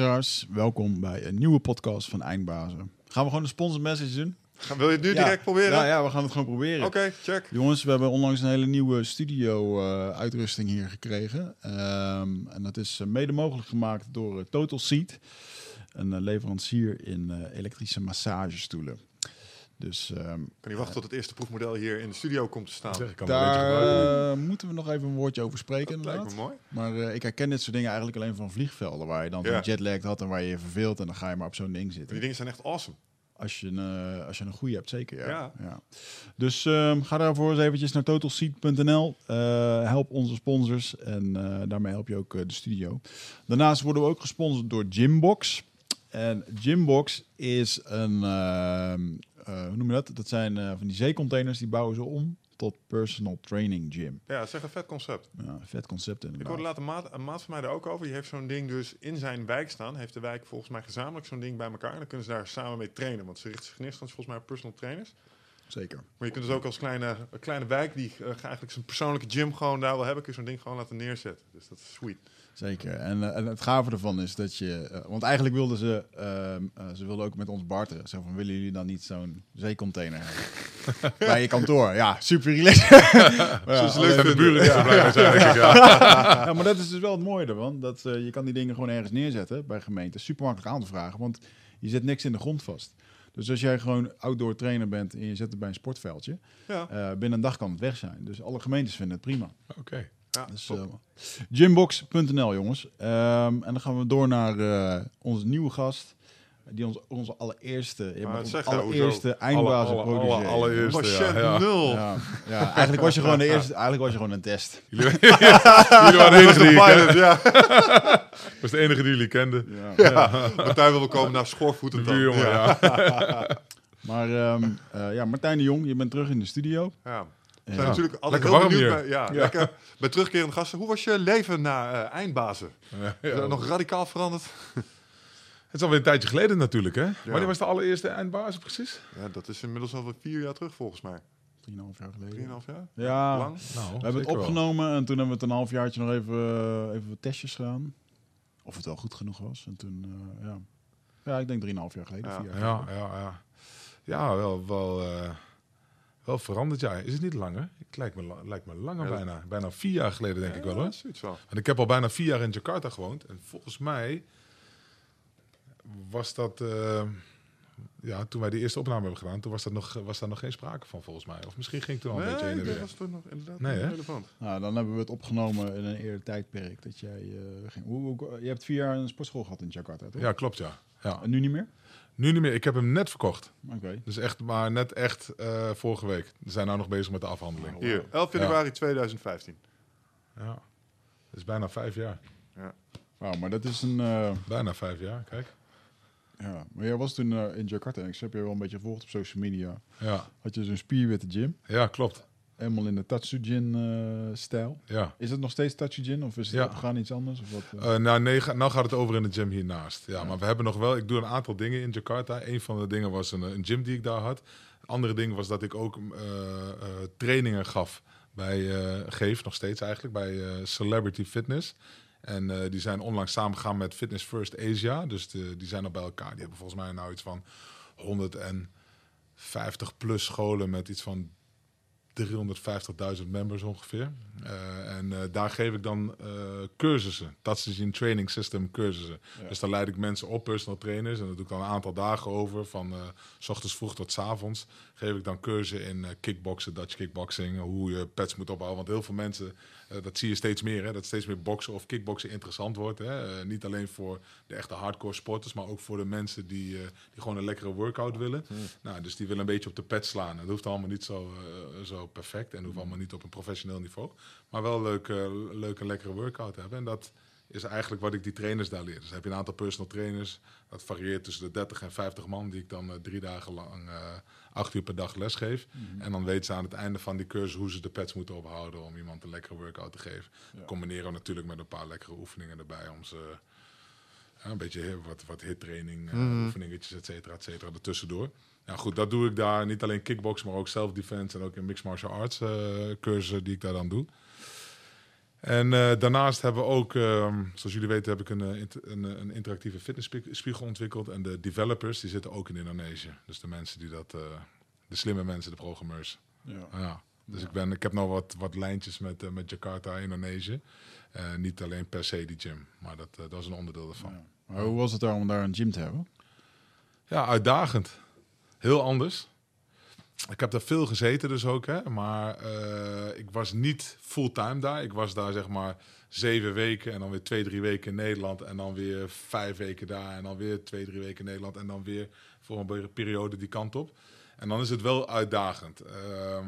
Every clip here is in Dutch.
Trouwens, welkom bij een nieuwe podcast van Eindbazen. Gaan we gewoon een sponsor message doen? Gaan- Wil je het nu Ja. direct proberen? Ja, ja, we gaan het gewoon proberen. Oké, check. Jongens, we hebben onlangs een hele nieuwe studio-uitrusting hier gekregen. Ehm, en dat is eh, mede mogelijk gemaakt door eh, Total Seat, een eh, leverancier in eh, elektrische massagestoelen. Dus ehm, Kan niet wachten tot het eerste proefmodel hier in de studio komt te staan. Zeg, daar eh, moeten we nog even een woordje over spreken. Dat lijkt me inderdaad. mooi. Maar eh, ik herken dit soort dingen eigenlijk alleen van vliegvelden, waar je dan zo'n jetlag had en waar je je verveelt en dan ga je maar op zo'n ding zitten. Die dingen zijn echt awesome. Als je, een, eh, als je een goede hebt, zeker. Ja. Ja. Ja. Dus ehm, ga daarvoor eens eventjes naar totalseat.nl. Eh, help onze sponsors en eh, daarmee help je ook de studio. Daarnaast worden we ook gesponsord door Gymbox. En Gymbox is een, ehm, eh, hoe noem je dat? Dat zijn eh, van die zeecontainers, die bouwen ze om tot personal training gym. Ja, dat is echt een vet concept. Ja, vet concept Ik inderdaad. hoorde later maat, een maat van mij daar ook over. Die heeft zo'n ding dus in zijn wijk staan. Heeft de wijk volgens mij gezamenlijk zo'n ding bij elkaar. En dan kunnen ze daar samen mee trainen. Want ze richten zich in eerste instantie volgens mij op personal trainers. Zeker. Maar je kunt dus ook als kleine, kleine wijk die eh, eigenlijk zijn persoonlijke gym gewoon daar wil hebben. Kun je zo'n ding gewoon laten neerzetten. Dus dat is sweet. Zeker. En, eh, en het gave ervan is dat je... eh, want eigenlijk wilden ze... ehm, eh, ze wilden ook met ons barteren. Zo van, willen jullie dan niet zo'n zeecontainer hebben? Bij je kantoor. Ja, super relaxed. Ja, leuk de buren blij zijn. Ja. ja, maar dat is dus wel het mooie ervan. Dat je kan die dingen gewoon ergens neerzetten bij gemeenten. Super makkelijk aan te vragen, want je zet niks in de grond vast. Dus als jij gewoon outdoor trainer bent en je zet het bij een sportveldje, Ja, binnen een dag kan het weg zijn. Dus alle gemeentes vinden het prima. Oké. Ja Dus, eh, gymbox.nl jongens. Ehm, en dan gaan we door naar eh, onze nieuwe gast. Die ons, onze allereerste, nou, allereerste Alle, eindbazen alle, alle, allereerste, Patiënt ja. ja. nul. Ja, ja, eigenlijk was je gewoon de eerste, eigenlijk was je gewoon een test. Jullie, jullie waren de enige die ik Pilot, ja. was de enige die jullie kenden. Ja. ja. Martijn wil wel komen naar dan. buurjongen, ja. Maar ehm, eh, ja, Martijn de Jong, je bent terug in de studio. Ja. We Ja. zijn natuurlijk altijd Lekker heel warm benieuwd hier. bij, ja, Ja. Lekker, bij terugkerende gasten. Hoe was je leven na eh, eindbazen? Ja, Is ja. dat nog radicaal veranderd? Het is alweer een tijdje geleden natuurlijk, hè? Wanneer was de allereerste eindbaas precies? Ja, dat is inmiddels al vier jaar terug volgens mij. 3,5 jaar geleden. Drieënhalf jaar? Ja, Lang? Nou, we hebben het opgenomen en toen hebben we het een halfjaartje nog even, eh, even wat testjes gedaan. Of het wel goed genoeg was. En toen, eh, ja. Ja, ik denk 3,5 jaar geleden. Ja. vier jaar Ja, geleden. ja, ja. Ja, wel, wel, eh, wel veranderd, ja. Is het niet langer? Het lijkt me, lijkt me langer Ja, bijna. Bijna vier jaar geleden, denk ik wel, hoor. zoiets wel. Want ik heb al bijna vier jaar in Jakarta gewoond. En volgens mij was dat... eh, ja, toen wij die eerste opname hebben gedaan, toen was, dat nog, was daar nog geen sprake van, volgens mij. Of misschien ging het toen al een beetje heen Nee, en dat weer. was toen nog inderdaad Nee, relevant. Nou, dan hebben we het opgenomen in een eerder tijdperk. Dat jij eh, ging. Hoe, hoe- je hebt vier jaar een sportschool gehad in Jakarta, toch? Ja, klopt, ja. ja. En nu niet meer? Nu niet meer. Ik heb hem net verkocht. Oké. Dus echt, maar net echt eh, vorige week. We zijn nou nog bezig met de afhandeling. Hier, 11 januari 2015. Ja. Dat is bijna vijf jaar. Wauw, maar dat is een... eh, Bijna vijf jaar, kijk. ja. Maar jij was toen eh, in Jakarta. En ik heb je wel een beetje gevolgd op social media. Ja, Had je zo'n spierwitte gym. ja klopt. Helemaal in de Tatsujin-stijl. Ja. is het nog steeds Tatsujin of is het Ja. opgegaan iets anders? Of wat, eh? Eh, nou, nee, ga- nou gaat het over in de gym hiernaast. Ja, maar we hebben nog wel... Ik doe een aantal dingen in Jakarta. Een van de dingen was een, een gym die ik daar had. Een andere ding was dat ik ook eh, eh, trainingen gaf bij... eh, geef nog steeds eigenlijk, bij eh, Celebrity Fitness. En eh, die zijn onlangs samengegaan met Fitness First Asia. Dus de, die zijn al bij elkaar. Die hebben volgens mij nou iets van 150 plus scholen met iets van 350.000 members ongeveer. Eh, en eh, daar geef ik dan eh, cursussen. Dat is een training system cursussen. Ja. Dus daar leid ik mensen op, personal trainers. En dat doe ik dan een aantal dagen over. Van s ochtends vroeg tot s avonds. Geef ik dan cursussen in kickboksen, Dutch kickboxing. Hoe je pets moet opbouwen. Want heel veel mensen, eh, dat zie je steeds meer. Hè, dat steeds meer boksen of kickboksen interessant wordt. Hè. Eh, niet alleen voor de echte hardcore sporters. Maar ook voor de mensen die, eh, die gewoon een lekkere workout willen. Nou, dus die willen een beetje op de pet slaan. Dat hoeft allemaal niet zo, zo perfect en hoeft allemaal niet op een professioneel niveau. Maar wel leuk, leuk en lekkere workout hebben. En dat is eigenlijk wat ik die trainers daar leer. Dus heb je een aantal personal trainers. Dat varieert tussen de 30 en 50 man die ik dan drie dagen lang acht uur per dag lesgeef. En dan weten ze aan het einde van die cursus hoe ze de pets moeten ophouden om iemand een lekkere workout te geven. Ja. Combineren we natuurlijk met een paar lekkere oefeningen erbij om ze ja, een beetje wat, wat hit-training, eh, Mhm. oefeningetjes, et cetera, et cetera, ertussendoor. Ja, goed, dat doe ik daar. Niet alleen kickbox, maar ook self-defense en ook in mixed martial arts eh, cursussen die ik daar dan doe. En eh, daarnaast hebben we ook, ehm, zoals jullie weten, heb ik een, eh, een, een interactieve fitnessspiegel ontwikkeld. En de developers, die zitten ook in Indonesië. Dus de mensen die dat, eh, de slimme mensen, de programmeurs. Ja. Ja. Dus Ik, ben, ik heb nog wat, wat lijntjes met, eh, met Jakarta, Indonesië. Eh, niet alleen per se die gym, maar dat, eh, dat is een onderdeel ervan. Ja. Maar hoe was het daar om daar een gym te hebben? Ja, uitdagend. Heel anders. Ik heb daar veel gezeten dus ook, hè. Maar eh, ik was niet fulltime daar. Ik was daar zeg maar zeven weken en dan weer twee, drie weken in Nederland. En dan weer vijf weken daar en dan weer twee, drie weken in Nederland. En dan weer voor een pe- periode die kant op. En dan is het wel uitdagend. Ehm,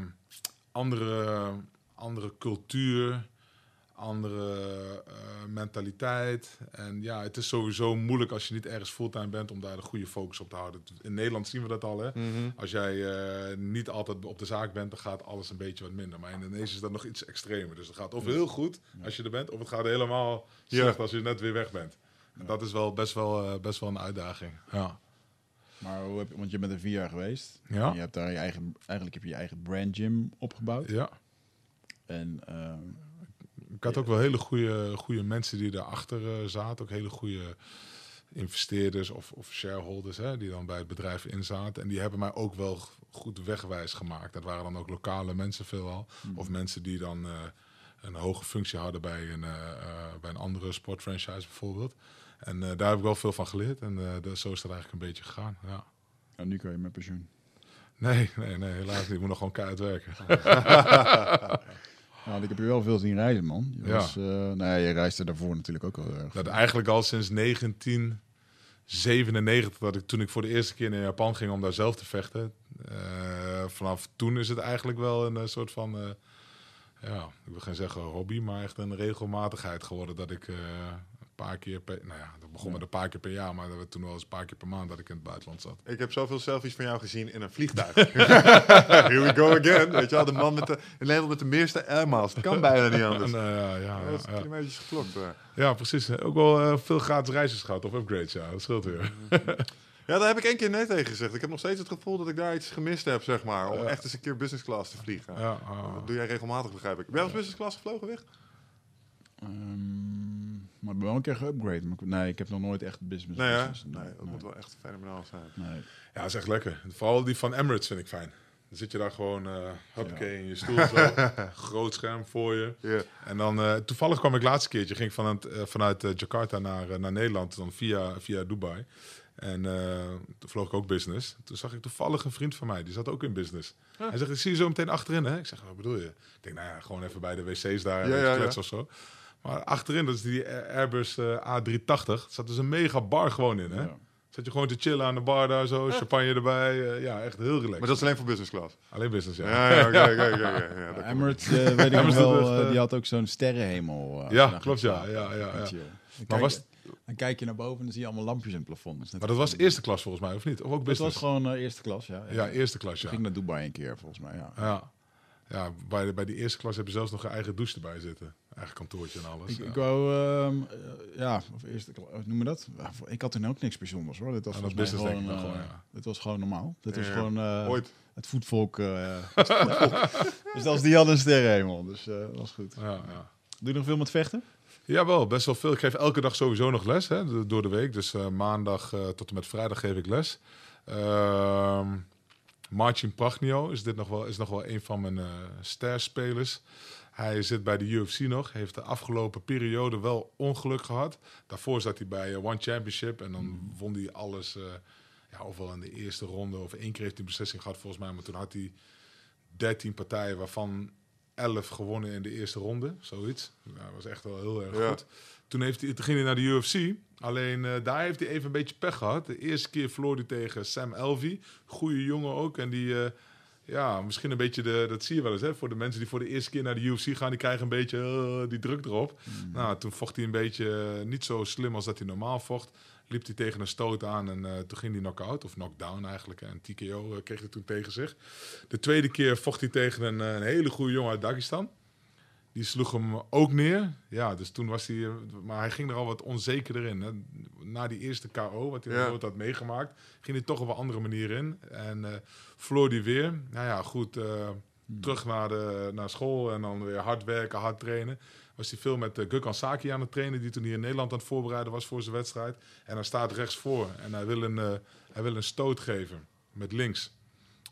andere, andere cultuur, andere eh, mentaliteit. En ja, het is sowieso moeilijk als je niet ergens fulltime bent om daar de goede focus op te houden. In Nederland zien we dat al. Hè? Mhm. Als jij eh, niet altijd op de zaak bent, dan gaat alles een beetje wat minder. Maar in Indonesië is dat nog iets extremer. Dus het gaat of heel goed als je er bent, of het gaat helemaal Ja. slecht als je net weer weg bent. En dat is wel best wel, eh, best wel een uitdaging. Ja. Maar hoe heb, want je bent er vier jaar geweest. Ja. En je hebt daar je eigen, eigenlijk heb je je eigen brand gym opgebouwd. ja. En eh, Ik had ook wel hele goede, goede mensen die daarachter eh zaten. Ook hele goede investeerders of, of shareholders hè, die dan bij het bedrijf inzaten. En die hebben mij ook wel goed wegwijs gemaakt. Dat waren dan ook lokale mensen veelal. Of mensen die dan eh, een hoge functie hadden bij een, eh, bij een andere sportfranchise bijvoorbeeld. En daar heb ik wel veel van geleerd. En dat, zo is het eigenlijk een beetje gegaan. Ja. nou, nu kan je met pensioen. Nee, nee, nee, helaas niet. Ik moet nog gewoon keihard werken. Nou, ik heb je wel veel zien reizen, man. Je, Ja. was, eh, nou ja, je reisde daarvoor natuurlijk ook al erg. Dat eigenlijk al sinds 1997, dat ik, toen ik voor de eerste keer naar Japan ging om daar zelf te vechten. eh, vanaf toen is het eigenlijk wel een eh, soort van, ja, ik wil geen zeggen hobby, maar echt een regelmatigheid geworden. Dat ik paar keer per, nou ja, dat begon met een paar keer per jaar, maar dat werd toen wel eens een paar keer per maand dat ik in het buitenland zat. Ik heb zoveel selfies van jou gezien in een vliegtuig. Here we go again. Weet je wel, de man met de, in Nederland met de meeste air miles. Het kan bijna niet anders. En, eh, ja, ja, Ja, dat is ja. kilometers geklokt. hoor. Ja, precies. Ook wel eh, veel gratis reisjes gehad of upgrades, ja, dat scheelt weer. Ja, daar heb ik één keer nee tegen gezegd. Ik heb nog steeds het gevoel dat ik daar iets gemist heb, zeg maar. Om Ja. echt eens een keer business class te vliegen. Ja, ah. Dat doe jij regelmatig, begrijp ik. Ben je business class gevlogen, weg? Ehm, maar ik ben wel een keer geupgrade. Maar ik- nee, ik heb nog nooit echt business. Nee, business. Nee, dat moet wel echt fenomenaal zijn. Nee. Ja, dat is echt lekker. Vooral die van Emirates vind ik fijn. Dan zit je daar gewoon, eh Ja. in je stoel zo. groot scherm voor je. Ja. En dan, eh, toevallig kwam ik laatste keertje, ging van het, eh, vanuit Jakarta naar, naar Nederland, dan via, via Dubai. En eh, toen vloog ik ook business. Toen zag ik toevallig een vriend van mij, die zat ook in business. Ah. Hij zegt, ik zie je zo meteen achterin, hè? Ik zeg, wat bedoel je? Ik denk, nou ja, gewoon even bij de wc's daar, Ja, ja, ja, kletsen of zo. Maar achterin, dat is die Airbus eh, A380, zat dus een mega bar gewoon in, hè? Ja. Zat je gewoon te chillen aan de bar daar zo, champagne erbij. eh, ja, echt heel relaxed. Maar dat is alleen voor business class. Alleen business, ja. Ja, ja, ja, dat komt. Emirates, eh, weet ik wel, die had ook zo'n sterrenhemel. Ja, klopt, ja, ja, ja, ja. Maar kijk, was- je, dan kijk je naar boven en dan zie je allemaal lampjes in het plafond. Dat is net Maar dat was eerste klas volgens mij, of niet? Of ook Het business? was gewoon eerste klas, ja. Ja, eerste klas, Ik ja. ging naar Dubai een keer, volgens mij, ja. Ja, ja bij, de, bij die eerste klas heb je zelfs nog een eigen douche erbij zitten. Eigen kantoortje en alles. Ik, ja. ik wou, ehm, eh, ja, of eerste klas, noem je dat? Ja, Ik had toen ook niks bijzonders hoor. Dit was Ja, dat business, gewoon, denk ik eh, nog gewoon, Dit was gewoon normaal. Dit was Ja. gewoon eh, Ooit. het voetvolk. eh dus als die hadden een sterrenhemel, dus dat was goed. Ja, ja. Doe je nog veel met vechten? Jawel, best wel veel. Ik geef elke dag sowieso nog les hè, do- door de week. Dus maandag tot en met vrijdag geef ik les. Ehm Marcin Pragnio is, dit nog wel, is nog wel een van mijn eh sterspelers. Hij zit bij de UFC nog. Heeft de afgelopen periode wel ongeluk gehad. Daarvoor zat hij bij eh, One Championship. En dan won hij alles. eh ja, ofwel in de eerste ronde. Of één keer heeft hij een beslissing gehad volgens mij. Maar toen had hij 13 partijen. Waarvan 11 gewonnen in de eerste ronde. Zoiets. Dat was echt wel heel erg Ja. goed. Toen, heeft hij, toen ging hij naar de UFC. Alleen eh, daar heeft hij even een beetje pech gehad. De eerste keer verloor hij tegen Sam Elvey. Goeie jongen ook. En die, eh, ja, misschien een beetje, de, dat zie je wel eens. Hè, voor de mensen die voor de eerste keer naar de UFC gaan, die krijgen een beetje eh, die druk erop. Nou, toen vocht hij een beetje niet zo slim als dat hij normaal vocht. Liep hij tegen een stoot aan en toen ging hij knock-out, of knockdown eigenlijk. En TKO kreeg hij toen tegen zich. De tweede keer vocht hij tegen een, een hele goede jongen uit Dagestan. Die sloeg hem ook neer. Ja, dus toen was hij... eh, Maar hij ging er al wat onzekerder in. Hè. Na die eerste KO, wat hij Ja. nooit had meegemaakt... ging hij toch op een andere manier in. En eh verloor hij weer. Nou ja, goed. eh, terug naar, de, naar school en dan weer hard werken, hard trainen. Was hij veel met uh, Gökhan Saki aan het trainen, die toen hier in Nederland aan het voorbereiden was voor zijn wedstrijd. En hij staat rechts voor en hij wil een, uh, hij wil een stoot geven met links.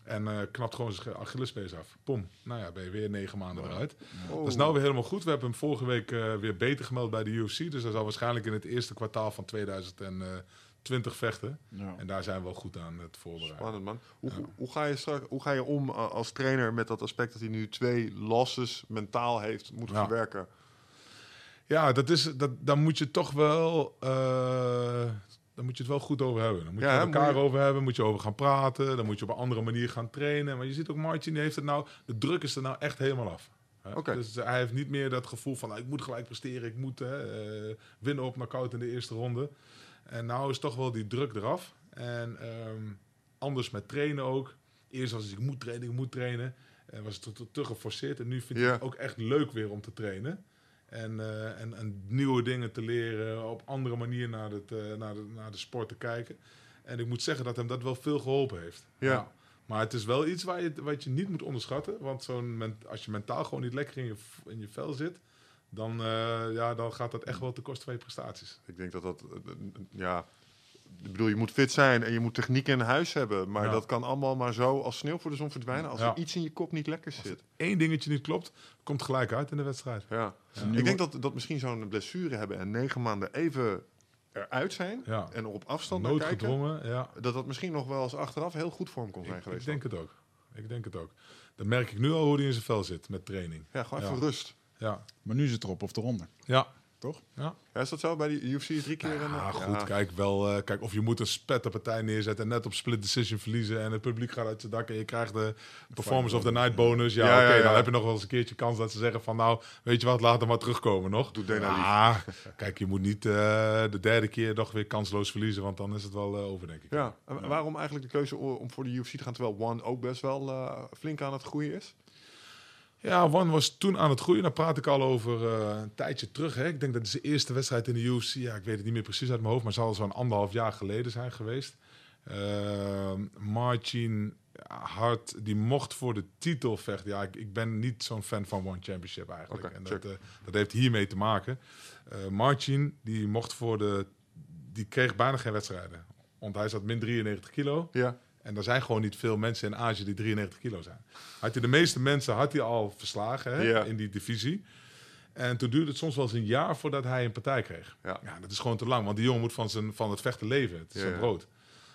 En uh, knapt gewoon zijn Achillespees af. Pom. Nou ja, ben je weer negen maanden Wow. eruit. Oh. Dat is nou weer helemaal goed. We hebben hem vorige week eh, weer beter gemeld bij de UFC. Dus hij zal waarschijnlijk in het eerste kwartaal van 2020 vechten. Ja. En daar zijn we wel goed aan het voorbereiden. Spannend man. Hoe, hoe, hoe ga je straks, hoe ga je om uh, als trainer met dat aspect dat hij nu twee losses mentaal heeft moeten Ja. verwerken? Ja, dat is, dat, daar moet je toch wel... eh daar moet je het wel goed over hebben. Dan moet Ja, je het met elkaar je- over hebben, moet je over gaan praten. Dan moet je op een andere manier gaan trainen. Maar je ziet ook, Martin die heeft het nou... De druk is er nou echt helemaal af. Oké. Dus hij heeft niet meer dat gevoel van... nou, ik moet gelijk presteren, ik moet hè, eh, winnen op knockout in de eerste ronde. En nou is toch wel die druk eraf. En ehm, anders met trainen ook. Eerst was het, ik moet trainen, ik moet trainen. En was het te, te, te geforceerd. En nu vindt Ja. hij het ook echt leuk weer om te trainen. En, eh, en, en nieuwe dingen te leren, op andere manier naar, het, naar, de, naar de sport te kijken. En ik moet zeggen dat hem dat wel veel geholpen heeft. Ja. Maar het is wel iets waar je, wat je niet moet onderschatten. Want zo'n als je mentaal gewoon niet lekker in je, in je vel zit, dan, eh, ja, dan gaat dat echt wel ten koste van je prestaties. Ik denk dat dat, eh, ja, ik bedoel, je moet fit zijn en je moet techniek in huis hebben. Maar Ja. dat kan allemaal maar zo als sneeuw voor de zon verdwijnen als Ja. er iets in je kop niet lekker zit. Eén dingetje niet klopt, komt gelijk uit in de wedstrijd. Ja. Ik denk dat, dat misschien zo'n blessure hebben en negen maanden even eruit zijn Ja. en op afstand kijken. Noodgedwongen, ja. Dat dat misschien nog wel eens achteraf heel goed voor hem kon zijn Ik, geweest. ik denk het ook. Ik denk het ook. Dan merk ik nu al hoe hij in zijn vel zit met training. Ja, gewoon Ja. even rust. Ja, Maar nu is het erop of eronder, ja. Toch? ja. Ja, is dat zo bij die UFC drie keer? en, Ja, eh, goed. Kijk, wel, eh, kijk, of je moet een spetterpartij neerzetten en net op split decision verliezen en het publiek gaat uit zijn dak en je krijgt de performance of the night bonus. Ja, oké, dan heb je nog wel eens een keertje kans dat ze zeggen van nou, weet je wat, laat hem maar terugkomen nog. Doe Dana. Ja, kijk, je moet niet eh, de derde keer nog weer kansloos verliezen, want dan is het wel eh, over, denk ik. Ja, en waarom eigenlijk de keuze om voor de UFC te gaan, terwijl One ook best wel flink aan het groeien is? Ja, One was toen aan het groeien. Daar praat ik al over eh, een tijdje terug. Hè. Ik denk dat het zijn eerste wedstrijd in de UFC, ja, ik weet het niet meer precies uit mijn hoofd, maar zal zo'n anderhalf jaar geleden zijn geweest. Uh, Marcin Hart, die mocht voor de titel vechten. Ja, ik, ik ben niet zo'n fan van One Championship eigenlijk. En dat, eh, dat heeft hiermee te maken. Eh Marcin, die mocht voor de... Die kreeg bijna geen wedstrijden. Want hij zat min 93 kilo. Ja. En er zijn gewoon niet veel mensen in Azië die 93 kilo zijn. Had hij de meeste mensen had hij al verslagen hè, in die divisie. En toen duurde het soms wel eens een jaar voordat hij een partij kreeg. Ja. Ja, dat is gewoon te lang, want die jongen moet van, zijn, van het vechten leven. Het is ja. brood.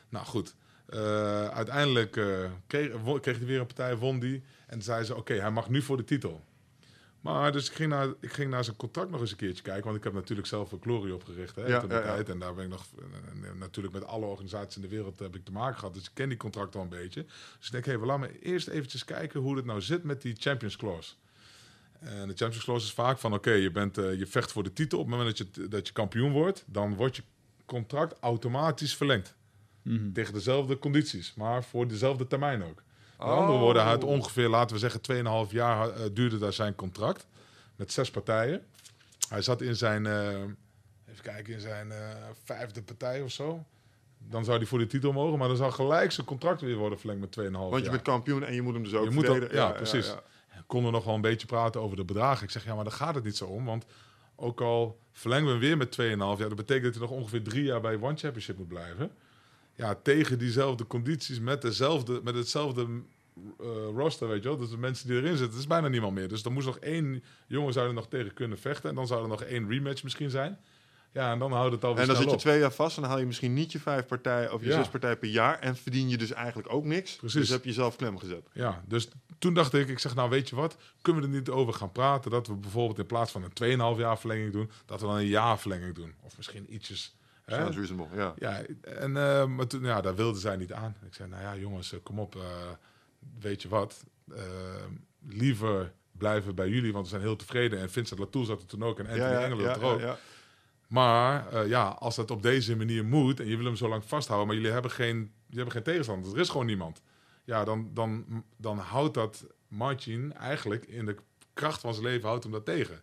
Nou goed, Eh, uiteindelijk eh, kreeg, kreeg hij weer een partij, won die. En zei ze, oké, hij mag nu voor de titel. Maar dus ik ging, naar, ik ging naar zijn contract nog eens een keertje kijken. Want ik heb natuurlijk zelf een Glory opgericht hè, Ja, toen de ja, ja. tijd. En daar ben ik nog en, en natuurlijk met alle organisaties in de wereld heb ik te maken gehad. Dus ik ken die contracten al een beetje. Dus ik denk, hé, hey, laten we eerst eventjes kijken hoe het nou zit met die Champions Clause. En de Champions Clause is vaak van, oké, je bent eh, je vecht voor de titel. Op het moment dat je, dat je kampioen wordt, dan wordt je contract automatisch verlengd. Mhm. Tegen dezelfde condities, maar voor dezelfde termijn ook. Met Oh. andere woorden, hij had ongeveer, laten we zeggen, 2,5 jaar eh, duurde daar zijn contract. Met zes partijen. Hij zat in zijn, eh, even kijken, in zijn eh, vijfde partij of zo. Dan zou hij voor de titel mogen, maar dan zou gelijk zijn contract weer worden verlengd met 2,5 jaar. Want je bent kampioen en je moet hem dus ook Je moet verdedigen. ook- ja, precies. konden nog wel een beetje praten over de bedragen. Ik zeg, ja, maar daar gaat het niet zo om. Want ook al verlengen we hem weer met 2,5 jaar... dat betekent dat hij nog ongeveer drie jaar bij One Championship moet blijven. Ja, tegen diezelfde condities, met, dezelfde, met hetzelfde eh, roster, weet je wel. Dus de mensen die erin zitten, is bijna niemand meer. Dus er moest nog één jongen zou er nog tegen kunnen vechten. En dan zou er nog één rematch misschien zijn. Ja, en dan houdt het alweer En dan zit je op. twee jaar vast en dan haal je misschien niet je vijf partijen of je Ja. zes partijen per jaar en verdien je dus eigenlijk ook niks. Precies. Dus heb je jezelf klem gezet. Ja, dus toen dacht ik, ik zeg nou weet je wat, kunnen we er niet over gaan praten dat we bijvoorbeeld in plaats van een 2,5 jaar verlenging doen, dat we dan een jaar verlenging doen. Of misschien ietsjes. Hè? Sounds reasonable, ja. Ja, en eh, maar toen, ja, daar wilden zij niet aan. Ik zei, nou ja jongens, eh, kom op, eh, weet je wat, liever blijven bij jullie, want we zijn heel tevreden. En Vincent Latour zat er toen ook en Anthony ja, ja, Engelen ja, er ook. Maar ja, als dat op deze manier moet en je wil hem zo lang vasthouden, maar jullie hebben geen, jullie hebben geen tegenstander, er is gewoon niemand. Ja, dan, dan, dan houdt dat Martin eigenlijk in de kracht van zijn leven houdt hem dat tegen.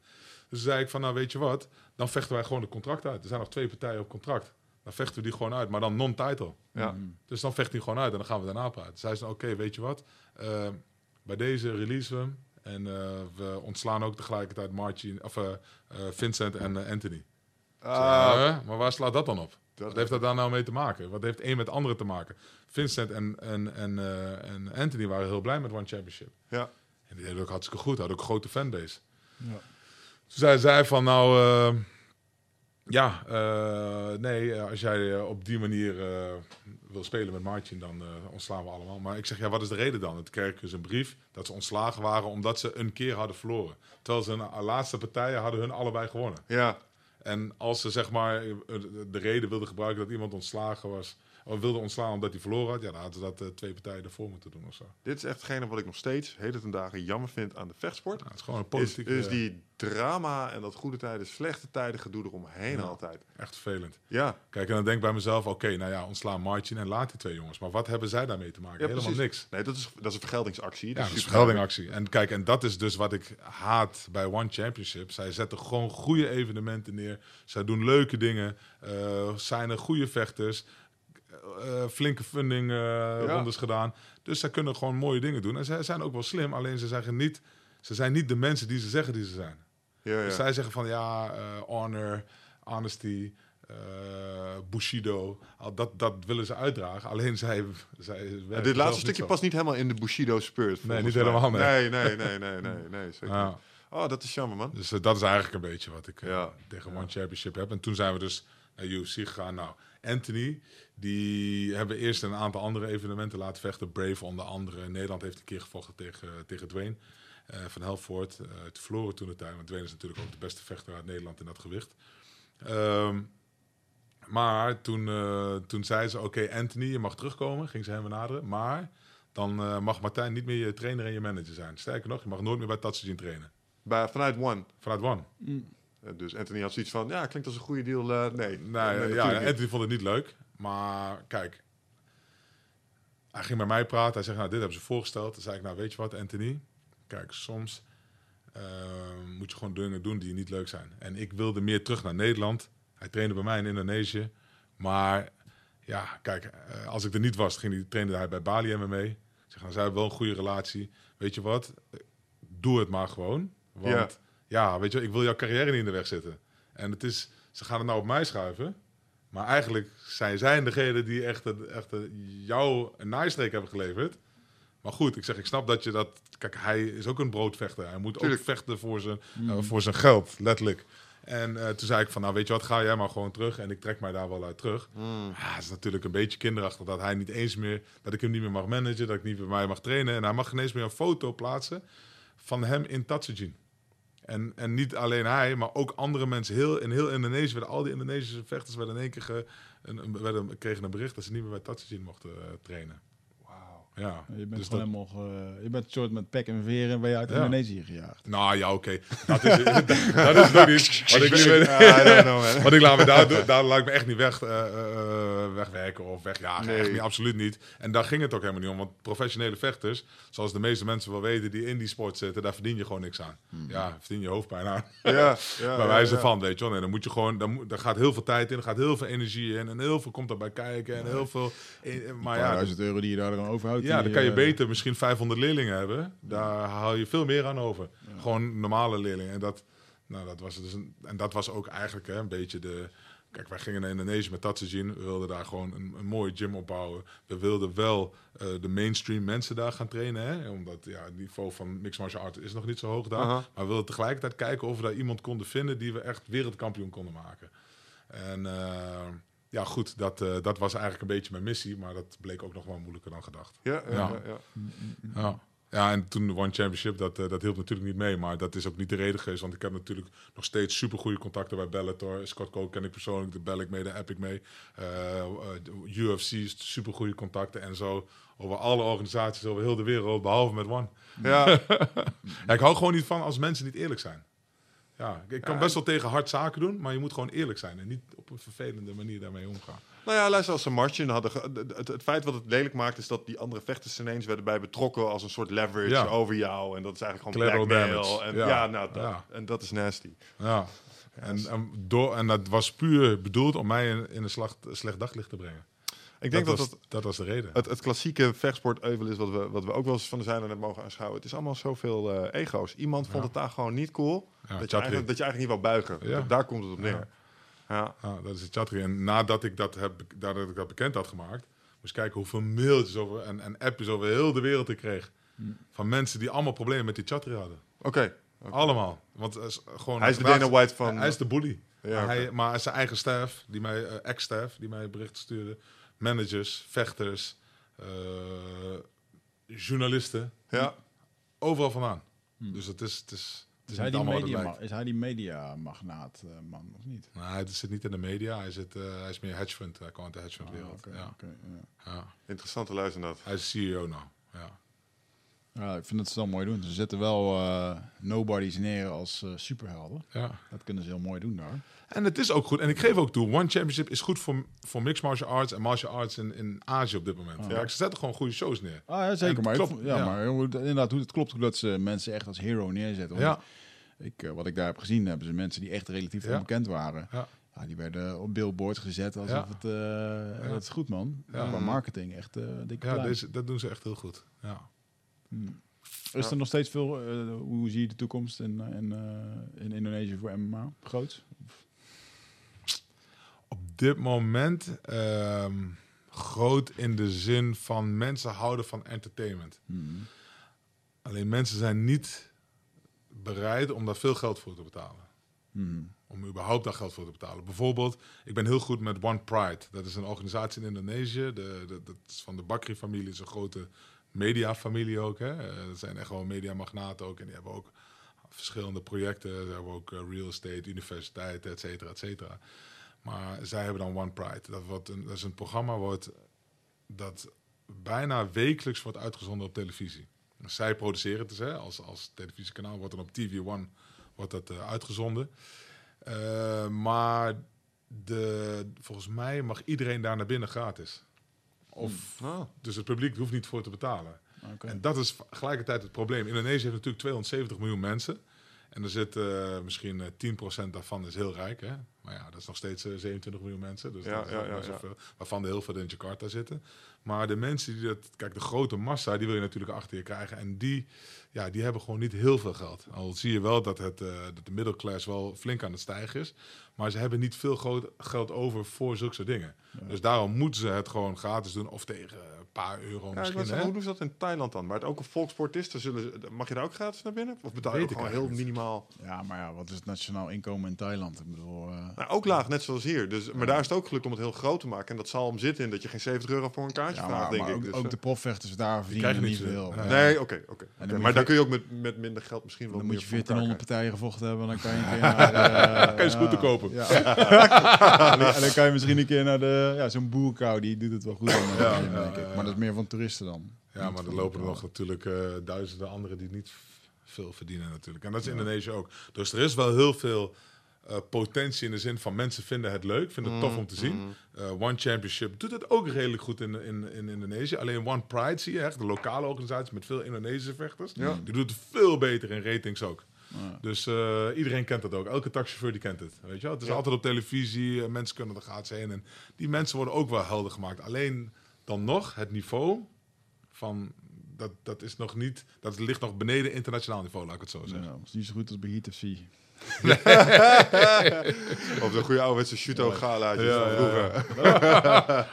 Dus zei ik van, nou weet je wat, dan vechten wij gewoon de contract uit. Er zijn nog twee partijen op contract. Dan vechten we die gewoon uit, maar dan non-title. Ja. Dus dan vecht hij gewoon uit en dan gaan we daarna praten. Zij zei, oké, weet je wat, eh, bij deze release we hem. En eh, we ontslaan ook tegelijkertijd Martin, of, eh, eh, Vincent en Anthony. Ah, maar waar slaat dat dan op? Dat- Wat heeft dat daar nou mee te maken? Wat heeft een met de andere te maken? Vincent en, en, en, eh, en Anthony waren heel blij met One Championship. ja. En die deden ook hartstikke goed, hadden ook een grote fanbase. Ja. Toen zei zij van, nou, eh, ja, eh, nee, eh, als jij op die manier wil spelen met Martin, dan ontslaan we allemaal. Maar ik zeg, ja, wat is de reden dan? Het kreeg dus een brief dat ze ontslagen waren omdat ze een keer hadden verloren. Terwijl ze hun laatste partijen hadden hun allebei gewonnen. ja. En als ze zeg maar de reden wilden gebruiken dat iemand ontslagen was, of wilde ontslaan omdat hij verloren had, ja, dan hadden ze dat eh, twee partijen ervoor moeten doen of zo. Dit is echt hetgene wat ik nog steeds, heden ten dagen, jammer vind aan de vechtsport. Nou, het is gewoon een Is, politiek, is eh, die drama en dat goede tijden, slechte tijden gedoe eromheen Ja. altijd. echt vervelend. Ja, Kijk, en dan denk ik bij mezelf, oké, nou ja, ontslaan Martin en laat die twee jongens. Maar wat hebben zij daarmee te maken? Ja, Helemaal precies. niks. nee, dat is, dat is een vergeldingsactie. Ja, Dat dat is een vergeldingactie. En kijk, en dat is dus wat ik haat bij One Championship. Zij zetten gewoon goede evenementen neer. Zij doen leuke dingen. eh zijn er goede vechters. Eh, flinke funding eh, rondes gedaan. Dus zij kunnen gewoon mooie dingen doen. En zij zijn ook wel slim. Alleen ze zeggen niet, ze zijn niet de mensen die ze zeggen die ze zijn. Ja, ja. Dus zij zeggen van ja, eh, honor, honesty, eh, bushido. Al dat, dat willen ze uitdragen. Alleen zij, zij Ja, dit laatste stukje past niet helemaal in de Bushido spirit. volgens niet mij. helemaal, nee. Nee, nee, nee, nee, nee, nee, zeker Ja. niet. Oh, dat is jammer, man. Dus eh, dat is eigenlijk een beetje wat ik eh, Ja. tegen One Championship heb. En toen zijn we dus naar UFC gegaan. Nou, Anthony, die hebben eerst een aantal andere evenementen laten vechten. Brave onder andere. Nederland heeft een keer gevochten tegen, tegen Dwayne eh, van Helvoort. eh het verloren toen de tijd. Want Dwayne is natuurlijk ook de beste vechter uit Nederland in dat gewicht. Ehm, maar toen, eh, toen zei ze, oké Anthony, je mag terugkomen. Ging ze hem benaderen. Maar dan eh, mag Martijn niet meer je trainer en je manager zijn. Sterker nog, je mag nooit meer bij Tatsujin trainen. Bij, vanuit One. Vanuit One. Eh, Dus Anthony had zoiets van, ja, klinkt als een goede deal. eh, nee. Nee, Nee, ja, niet. Anthony vond het niet leuk. Maar kijk, hij ging met mij praten. Hij zegt, nou, dit hebben ze voorgesteld. Toen zei ik, nou, weet je wat, Anthony? Kijk, soms eh, moet je gewoon dingen doen die niet leuk zijn. En ik wilde meer terug naar Nederland. Hij trainde bij mij in Indonesië. Maar ja, kijk, eh, als ik er niet was, ging hij, trainde hij bij Bali en me mee. Ik zeg, nou, zij hebben wel een goede relatie. Weet je wat? Doe het maar gewoon. Want ja, weet je, ik wil jouw carrière niet in de weg zitten. En het is, ze gaan het nou op mij schuiven. Maar eigenlijk zijn zij degene die echt, echt jou een naaistreek hebben geleverd. Maar goed, ik zeg, ik snap dat je dat... Kijk, hij is ook een broodvechter. Hij moet Tuurlijk. ook vechten voor zijn, eh, voor zijn geld, letterlijk. En eh, toen zei ik van, nou weet je wat, ga jij maar gewoon terug. En ik trek mij daar wel uit terug. Mm. Ja, het is natuurlijk een beetje kinderachtig dat hij niet eens meer... Dat ik hem niet meer mag managen, dat ik niet bij mij mag trainen. En hij mag geen eens meer een foto plaatsen van hem in Tatsujin. En, en niet alleen hij, maar ook andere mensen. Heel, in heel Indonesië werden al die Indonesische vechters werden in één keer ge, een, werden, kregen een bericht dat ze niet meer bij Tatsujin mochten eh, trainen. Ja, Je bent dus gewoon dat- helemaal... je bent een soort met pek en veren ben je uit Ja. Indonesië gejaagd. Nou ja, oké. Dat is, dat is nog niet. Want ik, Ja, I don't know, man. want ik laat me daar, doen- daar laat ik me echt niet weg, eh, eh, wegwerken of wegjagen. Nee. Echt niet, absoluut niet. En daar ging het ook helemaal niet om. Want professionele vechters, zoals de meeste mensen wel weten die in die sport zitten, daar verdien je gewoon niks aan. Ja, verdien je hoofdpijn aan. Ja, ja, bij wijze ja. van, weet je wel. Nee, dan moet je gewoon, dan, daar gaat heel veel tijd in, er gaat heel veel energie in en heel veel komt erbij kijken en heel veel. Maar ja, duizend euro die je daar dan overhoudt. Ja, dan kan je eh, beter misschien 500 leerlingen hebben. Daar haal je veel meer aan over. Gewoon normale leerlingen. En dat, nou, dat was dus een, en dat was ook eigenlijk hè, een beetje de. Kijk, wij gingen naar Indonesië met Tatsujin. We wilden daar gewoon een, een mooie gym opbouwen. We wilden wel eh, de mainstream mensen daar gaan trainen. Hè? Omdat ja, het niveau van mixed martial arts is nog niet zo hoog daar. Maar we wilden tegelijkertijd kijken of we daar iemand konden vinden die we echt wereldkampioen konden maken. En eh, ja, goed, dat, eh, dat was eigenlijk een beetje mijn missie. Maar dat bleek ook nog wel moeilijker dan gedacht. Ja, ja, Ja. ja, ja. En toen de One Championship, dat, eh, dat hielp natuurlijk niet mee. Maar dat is ook niet de reden geweest. Want ik heb natuurlijk nog steeds super goede contacten bij Bellator. Scott Coke ken ik persoonlijk, de bel ik mee, de app ik mee. Eh, eh, UFC, super goede contacten en zo. Over alle organisaties over heel de wereld, behalve met One. Ja, Ja, ik hou gewoon niet van als mensen niet eerlijk zijn. Ja, ik kan Ja, best wel tegen hard zaken doen, maar je moet gewoon eerlijk zijn. En niet op een vervelende manier daarmee omgaan. nou ja, luister, als ze Martin hadden... Het, het, het feit wat het lelijk maakt, is dat die andere vechters ineens werden bij betrokken als een soort leverage Ja. over jou. En dat is eigenlijk gewoon blackmail. damage. En, Ja. ja. nou, dat, Ja. en dat is nasty. Ja. En, en, door, en dat was puur bedoeld om mij in, in een slacht, slecht daglicht te brengen. Ik denk dat, was, dat dat was de reden. het, het klassieke vechtsport-euvel is wat we, wat we ook wel eens van de zijde net mogen aanschouwen. Het is allemaal zoveel eh, ego's. Iemand vond Ja. het daar gewoon niet cool. Ja, dat, je eigenlijk, dat je eigenlijk niet wou buigen. Ja. Daar komt het op neer. Ja. Ja. Ja, dat is het chattery. En nadat ik dat, heb, nadat ik dat bekend had gemaakt, moest ik kijken hoeveel mailtjes over, en, en appjes over heel de wereld ik kreeg. Van mensen die allemaal problemen met die chattery hadden. Oké. Allemaal. Want eh, gewoon Hij is de Dana White van... Hij is de bully. Ja, hij, maar zijn eigen staff, die mij, eh, ex-staff, die mij berichten stuurde. Managers, vechters, eh, journalisten. Ja. Overal vandaan. Dus het is, het is, het Is is hij, die media, is hij die mediamagnaat eh, man, of niet? Nou, hij zit niet in de media. Hij, zit, eh, hij is meer hedge fund. Hij kwam uit de hedge fund Ah, wereld. oké, ja. oké, ja. Ja. Interessante luister dat. Hij is CEO nou. Ja. Ja, ik vind dat ze dat mooi doen. Ze zetten wel eh, nobodies neer als eh, superhelden. ja. Dat kunnen ze heel mooi doen daar. En het is ook goed. En ik geef ook toe, One Championship is goed voor, voor mixed martial arts en martial arts in, in Azië op dit moment. Ah. Kijk, ze zetten gewoon goede shows neer. Ah, ja, zeker. Maar, klopt, ja, ja. maar inderdaad, het klopt ook dat ze mensen echt als hero neerzetten. Ja, ik, eh, wat ik daar heb gezien, hebben ze mensen die echt relatief Ja. onbekend waren. Ja. Ja, die werden op billboards gezet alsof Ja. het... Dat is goed, man. Ja. Qua marketing echt dikke ja deze, dat doen ze echt heel goed. Ja. Is Ja. er nog steeds veel... eh, hoe zie je de toekomst in, eh, in, eh, in Indonesië voor MMA? Groot? Op dit moment ehm, groot in de zin van mensen houden van entertainment. Hmm. Alleen mensen zijn niet bereid om daar veel geld voor te betalen. Hmm. Om überhaupt daar geld voor te betalen. Bijvoorbeeld, ik ben heel goed met One Pride. Dat is een organisatie in Indonesië. De, de, dat is van de Bakri-familie. Is een grote mediafamilie ook. Hè. Dat zijn echt gewoon mediamagnaten ook. En die hebben ook verschillende projecten. Ze hebben ook eh, real estate, universiteiten, et cetera, et cetera. Maar zij hebben dan One Pride. Dat, wordt een, dat is een programma wordt, dat bijna wekelijks wordt uitgezonden op televisie. Dus zij produceren het dus, hè, als, als televisiekanaal. Wordt dan op TV One wordt dat, eh, uitgezonden. Eh, maar de, volgens mij mag iedereen daar naar binnen gratis. Of, Oh. Dus het publiek hoeft niet voor te betalen. En dat is gelijkertijd het probleem. Indonesië heeft natuurlijk 270 miljoen mensen. En er zit eh, misschien eh, 10% daarvan is heel rijk. Hè? Maar ja, dat is nog steeds eh, 27 miljoen mensen. Dus Ja, dat is ja, ook ja, best wel ja. veel. Waarvan er heel veel in Jakarta zitten. Maar de mensen die dat... Kijk, de grote massa, die wil je natuurlijk achter je krijgen. En die, ja, die hebben gewoon niet heel veel geld. Al zie je wel dat, het, eh, dat de middelklas wel flink aan het stijgen is. Maar ze hebben niet veel groot geld over voor zulke soort dingen. Dus daarom moeten ze het gewoon gratis doen. Of tegen paar euro Ja, misschien. zeggen, hoe doen ze dat in Thailand dan? Waar het ook een volkssport is, dan zullen ze, mag je daar ook gratis naar binnen? Of betaal je ook ik gewoon heel minimaal? Ja, maar ja, wat is het nationaal inkomen in Thailand? Ik bedoel... eh, Nou, ook laag, net zoals hier. Dus, maar daar is het ook gelukt om het heel groot te maken. En dat zal hem zitten in dat je geen 70 euro voor een kaartje ja, vraagt, maar, denk maar ik. ook, Dus, ook eh, de profvechters daar verdienen niet veel. Nee, oké, oké. dan Maar daar kun je ook met, met minder geld misschien wel Dan moet je voor elkaar 1400 krijgen. partijen gevochten hebben, dan kan je een keer naar de... Kan je scooter kopen. Ja. en, dan, dan kan je misschien een keer naar de... Ja, zo'n boerkou, die doet het wel goed. Dan. Maar dat is meer van toeristen dan. Ja, maar er lopen er nog natuurlijk eh, duizenden anderen die niet veel verdienen natuurlijk. En dat is Indonesië ook. Dus er is wel heel veel eh, potentie in de zin van mensen vinden het leuk, vinden het tof om te zien. Eh, One Championship doet het ook redelijk goed in, in, in Indonesië. Alleen One Pride zie je echt, de lokale organisatie met veel Indonesische vechters. Ja. Die doet het veel beter in ratings ook. Ja. Dus iedereen kent dat ook. Elke taxichauffeur die kent het. Weet je wel? Het is altijd op televisie. mensen kunnen er gratis heen. En die mensen worden ook wel helder gemaakt. Alleen dan nog het niveau van... Dat, dat, is nog niet, dat ligt nog beneden internationaal niveau, laat ik het zo zeggen. Dat is niet zo goed als bij Heat FC. Of de goede ouderwetse Shuto galaatjes Ja, ja, vroeger.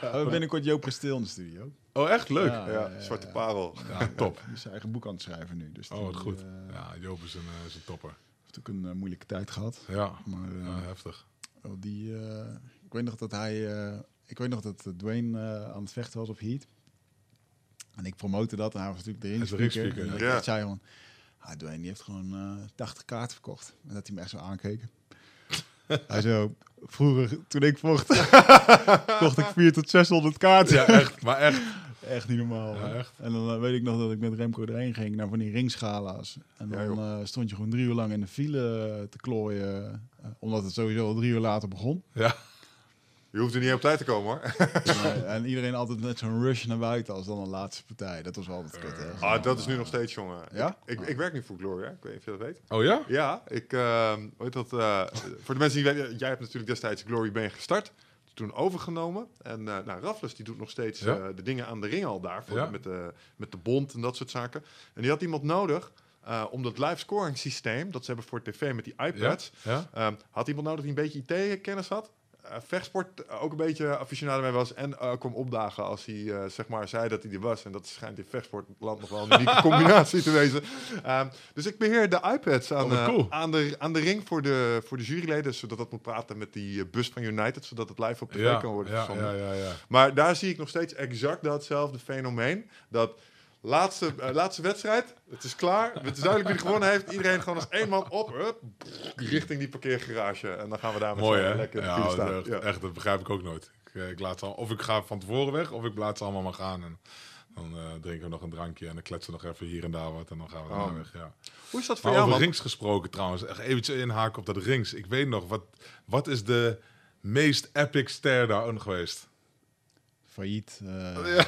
We hebben binnenkort Joop Kasteel in de studio. Oh, echt? Leuk. Ja. Zwarte parel. Top. Die is zijn eigen boek aan het schrijven nu. Dus Oh, die, wat goed. eh, Ja, Joop is een, eh, is een topper. heeft ook een eh, moeilijke tijd gehad. Ja, Maar heftig. die, ik weet nog dat hij... ik weet nog dat eh, Dwayne eh, aan het vechten was op Heat. En ik promote dat. En hij was natuurlijk de ringspeaker. En ja. ik zei van... Ah, Dwayne die heeft gewoon eh 80 kaarten verkocht. En dat hij me echt zo aankeek. hij zo... Vroeger, toen ik vocht, kocht ik 4 tot 600 kaarten. Ja, echt. Maar echt. Echt niet normaal. Ja, echt. En dan weet ik nog dat ik met Remco erheen ging naar van die ringschala's. En Ja, dan stond je gewoon drie uur lang in de file te klooien. omdat het sowieso al drie uur later begon. Ja. Je hoeft er niet op tijd te komen hoor. En iedereen altijd met zo'n rush naar buiten als dan een laatste partij. Dat was wel altijd kut, hè? Ah, dat is nu nog steeds, jongen. Ja? Ik, ik, ik werk nu voor Gloria. Ik weet niet of je dat weet. Oh ja? Ja, ik, ehm, hoe heet dat, eh, voor de mensen die weten, jij hebt natuurlijk destijds Glory Ben gestart. toen overgenomen. En uh, nou, Raffles die doet nog steeds Ja. eh, de dingen aan de ring al daar. Voor, Ja. met, de, met de bond en dat soort zaken. En die had iemand nodig eh, om dat live scoring systeem... dat ze hebben voor tv met die iPads... Ja? Ehm, had iemand nodig die een beetje IT-kennis had? Eh, vechtsport ook een beetje aficionado mee was. En eh kwam opdagen als hij eh, zeg maar zei dat hij er was. En dat schijnt in vechtsportland nog wel een unieke combinatie te wezen. Ehm, dus ik beheer de iPads aan, Oh, aan, de, aan de ring voor de, voor de juryleden. Zodat dat moet praten met die bus van United. Zodat het live op tv Ja, kan worden ja, ja. Maar daar zie ik nog steeds exact datzelfde fenomeen. Dat laatste, eh, laatste wedstrijd, het is klaar. Het is duidelijk wie er gewonnen heeft. Iedereen gewoon als één man op, hup, richting die parkeergarage. En dan gaan we daar met Mooi lekker Ja, staan. echt, Ja. echt, dat begrijp ik ook nooit. Ik, eh, ik laat ze al, of ik ga van tevoren weg, of ik laat ze allemaal maar gaan. En dan eh, drinken we nog een drankje en dan kletsen we nog even hier en daar wat. En dan gaan we Oh. weg, ja. Hoe is dat voor Maar jou, over man? rings gesproken trouwens. Echt eventjes inhaken op dat rings. Ik weet nog, wat, wat is de meest epic stare-down geweest? Failliet. eh, Ja.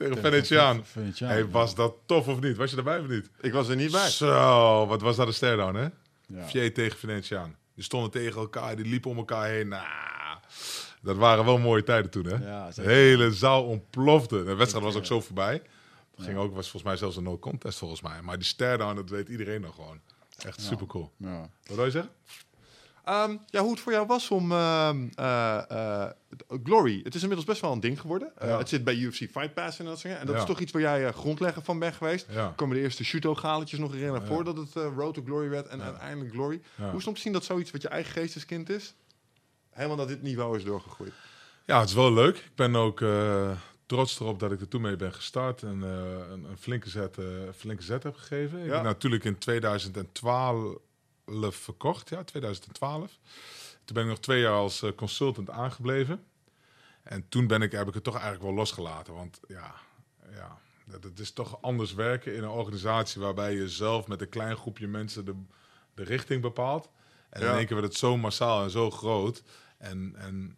Tegen Venetiaan. Venetiaan. Hey, was dat tof of niet? Was je erbij of niet? Ik was er niet bij. Zo, wat was dat een stare-down, hè? Ja. Vier tegen Venetiaan. Die stonden tegen elkaar, die liepen om elkaar heen. Nou, dat waren wel mooie tijden toen, hè? Ja, de zeker. hele zaal ontplofte. De wedstrijd was ook zo voorbij. Het ging ook, was volgens mij zelfs een no-contest volgens mij. Maar die stare-down, dat weet iedereen nog gewoon. Echt super cool. Ja. Wat wil je zeggen? Ehm, ja, hoe het voor jou was om ehm, eh, eh, Glory. Het is inmiddels best wel een ding geworden. Eh, Ja. het zit bij UFC Fight Pass en dat soort dingen. En dat Ja. is toch iets waar jij grondlegger van bent geweest. Ja. Komen de eerste shuto-galetjes nog herinneren voordat het Road to Glory werd en uiteindelijk Glory. Hoe is het om te zien dat zoiets wat je eigen geesteskind is, helemaal naar dit niveau is doorgegroeid? Ja, het is wel leuk. Ik ben ook trots erop dat ik er toen mee ben gestart. En een, een flinke zet, flinke zet heb gegeven. Ik ben natuurlijk in 2012 verkocht. Ja, 2012. Toen ben ik nog twee jaar als eh, consultant aangebleven. En toen ben ik, heb ik het toch eigenlijk wel losgelaten. Want ja, ja dat- is toch anders werken in een organisatie... waarbij je zelf met een klein groepje mensen de, de richting bepaalt. En Ja. in één keer werd het zo massaal en zo groot. En, en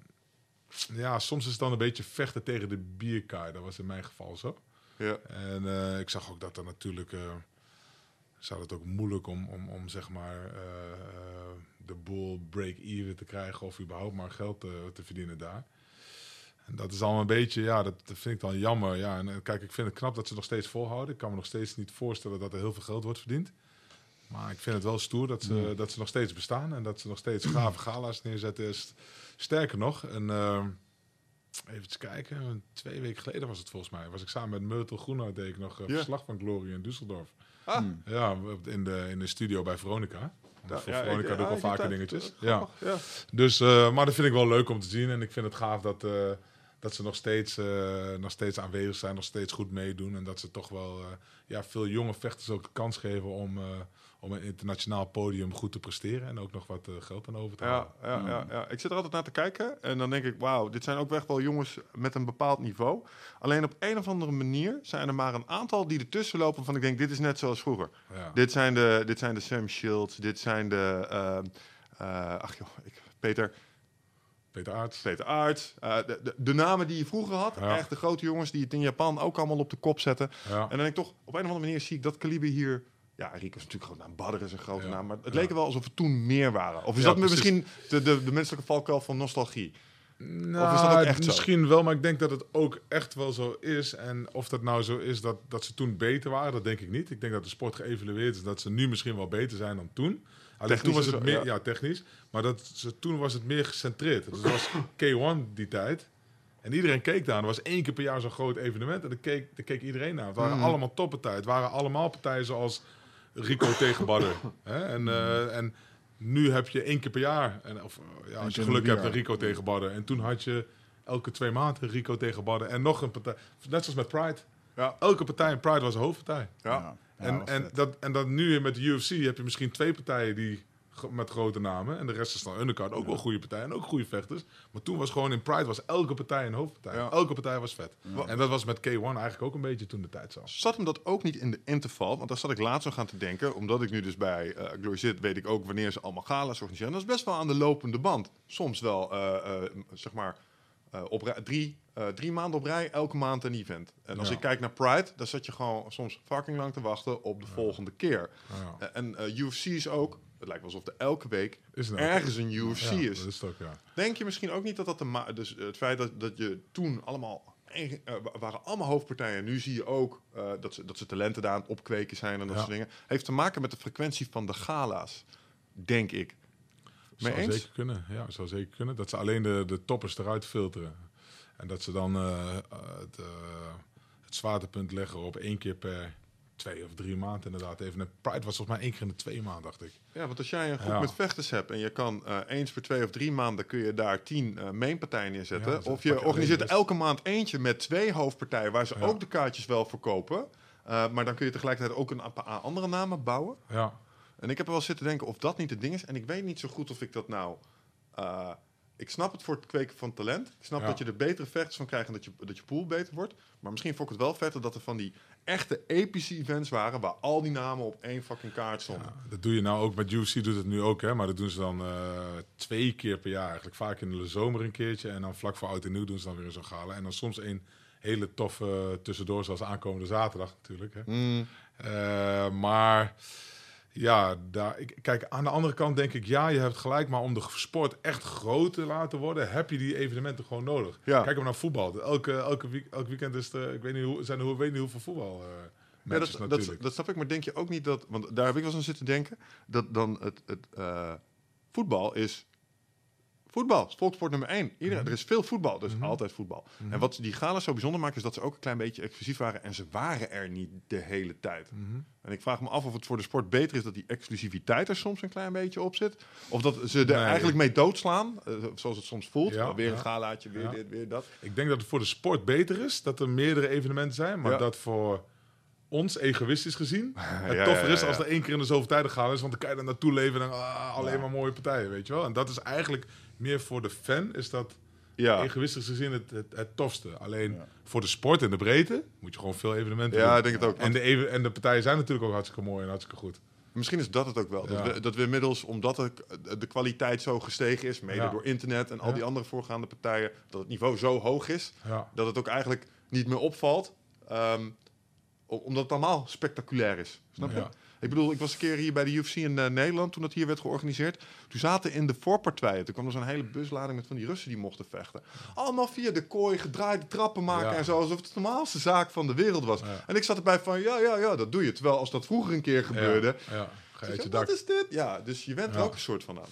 ja, soms is het dan een beetje vechten tegen de bierkaai. Dat was in mijn geval zo. Ja. En eh, ik zag ook dat er natuurlijk... eh zou het ook moeilijk om, om, om zeg maar eh, eh, de boel break-even te krijgen... of überhaupt maar geld te, te verdienen daar. En dat is allemaal een beetje, ja, dat, dat vind ik dan jammer. Ja, en eh, kijk, ik vind het knap dat ze nog steeds volhouden. Ik kan me nog steeds niet voorstellen dat er heel veel geld wordt verdiend. Maar ik vind het wel stoer dat ze, dat ze nog steeds bestaan en dat ze nog steeds gave gala's neerzetten. Sterker nog, een, eh, even kijken, twee weken geleden was het volgens mij. Was ik samen met Myrtle Groenhout, deed ik nog Ja. verslag van Glory in Düsseldorf. Ah, Hmm. Ja, in de, in de studio bij Veronica. Want voor ja, Veronica ik- doe ik ja, al vaker tijd- dingetjes. Ja. grappig, ja. Dus, eh, maar dat vind ik wel leuk om te zien. En ik vind het gaaf dat, eh, dat ze nog steeds, eh, nog steeds aanwezig zijn, nog steeds goed meedoen. En dat ze toch wel eh, ja, veel jonge vechters ook de kans geven om, eh, om een internationaal podium goed te presteren. En ook nog wat eh, geld aan over te halen. Ja, ja, ja, ja. Ik zit er altijd naar te kijken en dan denk ik, wauw, dit zijn ook echt wel jongens met een bepaald niveau. Alleen op een of andere manier zijn er maar een aantal die ertussen lopen van ik denk, dit is net zoals vroeger. Ja. Dit zijn de, dit zijn de Sam Shields, dit zijn de, ehm, eh, ach joh, ik, Peter, Peter Aerts. Peter Aerts. eh, de, de, de namen die je vroeger had, Ja. echt de grote jongens die het in Japan ook allemaal op de kop zetten. Ja. En dan denk ik toch, op een of andere manier zie ik dat kaliber hier... Ja, Rico is natuurlijk groot naam, Badr is een grote Ja. naam, maar het leek er wel alsof we toen meer waren. Of is dat precies. misschien de, de, de menselijke valkuil van nostalgie? Nou, Of is dat ook echt zo? misschien wel, maar ik denk dat het ook echt wel zo is. En of dat nou zo is dat, dat ze toen beter waren, dat denk ik niet. Ik denk dat de sport geëvalueerd is dat ze nu misschien wel beter zijn dan toen. Alleen Technisch toen was het meer, ja. ja. technisch. Maar dat ze, toen was het meer gecentreerd. Dus het was K1 die tijd. En iedereen keek daar. Er was één keer per jaar zo'n groot evenement. En daar keek, daar keek iedereen naar. Het waren Mm. allemaal toppartijen. Het waren allemaal partijen zoals Rico tegen Badder. Hè? En, eh, en nu heb je één keer per jaar. En, of, ja, als je geluk hebt, een. Rico tegen Badder. En toen had je elke twee maanden Rico tegen Badder. En nog een partij. Net zoals met Pride. Ja. Elke partij in Pride was een hoofdpartij. Ja. Ja, en, en, dat, en dat nu met de UFC heb je misschien twee partijen die met grote namen. En de rest is dan undercard. Ook wel goede partijen en ook goede vechters. Maar toen was gewoon in Pride was elke partij een hoofdpartij. Ja. Elke partij was vet. En dat was met K1 eigenlijk ook een beetje toen de tijd zo. Zat hem dat ook niet in de interval? Want daar zat ik laatst nog aan te denken. Omdat ik nu dus bij eh Glory zit, weet ik ook wanneer ze allemaal galas organiseren. En dat is best wel aan de lopende band. Soms wel, eh, eh, zeg maar, op drie, drie maanden op rij, elke maand een event. En als Ja. ik kijk naar Pride, dan zat je gewoon soms fucking lang te wachten op de volgende keer. Ja. En UFC is ook het lijkt wel alsof er elke week Is er ergens een UFC Ja, is. Dat is ook, ja. Denk je misschien ook niet dat dat de ma- dus het feit dat, dat je toen allemaal eh, wa- waren allemaal hoofdpartijen. Nu zie je ook eh, dat, ze, dat ze talenten daar aan het opkweken zijn en dat Ja. soort dingen. Heeft te maken met de frequentie van de gala's, denk ik. Mee Zou eens? zeker kunnen. Ja, zou zeker kunnen. Dat ze alleen de, de toppers eruit filteren. En dat ze dan eh, eh, het, eh, het zwaartepunt leggen op één keer per twee of drie maanden inderdaad. Even een Pride was volgens mij één keer in de twee maanden, dacht ik. Ja, want als jij een groep Ja. met vechters hebt en je kan eh, eens per twee of drie maanden kun je daar tien eh mainpartijen neerzetten. Ja, of je organiseert dus- elke maand eentje met twee hoofdpartijen waar ze Ja. ook de kaartjes wel verkopen. Eh, maar dan kun je tegelijkertijd ook een paar andere namen bouwen. Ja, En ik heb er wel zitten denken of dat niet het ding is. En ik weet niet zo goed of ik dat nou. ik snap het voor het kweken van talent. Ik snap Ja. dat je er betere vechters van krijgt en dat je, dat je pool beter wordt. Maar misschien vond ik het wel vetter dat er van die echte epische events waren. waar al die namen op één fucking kaart stonden. ja, dat doe je nou ook. Met UFC doet het nu ook, hè. Maar dat doen ze dan eh, twee keer per jaar eigenlijk. Vaak in de zomer een keertje. En dan vlak voor oud en nieuw doen ze dan weer zo'n gala. En dan soms een hele toffe tussendoor, zoals aankomende zaterdag natuurlijk. Hè. Mm, Eh, maar ja, daar, ik, kijk, aan de andere kant denk ik, ja, je hebt gelijk, maar om de sport echt groot te laten worden, heb je die evenementen gewoon nodig. Ja. Kijk maar naar voetbal. Elke, elke, week, elk weekend is er, ik weet niet hoe, zijn er, hoe, weet niet hoeveel voetbal eh ja, dat, dat, natuurlijk. dat snap ik, maar denk je ook niet dat. Want daar heb ik wel eens aan zitten denken. Dat dan het, het eh, voetbal is. Voetbal is volkssport nummer één. Iedereen, Er is veel voetbal, dus altijd voetbal. En wat die galas zo bijzonder maakt, is dat ze ook een klein beetje exclusief waren. En ze waren er niet de hele tijd. En ik vraag me af of het voor de sport beter is dat die exclusiviteit er soms een klein beetje op zit. Of dat ze er Nee. eigenlijk mee doodslaan, eh, zoals het soms voelt. Ja, weer een galaatje, weer Ja. dit, weer dat. Ik denk dat het voor de sport beter is dat er meerdere evenementen zijn, maar dat voor ons egoïstisch gezien het Ja, toffer is ja, als er één keer in de zoveel tijd gaan is, want dan kan je er naartoe leven en dan ah, alleen maar mooie partijen, weet je wel. En dat is eigenlijk meer voor de fan is dat Ja, egoïstisch gezien het, het, het tofste. Alleen Ja. voor de sport in de breedte moet je gewoon veel evenementen ja doen. ik denk het ook. En de, even- en de partijen zijn natuurlijk ook hartstikke mooi en hartstikke goed. Misschien is dat het ook wel. Dat, we, dat we inmiddels, omdat de, de kwaliteit zo gestegen is, mede Ja. door internet en al Ja. die andere voorgaande partijen, dat het niveau zo hoog is, dat het ook eigenlijk niet meer opvalt. ehm, omdat het allemaal spectaculair is. Snap je? Ik bedoel, ik was een keer hier bij de UFC in eh, Nederland toen dat hier werd georganiseerd. Toen zaten in de voorpartijen, toen kwam er zo'n hele buslading met van die Russen die mochten vechten. Allemaal via de kooi gedraaide trappen maken Ja. en zo, alsof het de normaalste zaak van de wereld was. Ja. En ik zat erbij van, ja, ja, ja, dat doe je. Terwijl als dat vroeger een keer gebeurde, Ja, je je wat is dit? Ja, dus je bent er ook een soort van aan.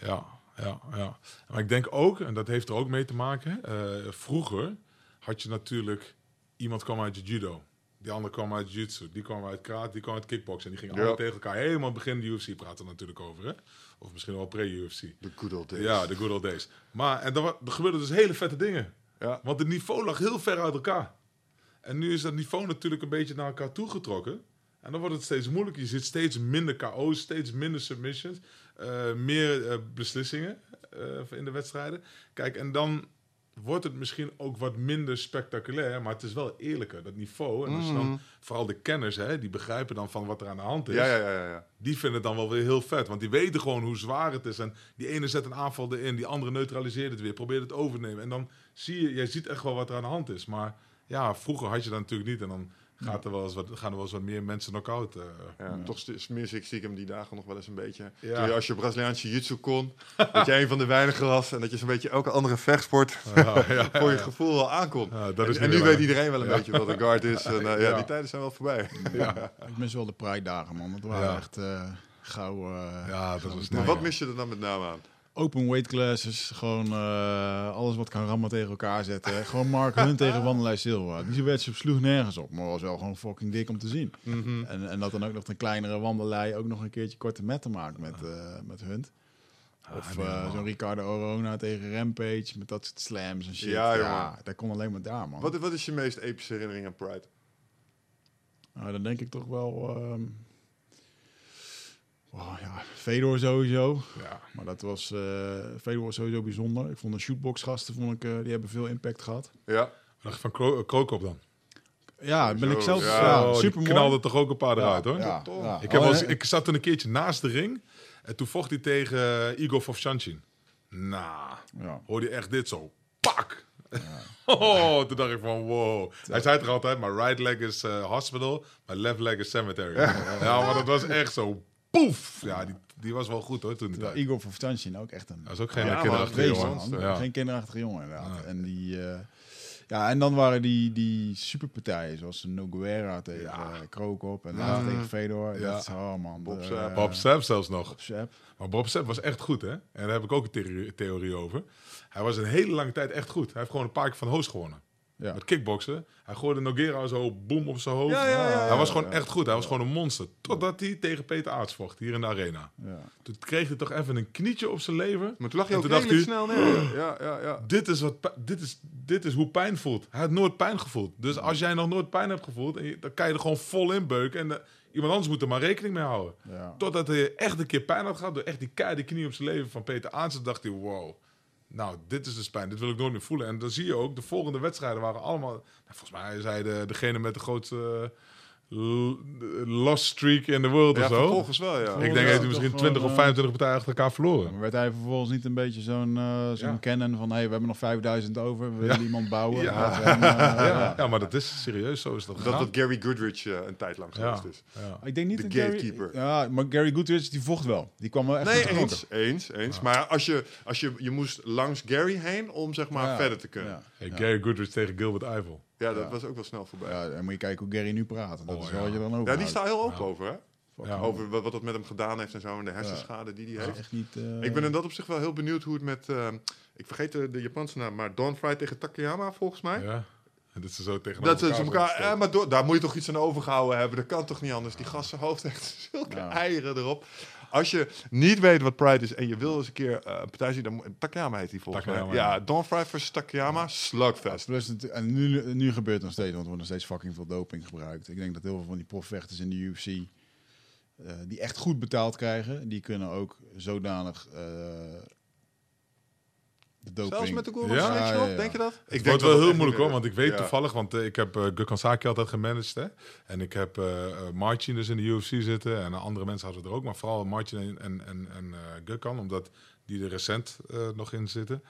Ja, ja, ja. Maar ik denk ook, en dat heeft er ook mee te maken, eh, vroeger had je natuurlijk, iemand kwam uit de judo. Die andere kwam uit jiu-jitsu, die kwam uit karate, die kwam uit kickboksen. En die gingen Ja. allemaal tegen elkaar. Helemaal begin de UFC praten natuurlijk over, hè? Of misschien wel pre-UFC. The good old days. Ja, de good old days. Maar en er, er gebeurden dus hele vette dingen. Ja. Want het niveau lag heel ver uit elkaar. En nu is dat niveau natuurlijk een beetje naar elkaar toegetrokken. En dan wordt het steeds moeilijker. Je ziet steeds minder KO's, steeds minder submissions, eh, meer eh, beslissingen eh, in de wedstrijden. Kijk, en dan wordt het misschien ook wat minder spectaculair, maar het is wel eerlijker, dat niveau. En je dan, vooral de kenners, hè, die begrijpen dan van wat er aan de hand is Ja, ja, ja, ja, ja. die vinden het dan wel weer heel vet. Want die weten gewoon hoe zwaar het is. En die ene zet een aanval erin, die andere neutraliseert het weer, probeert het over te nemen. En dan zie je, jij ziet echt wel wat er aan de hand is. Maar ja, vroeger had je dat natuurlijk niet. En dan gaat er wel eens wat, gaan er wel eens wat meer mensen knock-out. eh. Ja, Toch mis ik stiekem die dagen nog wel eens een beetje. Ja. Toen je als je Braziliaanse jiu-jitsu kon, dat je een van de weinigen was en dat je zo'n beetje elke andere vechtsport Ja, ja, voor je gevoel wel aankon. Ja, dat is en en nu weet iedereen wel een beetje wat een guard is. En, eh, ja, Ja. die tijden zijn wel voorbij. ja. Ik mis wel de Pride-dagen, man. Dat waren Ja. echt eh gauw... ja, dat gauw was. Maar wat mis je er dan met name aan? Open weight classes, gewoon eh, alles wat kan rammen tegen elkaar zetten. gewoon Mark Hunt tegen Wanderlei Silva. Die wedstrijd sloeg nergens op, maar was wel gewoon fucking dik om te zien. Mhm. En, en dat dan ook nog een kleinere Wanderlei ook nog een keertje korte metten maakt met, eh, met Hunt. Of nee, eh, zo'n Ricardo Orona tegen Rampage met dat soort slams en shit. Ja, Ja, dat kon alleen maar daar, man. Wat, wat is je meest epische herinnering aan Pride? Nou, dan denk ik toch wel... ehm oh, ja, Fedor sowieso. Ja. Maar dat was... eh Fedor was sowieso bijzonder. Ik vond de shootbox gasten, vond ik, eh, die hebben veel impact gehad. Ja, Wat dacht je van Kro eh, Krokop dan? Ja, ben ik zelf ja. ja, Oh, die super mooi. knalde toch ook een paar eruit, hoor. Ja, Toch? ja. Ik, heb Oh, eens- en- ik zat toen een keertje naast de ring. En toen vocht hij tegen Igor Vovchanchin. Nou, ja. hoorde je echt dit zo. Pak! Oh, toen dacht ik van wow. Hij zei het er altijd, maar right leg is hospital, maar left leg is cemetery. Ja. maar dat was echt zo. Poef! Ja, die, die was wel goed hoor toen. die Terwijl. Igor Vovtanshin ook echt een Dat is ook geen Ja, kinderachtige jongen. Ja. Geen kinderachtige jongen inderdaad. Ja. En die... eh, ja, en dan waren die, die superpartijen, zoals Noguera tegen Ja. Krokop en Ja. later tegen Fedor. Ja. Dat is, oh man. Bob de-. Bob Sapp zelfs nog. Bob. Maar Bob Sepp was echt goed, hè? En daar heb ik ook een theorie, theorie over. Hij was een hele lange tijd echt goed. Hij heeft gewoon een paar keer van host gewonnen. Ja. Met kickboksen. Hij gooide Noguera zo boem op zijn hoofd. Ja, ja, ja, hij was gewoon ja. echt goed. Hij was gewoon een monster. Totdat hij tegen Peter Aarts vocht, hier in de arena. Ja. Toen kreeg hij toch even een knietje op zijn lever. Maar toen lag En ook redelijk hij- snel neer. Ja, ja, ja. Dit is, wat, dit, is, dit is hoe pijn voelt. Hij had nooit pijn gevoeld. Dus als jij nog nooit pijn hebt gevoeld, en je- dan kan je er gewoon vol in beuken. En eh, iemand anders moet er maar rekening mee houden. Ja. Totdat hij echt een keer pijn had gehad door echt die keiharde knie op zijn leven van Peter Aartsen, dacht hij, wow, nou, dit is dus pijn. Dit wil ik nooit meer voelen. En dan zie je ook, de volgende wedstrijden waren allemaal... Nou, volgens mij zei de, degene met de grootste eh, lost streak in de world Ja, of zo. vervolgens wel, ja. Ik denk dat hij misschien Toch 20 of gewoon, 25 partijen achter elkaar verloren. Maar werd hij vervolgens niet een beetje zo'n eh zo'n Ja. kennen van... hey, we hebben nog 5000 over, we willen Ja. iemand bouwen? Ja. Eh, Ja, ja, maar dat is serieus, zo is dat Dat dat Gary Goodrich eh, een tijd lang ja, geweest is. ja. Ik denk niet De dat Gary... gatekeeper. Ja, maar Gary Goodrich, die vocht wel. Die kwam wel echt Nee, eens, eens, eens. Maar als je, als je, je moest langs Gary heen om zeg maar Ja. verder te kunnen. Ja. Ja, Hey, Gary Goodrich tegen Gilbert Eiffel. dat Ja. was ook wel snel voorbij. Ja, Ja, dan moet je kijken hoe Gary nu praat. Dat Oh, is ja. wel wat je dan over die staat heel open Ja. over, hè? Ja. Over wat, wat dat met hem gedaan heeft en zo. En de hersenschade die hij heeft. Echt niet... eh, Ik ben in dat opzicht wel heel benieuwd hoe het met... eh, ik vergeet de, de Japanse naam, maar Don Fry tegen Takayama volgens mij. Ja. En dat ze zo tegen Dat ze elkaar elkaar, eh, maar door, daar moet je toch iets aan overgehouden hebben. Dat kan toch niet anders. Die gasten hoofd heeft zulke Ja. eieren erop. Als je niet weet wat Pride is en je wil eens een keer eh, een partij zien, dan Takayama heet die volgens Takayama, mij. Ja, ja. Don Fry versus Takayama, slugfest. Plus, het- en nu, nu gebeurt het nog steeds, want er wordt nog steeds fucking veel doping gebruikt. Ik denk dat heel veel van die profvechters in de UFC, eh, die echt goed betaald krijgen, die kunnen ook zodanig eh, de doping... Zelfs met de Ja, ja, ja. denk je dat? Ik Het denk wordt wel heel moeilijk hoor, want ik weet Ja. toevallig, want ik heb uh, Gökhan Saki altijd gemanaged. Hè? En ik heb eh eh, Marcin dus in de UFC zitten en andere mensen hadden er ook. Maar vooral Marcin en, en, en, eh, Gökhan, omdat die er recent eh, nog in zitten.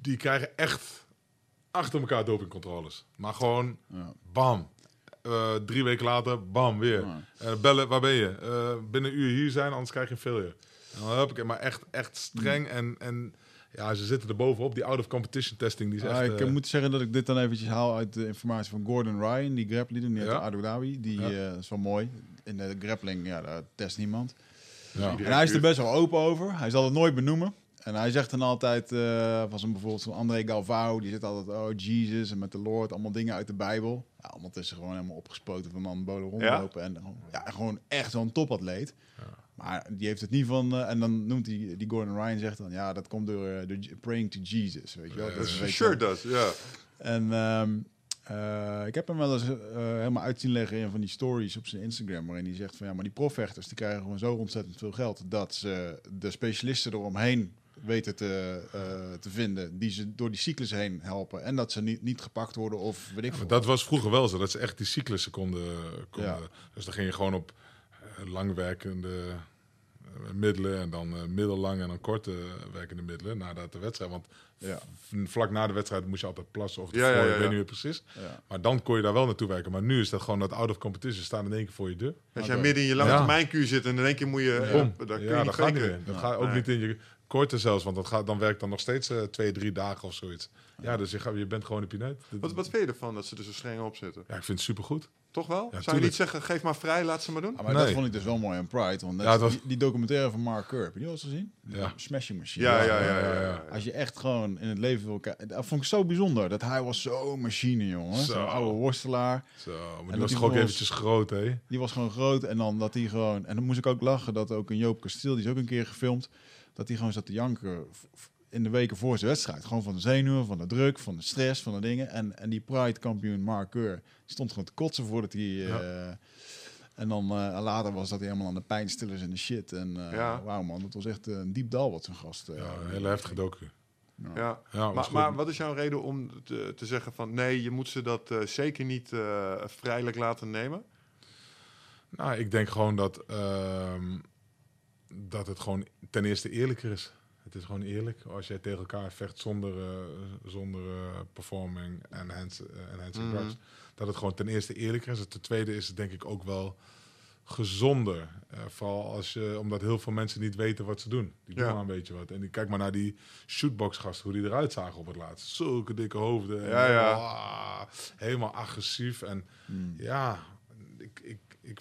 Die krijgen echt achter elkaar dopingcontroles. Maar gewoon Ja. bam. Eh, drie weken later, bam, weer. Eh, bellen, waar ben je? Eh, binnen een uur hier zijn, anders krijg je een failure. En dan heb ik maar echt, echt streng en... en ja, ze zitten er bovenop. Die out-of-competition testing, die is Ah, echt... ik eh, moet zeggen dat ik dit dan eventjes haal uit de informatie van Gordon Ryan, die grappler, die uit Ja. Abu Dhabi. Die Ja. eh, is wel mooi. In de grappling, ja, daar test niemand. ja. En hij is er best wel open over. Hij zal het nooit benoemen. En hij zegt dan altijd, eh van zo'n bijvoorbeeld zo'n André Galvao, die zit altijd, oh Jesus en met de Lord, allemaal dingen uit de Bijbel. Ja, ondertussen gewoon helemaal opgespoten van man bolen rondlopen. En gewoon- ja, gewoon echt zo'n topatleet. Maar die heeft het niet van, eh, en dan noemt hij, die Gordon Ryan zegt dan, ja, dat komt door eh, de praying to Jesus, weet je wel. Dat is, Sure does, ja. En ehm, eh, ik heb hem wel eens helemaal uit zien leggen in van die stories op zijn Instagram, waarin hij zegt van ja, maar die profvechters die krijgen gewoon zo ontzettend veel geld dat ze de specialisten eromheen weten te, te vinden, die ze door die cyclus heen helpen en dat ze niet, niet gepakt worden of weet ik veel. dat was vroeger wel zo, dat ze echt die cyclussen konden. konden Ja. Dus dan ging je gewoon op langwerkende middelen en dan eh, middellang en dan korte werkende middelen nadat de wedstrijd. Want Ja. vlak na de wedstrijd moest je altijd plassen of Ja, ervoor, ja, ja, ik weet niet meer precies. Maar dan kon je daar wel naartoe werken. Maar nu is dat gewoon dat out of competition staan in één keer voor je deur. Als jij midden in je lange Ja. termijnkuur zit en in één keer moet je... Ja, daar kun je dat gaat niet. Dat gaat ook niet in je korte zelfs, want dat gaat, dan werkt dan nog steeds eh, twee, drie dagen of zoiets. Ja, dus je, bent gewoon een pineut. Wat, wat vind je ervan dat ze er zo streng op zitten? Ja, ik vind het supergoed. Toch wel? Zou je niet zeggen, geef maar vrij, laat ze maar doen? Ah, maar dat vond ik dus wel mooi aan Pride, want Ja, was- die, die documentaire van Mark Kerr, heb je die al eens gezien? Ja. Smashing Machine. Ja, ja, Ja, ja. ja, ja, ja. Als je echt gewoon in het leven wil kijken. Dat vond ik zo bijzonder. Dat hij was zo'n machine, jongen. Zo. Zo'n oude worstelaar. Zo, maar dat die was die toch ook volgens- eventjes groot, hè? Die was gewoon groot. En dan dat hij gewoon... En dan moest ik ook lachen dat ook een Joop Kasteel, die is ook een keer gefilmd. Dat hij gewoon zat te janken in de weken voor zijn wedstrijd. Gewoon van de zenuwen, van de druk, van de stress, van de dingen. En, en die Pride-kampioen Mark Keur, stond gewoon te kotsen voordat hij... eh, en dan eh, later was dat hij helemaal aan de pijnstillers en de shit. En eh Ja. wauw man, dat was echt een diep dal wat zijn gast... eh, Ja, een hele heftige docu. Ja. Ja, Maar, maar wat is jouw reden om te, te zeggen van... nee, je moet ze dat zeker niet eh, vrijelijk laten nemen? Nou, ik denk gewoon dat, ehm, dat het gewoon ten eerste eerlijker is. Het is gewoon eerlijk. Als jij tegen elkaar vecht zonder, eh, zonder eh, performing en hands, eh, enhancing Mhm. drugs. Dat het gewoon ten eerste eerlijker is. En ten tweede is het denk ik ook wel gezonder. Vooral als je, omdat heel veel mensen niet weten wat ze doen. Die doen Ja. maar een beetje wat. En die, kijk maar naar die shootbox gasten, hoe die eruit zagen op het laatst. Zulke dikke hoofden. Ja, ja. Helemaal agressief. En ja, ik, ik, ik,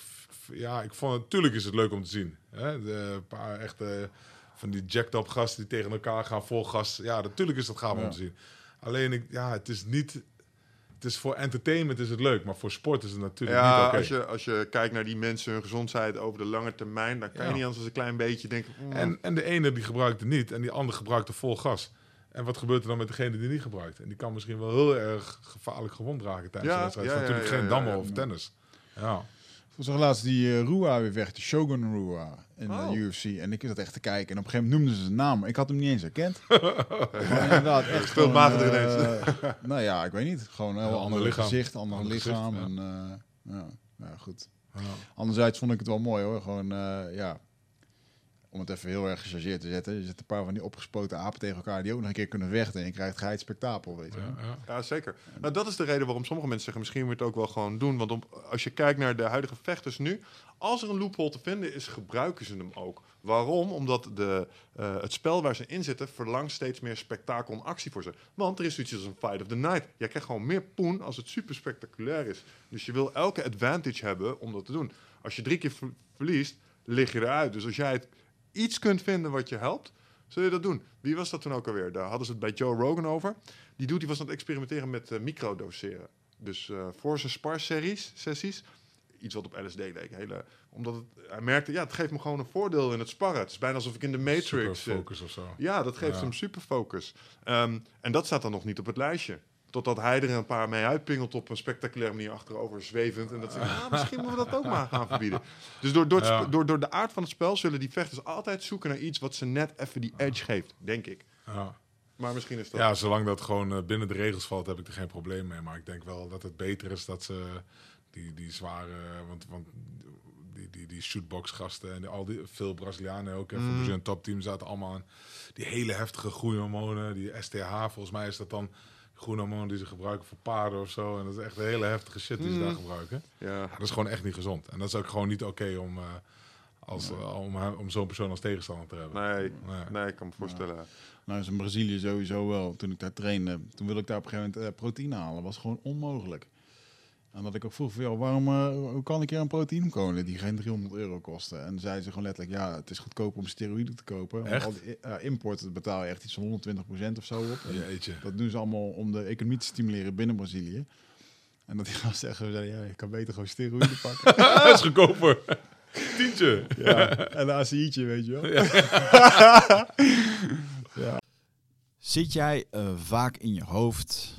ja, ik vond het, natuurlijk is het leuk om te zien. Hè? De paar echte van die jacked up gasten die tegen elkaar gaan vol gas. Ja, natuurlijk is dat gaaf om te zien. Alleen, ik, ja, het is niet... Het is voor entertainment is het leuk, maar voor sport is het natuurlijk Ja, niet oké. als, je, als je kijkt naar die mensen, hun gezondheid over de lange termijn, dan kan je niet anders dan een klein beetje denken. mm, En, en de ene die gebruikt het niet en die andere gebruikt het vol gas. En wat gebeurt er dan met degene die niet gebruikt? En die kan misschien wel heel erg gevaarlijk gewond raken tijdens Ja, de wedstrijd. ja, natuurlijk ja, geen ja, dammen ja. of tennis. Ja. Zag laatst die eh Rua weer weg, de Shogun Rua in de Oh. UFC. En ik zat echt te kijken. En op een gegeven moment noemden ze zijn naam. Ik had hem niet eens herkend. Inderdaad, echt Veel magerder eh, nou ja, ik weet niet. Gewoon een heel ander ander lichaam. gezicht, ander, Ander lichaam. gezicht, en, eh, ja. ja, goed. Ja. Anderzijds vond ik het wel mooi hoor. Gewoon, eh, ja, om het even heel erg gechargeerd te zetten. Je zet een paar van die opgespoten apen tegen elkaar die ook nog een keer kunnen vechten. En je krijgt geheid spektakel, weet je. Ja, ja. Ja, zeker. Nou, dat is de reden waarom sommige mensen zeggen, misschien moet je het ook wel gewoon doen. Want om, als je kijkt naar de huidige vechters nu, als er een loophole te vinden is, gebruiken ze hem ook. Waarom? Omdat de, eh, het spel waar ze in zitten verlangt steeds meer spektakel en actie voor ze. Want er is zoiets als een fight of the night. Jij krijgt gewoon meer poen als het super spectaculair is. Dus je wil elke advantage hebben om dat te doen. Als je drie keer ver- verliest, lig je eruit. Dus als jij het iets kunt vinden wat je helpt, zul je dat doen. Wie was dat toen ook alweer? Daar hadden ze het bij Joe Rogan over. Die doet, die was aan het experimenteren met eh, microdoseren. Dus eh, voor zijn spar-series, sessies, iets wat op LSD leek. Hele, omdat het, hij merkte, ja, het geeft me gewoon een voordeel in het sparren. Het is bijna alsof ik in de Matrix Super zit. focus of zo. Ja, dat geeft Ja. hem super focus. Ehm, en dat staat dan nog niet op het lijstje. Totdat hij er een paar mee uitpingelt op een spectaculaire manier achterover zwevend. En dat ze, ah, misschien moeten we dat ook maar gaan verbieden. Dus door, door, Ja. door, door de aard van het spel zullen die vechters altijd zoeken naar iets wat ze net even die edge geeft, denk ik. Ja. Maar misschien is dat... Ja, zolang dat gewoon eh, binnen de regels valt, heb ik er geen probleem mee. Maar ik denk wel dat het beter is dat ze die, die zware, want, want die, die, die shootbox gasten en al die, veel Brazilianen ook, en Mm. voor een topteam zaten allemaal aan die hele heftige groeihormonen, die STH, volgens mij is dat dan groeihormonen die ze gebruiken voor paarden of zo. En dat is echt een hele heftige shit die ze Mm. daar gebruiken. Ja. Dat is gewoon echt niet gezond. En dat is ook gewoon niet oké om, eh, als, eh, om, om zo'n persoon als tegenstander te hebben. Nee, Nee. nee, ik kan me voorstellen. Nou, is in Brazilië sowieso wel. Toen ik daar trainde, toen wilde ik daar op een gegeven moment eh, proteïne halen. Dat was gewoon onmogelijk. En dat ik ook vroeg van, joh, waarom, eh, hoe kan ik hier een proteïne kolen die geen 300 euro kosten? En zeiden ze gewoon letterlijk, ja, het is goedkoper om steroïden te kopen. Echt? al die import betaal je echt iets van 120% of zo op. Jeetje. dat doen ze allemaal om de economie te stimuleren binnen Brazilië. En dat die gasten zeggen, ja, je kan beter gewoon steroïden pakken. Dat is goedkoper. Tientje. ja, en een ACI'tje, weet je wel. Zit jij eh, vaak in je hoofd?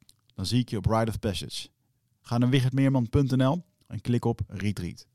Dan zie ik je op Ride of Passage. Ga naar wichertmeerman.nl en klik op Retreat.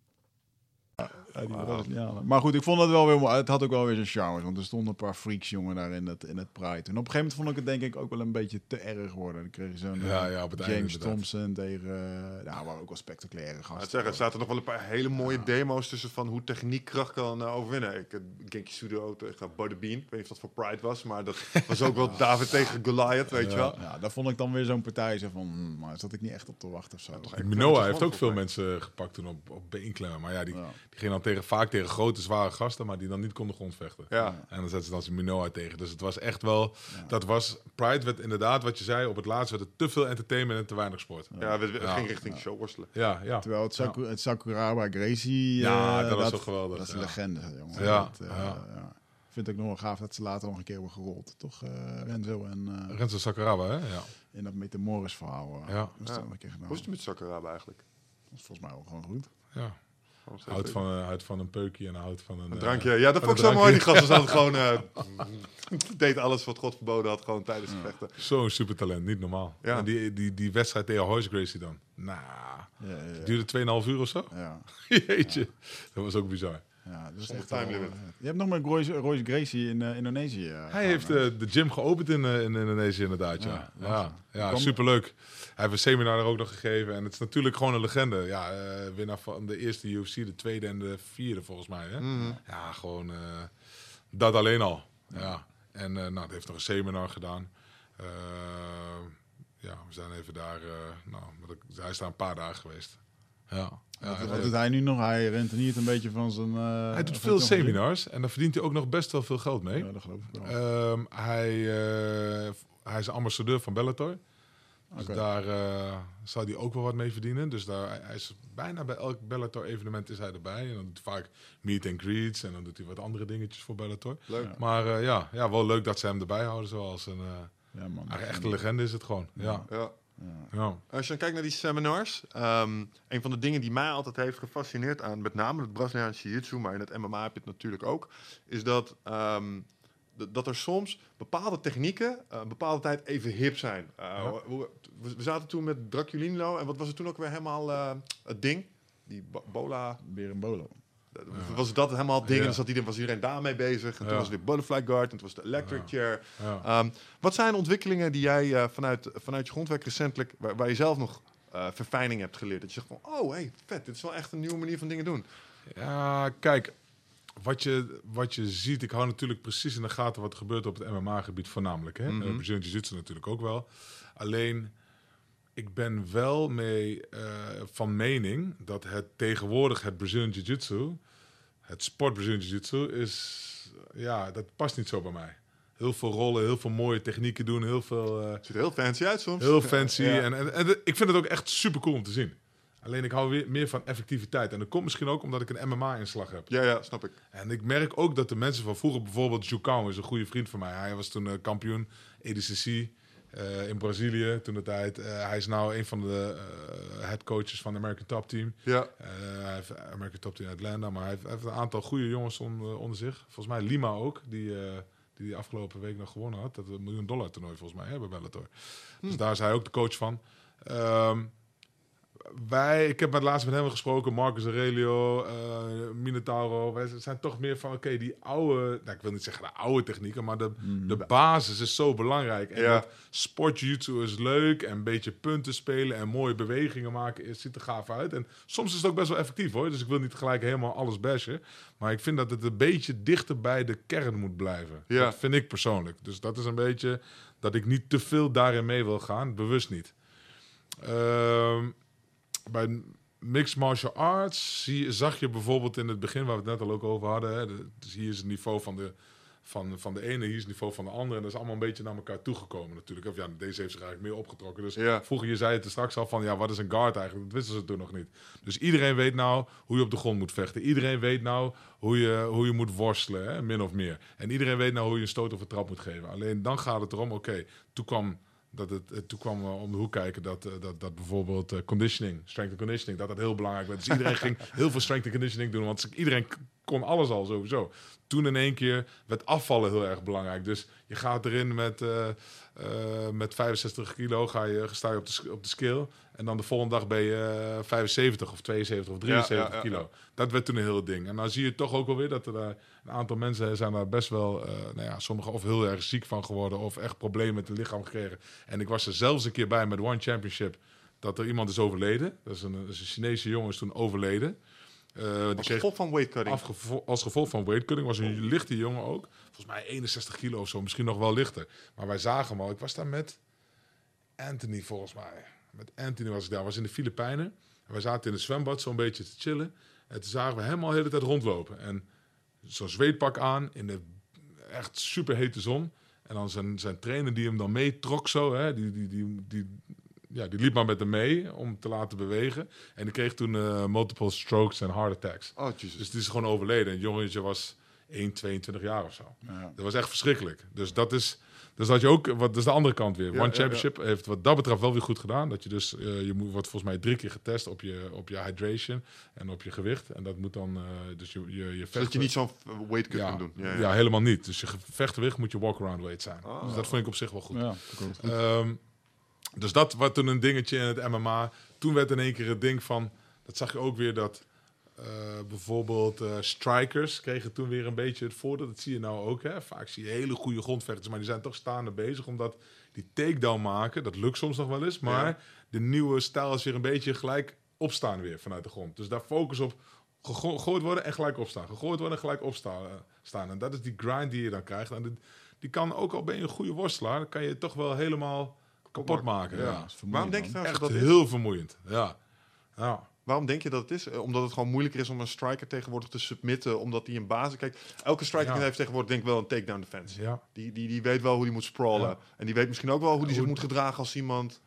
Uit die. Brazilianen. Maar goed, ik vond het wel weer mooi. Het had ook wel weer zijn charme. Want er stonden een paar freaks, jongen, daar in het, in het Pride. En op een gegeven moment vond ik het denk ik ook wel een beetje te erg worden. Dan kreeg je zo'n eh, Ja, ja, op het einde James. Thompson tegen... eh nou, waren ook wel spectaculaire Ik gasten. zeggen, er zaten nog wel een paar hele mooie demo's tussen van hoe techniek kracht kan eh, overwinnen. Ik, uh, Genki Sudo tegen Bean. Ik weet niet of dat voor Pride was, maar dat was ook wel David tegen Goliath, weet je wel. Ja, daar vond ik dan weer zo'n partij zo van... hm, maar zat ik niet echt op te wachten of zo. Minoa heeft ook veel mensen gepakt toen op, op beenklemmen. Maar ja, die, Ja. die gingen dan tegen, vaak tegen grote, zware gasten, maar die dan niet konden grondvechten. Ja. En dan zetten ze dan zijn Minoa tegen. Dus het was echt wel... Dat was... Pride werd inderdaad, wat je zei, op het laatst werd het te veel entertainment en te weinig sport. Ja, we, we Ja. ging richting showworstelen. Ja, ja. Terwijl het, Saku, het Sakuraba Gracie... Ja, eh, dat was toch geweldig, Dat is een ja. legende, jongen. Ja, Dat, eh, ja. ja. Ik vind ook nog wel gaaf dat ze later nog een keer hebben gerold. Toch, eh Renzo en eh, Renzo Sakuraba, hè? Ja. in dat Metamoris verhaal. eh, Ja. Ja. Hoe is het met Sakuraba eigenlijk? Dat is volgens mij wel gewoon goed. ja. Houdt van, houdt van een peukje en houdt van een... Een eh, drankje. Ja, dat vond ik zo mooi. Die gast was altijd gewoon... eh, deed alles wat God verboden had, gewoon tijdens de vechten. Zo'n supertalent, niet normaal. Ja. En die, die, die wedstrijd tegen Horace Gracie dan. Nou, Ja, ja, ja. duurde 2,5 uur of zo. ja. Jeetje, dat was ook bizar. Ja, dat is echt time limit. eh, Je hebt nog met Royce, Royce Gracie in eh, Indonesië. eh, Hij heeft eh, de gym geopend in, eh, in Indonesië inderdaad, ja. Ja, Ja, ja, superleuk. Hij heeft een seminar er ook nog gegeven. En het is natuurlijk gewoon een legende. Ja, eh, winnaar van de eerste UFC, de tweede en de vierde volgens mij. Hè? Mhm. Ja, gewoon eh, dat alleen al. Ja. En eh, nou, hij heeft nog een seminar gedaan. Ja, we zijn even daar. eh, nou, hij is daar een paar dagen geweest. Ja. Ja Wat, doet hij nu nog? Hij renteniert een beetje van zijn... eh, hij doet veel seminars en daar verdient hij ook nog best wel veel geld mee. Ja, dat geloof ik wel. Ehm, hij, eh, hij is ambassadeur van Bellator. Dus daar eh, zal hij ook wel wat mee verdienen. Dus daar, hij- is bijna bij elk Bellator-evenement is hij erbij. En dan doet hij vaak meet and greets. En dan doet hij wat andere dingetjes voor Bellator. Leuk. Ja. Maar eh, ja, ja, wel leuk dat ze hem erbij houden. Zoals een eh, ja, man. echte legende is het gewoon. Ja. Ja. Ja. Ja. Als je dan kijkt naar die seminars, ehm, een van de dingen die mij altijd heeft gefascineerd aan met name het Braziliaanse jiu-jitsu, maar in het MMA heb je het natuurlijk ook, is dat, ehm, dat er soms bepaalde technieken eh, een bepaalde tijd even hip zijn. Eh, Ja. we, we zaten toen met Draculino en wat was het toen ook weer helemaal eh, het ding? Die bo- bola, Berimbolo. Was dat helemaal het ding Ja. en dan zat iedereen, was iedereen daarmee bezig. En toen was het weer butterfly guard en toen was de electric chair. Ehm, wat zijn ontwikkelingen die jij eh, vanuit, vanuit je grondwerk recentelijk, waar, waar je zelf nog eh, verfijning hebt geleerd? Dat je zegt van, oh hey, vet, dit is wel echt een nieuwe manier van dingen doen. Ja, kijk, wat je, wat je ziet, ik hou natuurlijk precies in de gaten wat er gebeurt op het MMA-gebied voornamelijk. Hè? Mm Brazilian Jiu-Jitsu natuurlijk ook wel. Alleen, ik ben wel mee eh, van mening dat het tegenwoordig het Brazilian Jiu-Jitsu, het sport Brazilian Jiu-Jitsu, is, ja, dat past niet zo bij mij. Heel veel rollen, heel veel mooie technieken doen, heel veel... Het ziet er heel fancy uit soms. Heel fancy. Ja. En, en, en ik vind het ook echt super cool om te zien. Alleen ik hou weer meer van effectiviteit. En dat komt misschien ook omdat ik een MMA-inslag heb. Ja, ja, snap ik. En ik merk ook dat de mensen van vroeger, bijvoorbeeld Jucão is een goede vriend van mij. Hij was toen eh, kampioen EDCC eh, in Brazilië toen de tijd. Eh, hij is nou een van de eh headcoaches van de American Top Team. Ja, hij heeft American Top Team in Atlanta, maar hij heeft, hij heeft een aantal goede jongens on- onder zich. Volgens mij Lima ook, die, die die afgelopen week nog gewonnen had. Dat een miljoen dollar toernooi volgens mij hè, bij Bellator. Dus daar is hij ook de coach van. Ehm, wij, ik heb met laatst met hem gesproken, Marcus Aurelio, eh Minotauro. Wij zijn toch meer van, oké, die oude, nou, ik wil niet zeggen de oude technieken, maar de, de basis is zo belangrijk. En Ja. sport jiu-jitsu is leuk en een beetje punten spelen en mooie bewegingen maken, is, ziet er gaaf uit. En soms is het ook best wel effectief hoor, dus ik wil niet gelijk helemaal alles bashen. Maar ik vind dat het een beetje dichter bij de kern moet blijven. Ja. Dat vind ik persoonlijk. Dus dat is een beetje dat ik niet te veel daarin mee wil gaan, bewust niet. Ehm, bij mixed martial arts zie, zag je bijvoorbeeld in het begin, waar we het net al ook over hadden. Hè, de- dus hier is het niveau van de, van, van de ene, hier is het niveau van de andere. En dat is allemaal een beetje naar elkaar toegekomen natuurlijk. Of ja, deze heeft zich eigenlijk meer opgetrokken. Dus Ja. vroeger, je zei het er straks al van, ja, wat is een guard eigenlijk? Dat wisten ze toen nog niet. Dus iedereen weet nou hoe je op de grond moet vechten. Iedereen weet nou hoe je, hoe je moet worstelen, hè, min of meer. En iedereen weet nou hoe je een stoot of een trap moet geven. Alleen dan gaat het erom, oké, toen kwam dat het, het- toen kwam om de hoek kijken dat, eh, dat, dat bijvoorbeeld eh, conditioning, strength and conditioning, dat dat heel belangrijk werd. Dus iedereen ging heel veel strength and conditioning doen, want iedereen kon alles al sowieso. Toen in één keer werd afvallen heel erg belangrijk. Dus je gaat erin met, eh, eh, met 65 kilo, ga je, sta je op de, op de scale. En dan de volgende dag ben je eh, 75 of 72 of 73 ja, ja, kilo. Dat werd toen een heel ding. En dan zie je toch ook wel weer dat er daar een aantal mensen zijn daar best wel, eh, nou ja, sommigen of heel erg ziek van geworden of echt problemen met het lichaam gekregen. En ik was er zelfs een keer bij met One Championship dat er iemand is overleden. Dat is een, dat is een Chinese jongen is toen overleden. Eh, Als gevolg van weight cutting. afgevo- als gevolg van weightcutting was een lichte jongen ook. Volgens mij 61 kilo of zo, misschien nog wel lichter. Maar wij zagen hem al. Ik was daar met Anthony volgens mij. Met Anthony was ik daar. was in de Filipijnen. En wij zaten in het zwembad zo'n beetje te chillen. En toen zagen we hem al de hele tijd rondlopen. En zo'n zweetpak aan in de echt superhete zon. En dan zijn, zijn trainer die hem dan meetrok zo. Hè, die, die, die, die, ja, die liep maar met hem mee om te laten bewegen. En die kreeg toen eh, multiple strokes en heart attacks. Oh, Jesus. Dus het is gewoon overleden. Het jongetje was 1, 22 jaar of zo. Ja. Dat was echt verschrikkelijk. Dus dat is, dus dat je ook, wat, dat is de andere kant weer. Ja, One ja, Championship heeft wat dat betreft wel weer goed gedaan. Dat je dus, eh, je moet, wordt volgens mij drie keer getest op je, op je hydration en op je gewicht. En dat moet dan, eh, dus je, je, je Zodat vecht- je niet zo'n weight cut ja, kan doen. ja, Ja, ja. helemaal niet. Dus je vechtgewicht moet je walk-around weight zijn. Ah. Dus dat vond ik op zich wel goed. Ja, dat. Ehm, dus dat was toen een dingetje in het MMA. Toen werd in één keer het ding van... Dat zag je ook weer dat eh, bijvoorbeeld eh, strikers kregen toen weer een beetje het voordeel. Dat zie je nou ook. Hè? Vaak zie je hele goede grondvechters, maar die zijn toch staande bezig. Omdat die takedown maken, dat lukt soms nog wel eens. Maar Ja. de nieuwe stijl is weer een beetje gelijk opstaan weer vanuit de grond. Dus daar focus op gego- gegooid worden en gelijk opstaan. Gegooid worden en gelijk opstaan. eh, staan. En dat is die grind die je dan krijgt. En die, die kan ook al ben je een goede worstelaar, dan kan je toch wel helemaal kapot maken. Ja, Waarom denk je man. trouwens Echt dat is? heel vermoeiend. Ja. ja. Waarom denk je dat het is? Eh, Omdat het gewoon moeilijker is om een striker tegenwoordig te submitten, omdat hij een basis... Kijk, elke striker Ja. heeft tegenwoordig denk ik wel een takedown defense. ja. Die, die, die weet wel hoe hij moet sprawlen. En die weet misschien ook wel hoe hij zich moet gedragen als iemand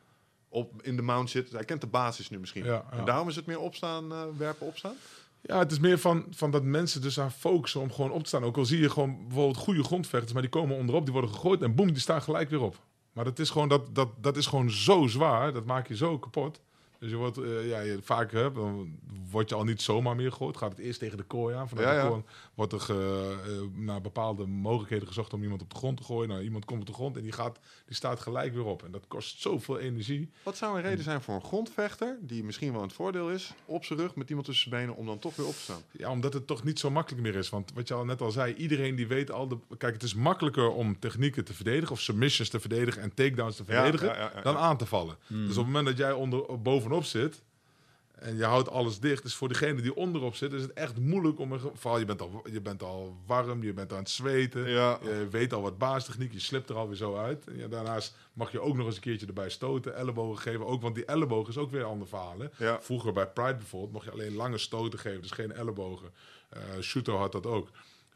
op, in de mount zit. Hij kent de basis nu misschien. En daarom is het meer opstaan, eh, werpen, opstaan? Ja, het is meer van, van dat mensen dus aan focussen om gewoon op te staan. Ook al zie je gewoon bijvoorbeeld goede grondvechters, maar die komen onderop, die worden gegooid en boem, die staan gelijk weer op. Maar dat is gewoon, dat, dat, dat is gewoon zo zwaar, dat maak je zo kapot. Dus je wordt, eh, ja, je, vaak hè, dan word je al niet zomaar meer gegooid. Gaat het eerst tegen de kooi aan. Vanuit Ja, de ja. kooi wordt er ge- eh, naar bepaalde mogelijkheden gezocht om iemand op de grond te gooien. Nou, iemand komt op de grond en die, gaat, die staat gelijk weer op. En dat kost zoveel energie. Wat zou een reden zijn voor een grondvechter, die misschien wel het voordeel is, op zijn rug met iemand tussen zijn benen, om dan toch weer op te staan? Ja, omdat het toch niet zo makkelijk meer is. Want wat je al net al zei, iedereen die weet al de. Kijk, het is makkelijker om technieken te verdedigen, of submissions te verdedigen en takedowns te Ja, verdedigen, ja, ja, ja. dan aan te vallen. Dus op het moment dat jij onder, bovenop zit en je houdt alles dicht, is voor degene die onderop zit, is het echt moeilijk om een geval. Je bent al, je bent al warm, je bent aan het zweten, Ja. je weet al wat baastechniek, je slipt er alweer zo uit. En ja, daarnaast mag je ook nog eens een keertje erbij stoten, ellebogen geven, ook, want die elleboog is ook weer een ander verhaal. Ja. Vroeger bij Pride bijvoorbeeld mocht je alleen lange stoten geven, dus geen ellebogen. Eh Shooter had dat ook.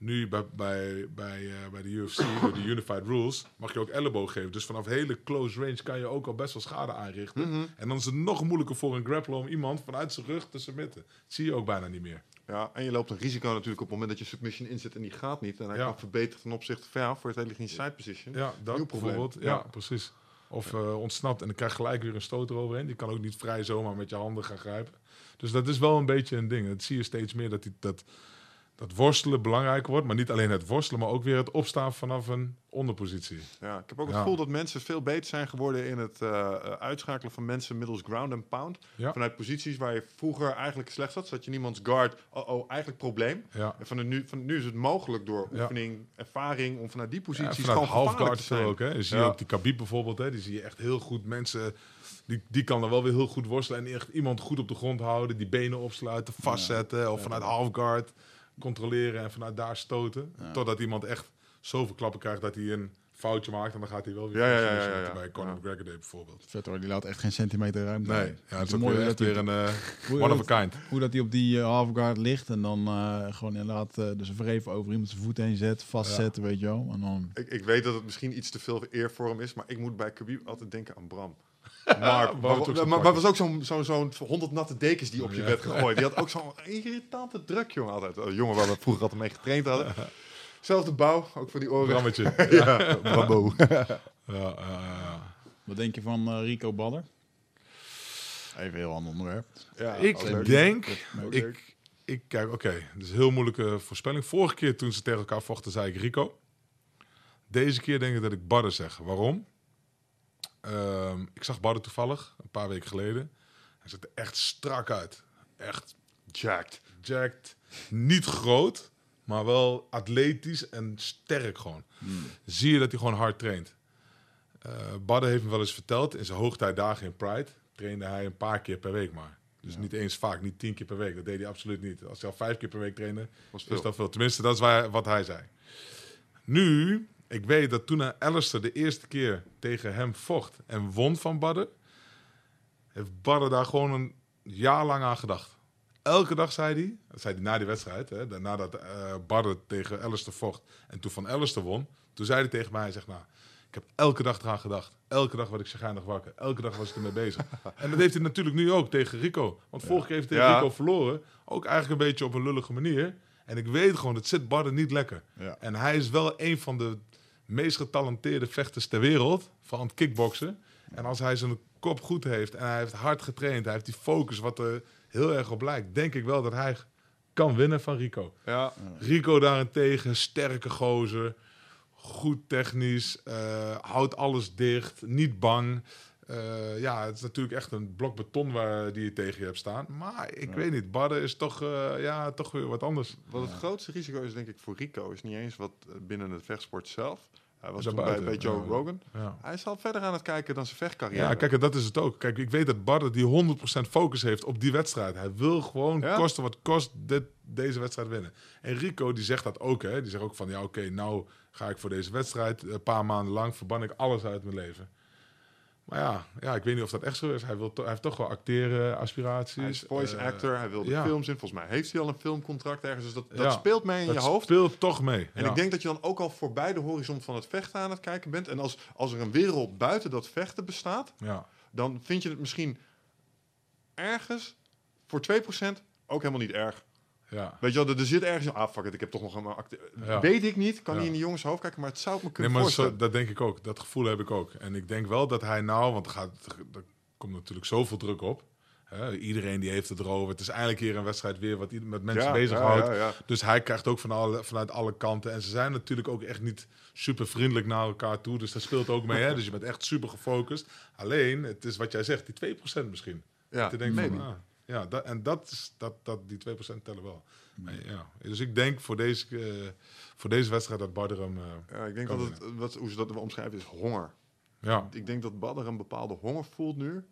Nu bij, bij, bij, eh, bij de UFC, door de Unified Rules, mag je ook elleboog geven. Dus vanaf hele close range kan je ook al best wel schade aanrichten. Mhm. En dan is het nog moeilijker voor een grappler om iemand vanuit zijn rug te submitten. Dat zie je ook bijna niet meer. Ja, en je loopt een risico natuurlijk op het moment dat je submission inzet en die gaat niet. En hij Ja. kan verbeteren ten opzichte van ja, voor het hele je side position. Ja, dat Nieuw bijvoorbeeld. Ja, Ja. precies. Of eh, ontsnapt en dan krijg je gelijk weer een stoot eroverheen. Die kan ook niet vrij zomaar met je handen gaan grijpen. Dus dat is wel een beetje een ding. Dat zie je steeds meer, dat, die, dat, dat worstelen belangrijk wordt. Maar niet alleen het worstelen, maar ook weer het opstaan vanaf een onderpositie. Ja, ik heb ook het Ja. gevoel dat mensen veel beter zijn geworden in het eh, eh, uitschakelen van mensen middels ground and pound. Ja. Vanuit posities waar je vroeger eigenlijk slecht zat, zat je niemands guard, oh oh, eigenlijk probleem. Ja. En van nu, van nu is het mogelijk door oefening, ervaring, om vanuit die Ja, posities vanuit gewoon gevaarlijk halfguard te zijn. ook. Hè. Je ziet ook die Khabib bijvoorbeeld. Hè. Die zie je echt heel goed mensen... Die, die kan dan wel weer heel goed worstelen. En echt iemand goed op de grond houden. Die benen opsluiten, vastzetten. Of vanuit halfguard controleren en vanuit daar stoten. Ja. Totdat iemand echt zoveel klappen krijgt dat hij een foutje maakt. En dan gaat hij wel weer Ja, ja, ja, ja. Bij Conor Ja. McGregor deed bijvoorbeeld. Vet hoor, die laat echt geen centimeter ruimte. Nee, ja, het is ook mooie weer dat echt weer een eh, one of a kind. Hoe dat hij op die uh, halfguard ligt en dan eh, gewoon inderdaad uh, dus wreven over iemand zijn voet heen zet, vastzetten, weet je wel. En dan, Ik, ik weet dat het misschien iets te veel eer voor hem is, maar ik moet bij Khabib altijd denken aan Bram. Maar, maar, zo was ook zo'n zo'n zo'n 100 natte dekens die op je Ja. bed gegooid. Die had ook zo'n irritante druk, jongen, altijd. Een jongen waar we vroeger altijd mee getraind hadden. Zelfde bouw, ook voor die oren. Brammetje. Ja, wat denk je van eh, Rico Badder? Even een heel ander onderwerp. Ja, Ik denk, ik, ik kijk, oké, dus heel moeilijke voorspelling. Vorige keer toen ze tegen elkaar vochten, zei ik Rico. Deze keer denk ik dat ik Barre zeg. Waarom? Ehm, ik zag Barre toevallig, een paar weken geleden. Hij ziet er echt strak uit. Echt Jacked. jacked. Niet groot, maar wel atletisch en sterk gewoon. Zie je dat hij gewoon hard traint. Badde heeft me wel eens verteld, in zijn hoogtijdagen in Pride trainde hij een paar keer per week maar. Dus niet eens vaak, niet tien keer per week. Dat deed hij absoluut niet. Als hij al vijf keer per week trainde, Was is dat veel. Tenminste, dat is waar, wat hij zei. Nu, ik weet dat toen Alistair de eerste keer tegen hem vocht en won van Badde, heeft Badde daar gewoon een jaar lang aan gedacht. Elke dag zei hij, dat zei hij na die wedstrijd, hè, da- nadat eh Badde tegen Alistair vocht en toen van Alistair won, toen zei hij tegen mij, hij zegt, nou, ik heb elke dag eraan gedacht. Elke dag werd ik chagrijnig wakker. Elke dag was ik ermee bezig. en dat heeft hij natuurlijk nu ook tegen Rico. Want vorige keer heeft hij tegen Ja. Rico verloren. Ook eigenlijk een beetje op een lullige manier. En ik weet gewoon, het zit Badde niet lekker. Ja. En hij is wel een van de meest getalenteerde vechters ter wereld. Van het kickboksen. En als hij zijn kop goed heeft en hij heeft hard getraind. Hij heeft die focus wat er heel erg op lijkt. Denk ik wel dat hij kan winnen van Rico. Ja. Rico daarentegen, sterke gozer. Goed technisch. eh, houdt alles dicht. Niet bang. Eh, ja, het is natuurlijk echt een blok beton waar die je tegen je hebt staan. Maar ik weet niet, Badde is toch, eh, ja, toch weer wat anders. Wat het grootste risico is, denk ik, voor Rico, is niet eens wat binnen het vechtsport zelf. Hij was toen bij, bij Joe. Rogan. Ja. Hij is al verder aan het kijken dan zijn vechtcarrière. Ja, kijk, dat is het ook. Kijk, ik weet dat Badde die 100% focus heeft op die wedstrijd. Hij wil gewoon Ja? kosten wat kost dit, deze wedstrijd winnen. En Rico die zegt dat ook, hè. Die zegt ook van, ja oké, nou ga ik voor deze wedstrijd een paar maanden lang verban ik alles uit mijn leven. Maar ja, ja, ik weet niet of dat echt zo is. Hij, wil hij heeft toch wel acteren aspiraties. Hij is voice Eh, actor, hij wil de ja. films in. Volgens mij heeft hij al een filmcontract ergens. Dus dat, dat Ja. speelt mee in dat je hoofd. speelt toch mee. En ja. ik denk dat je dan ook al voorbij de horizon van het vechten aan het kijken bent. En als, als er een wereld buiten dat vechten bestaat, Ja. dan vind je het misschien ergens voor 2% ook helemaal niet erg. Ja. Weet je wel, er, zit ergens... Ah, fuck it, ik heb toch nog een acte. Ja. Weet ik niet, kan Ja. niet in die jongens hoofd kijken, maar het zou me Nee, kunnen maar zo, dat denk ik ook. Dat gevoel heb ik ook. En ik denk wel dat hij nou, want er, gaat, er komt natuurlijk zoveel druk op. Hè, iedereen die heeft het erover. Het is eigenlijk hier een wedstrijd weer wat met mensen Ja, bezighoudt. Dus hij krijgt ook van alle, vanuit alle kanten. En ze zijn natuurlijk ook echt niet super vriendelijk naar elkaar toe. Dus dat speelt ook mee. Hè? Dus je bent echt super gefocust. Alleen, het is wat jij zegt, die 2% misschien. Ja, denkt van, ah, ja, dat, en dat is, dat, dat, die 2% tellen wel. Maar ja, dus ik denk voor deze, eh, voor deze wedstrijd dat Barderum... eh, Ja, ik denk dat het, wat, hoe ze dat omschrijven, is honger. ja, Ik denk dat Badder een bepaalde honger voelt nu.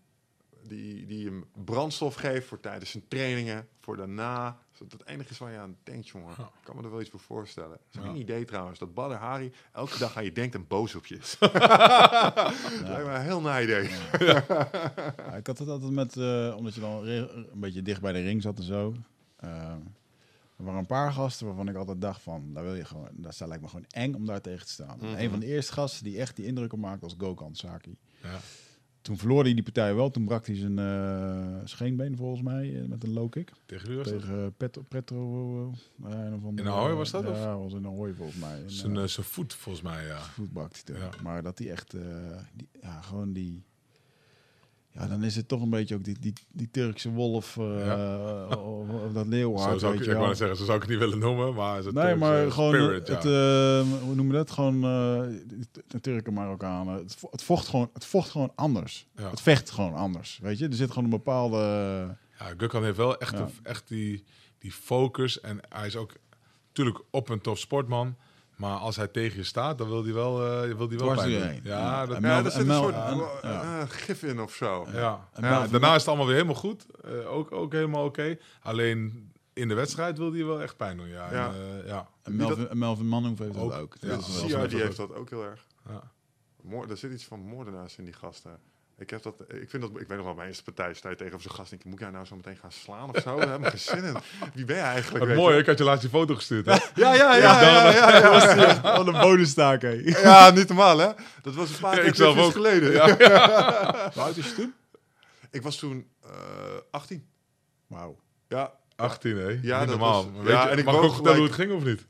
Die, die hem brandstof geeft voor tijdens zijn trainingen, voor daarna. Dat het enige is waar je aan denkt, jongen. Ja. Ik kan me er wel iets voor voorstellen. Ja. een idee trouwens, dat Badder Hari elke dag aan je denkt en boos op je is. Lijkt me een heel na idee. Ja, ik had het altijd met, eh, omdat je dan een beetje dicht bij de ring zat en zo. Eh, er waren een paar gasten waarvan ik altijd dacht van, daar wil je gewoon, dat lijkt me gewoon eng om daar tegen te staan. Mhm. Een van de eerste gasten die echt die indruk op maakte was Gokhan Saki. ja. Toen verloor hij die partij wel, toen brak hij zijn eh, scheenbeen volgens mij eh, met een low kick. Tegen wie was? Tegen Petro, Petro eh, een of andere- In Ahoy was dat, Ja, of? was in Ahoy volgens mij. Zijn, eh, eh, zijn voet, volgens mij, ja. voet bakt hij. Ja. Maar dat hij echt, eh, die, ja, gewoon die... Ja, dan is het toch een beetje ook die, die, die Turkse wolf, eh, Ja. of, of dat Zo leeuwhard, zou ik, ik wou zeggen, zo zou ik het niet willen noemen, maar... het is Nee, Turkse maar gewoon spirit, het, ja. eh, hoe noemen we dat? Gewoon eh, de Turken, Marokkanen. Het, vo- het, vocht gewoon, het vocht gewoon anders. Ja. Het vecht gewoon anders, weet je? Er zit gewoon een bepaalde... Ja, Gökhan heeft wel echt, een- echt die, die focus. En hij is ook natuurlijk op een tof sportman. Maar als hij tegen je staat, dan wil hij wel, eh wil hij wel doen. doorheen. Ja, Ja. dat, ja, Ja, er zit en een soort ja. gif in of zo. ja. Ja, daarna is het allemaal weer helemaal goed. Eh, ook, ook helemaal oké. Alleen in de wedstrijd wil hij wel echt pijn doen. Ja, Ja. En, eh, ja. En Melvin, Melvin Manhoef heeft dat Ook. ook. Ja. Dat wel Sia, zo. die heeft dat ook heel erg. ja. Moor, er zit iets van moordenaars in die gasten. Ik, heb dat, ik, vind dat, ik weet nog wel, mijn eerste partij sta je tegenover zo'n gast. Denk, ik, moet jij nou zo meteen gaan slaan of zo? Daar heb ik geen zin in. Wie ben je eigenlijk? Weet mooi, je? ik had je laatst die foto gestuurd. Hè? Ja, ja, ja, ja, ja, ja, ja. Wat een bonustaak, hé. Ja, niet normaal, hè? Dat was een paar Ja, ik zelf ook. geleden. Ja. Hoe oud is je toen? Ik was toen eh 18. Wauw. Ja, 18, hè? Ja, Niet dat normaal. was- Weet ja, je, en ik mag ook vertellen hoe het ging of niet?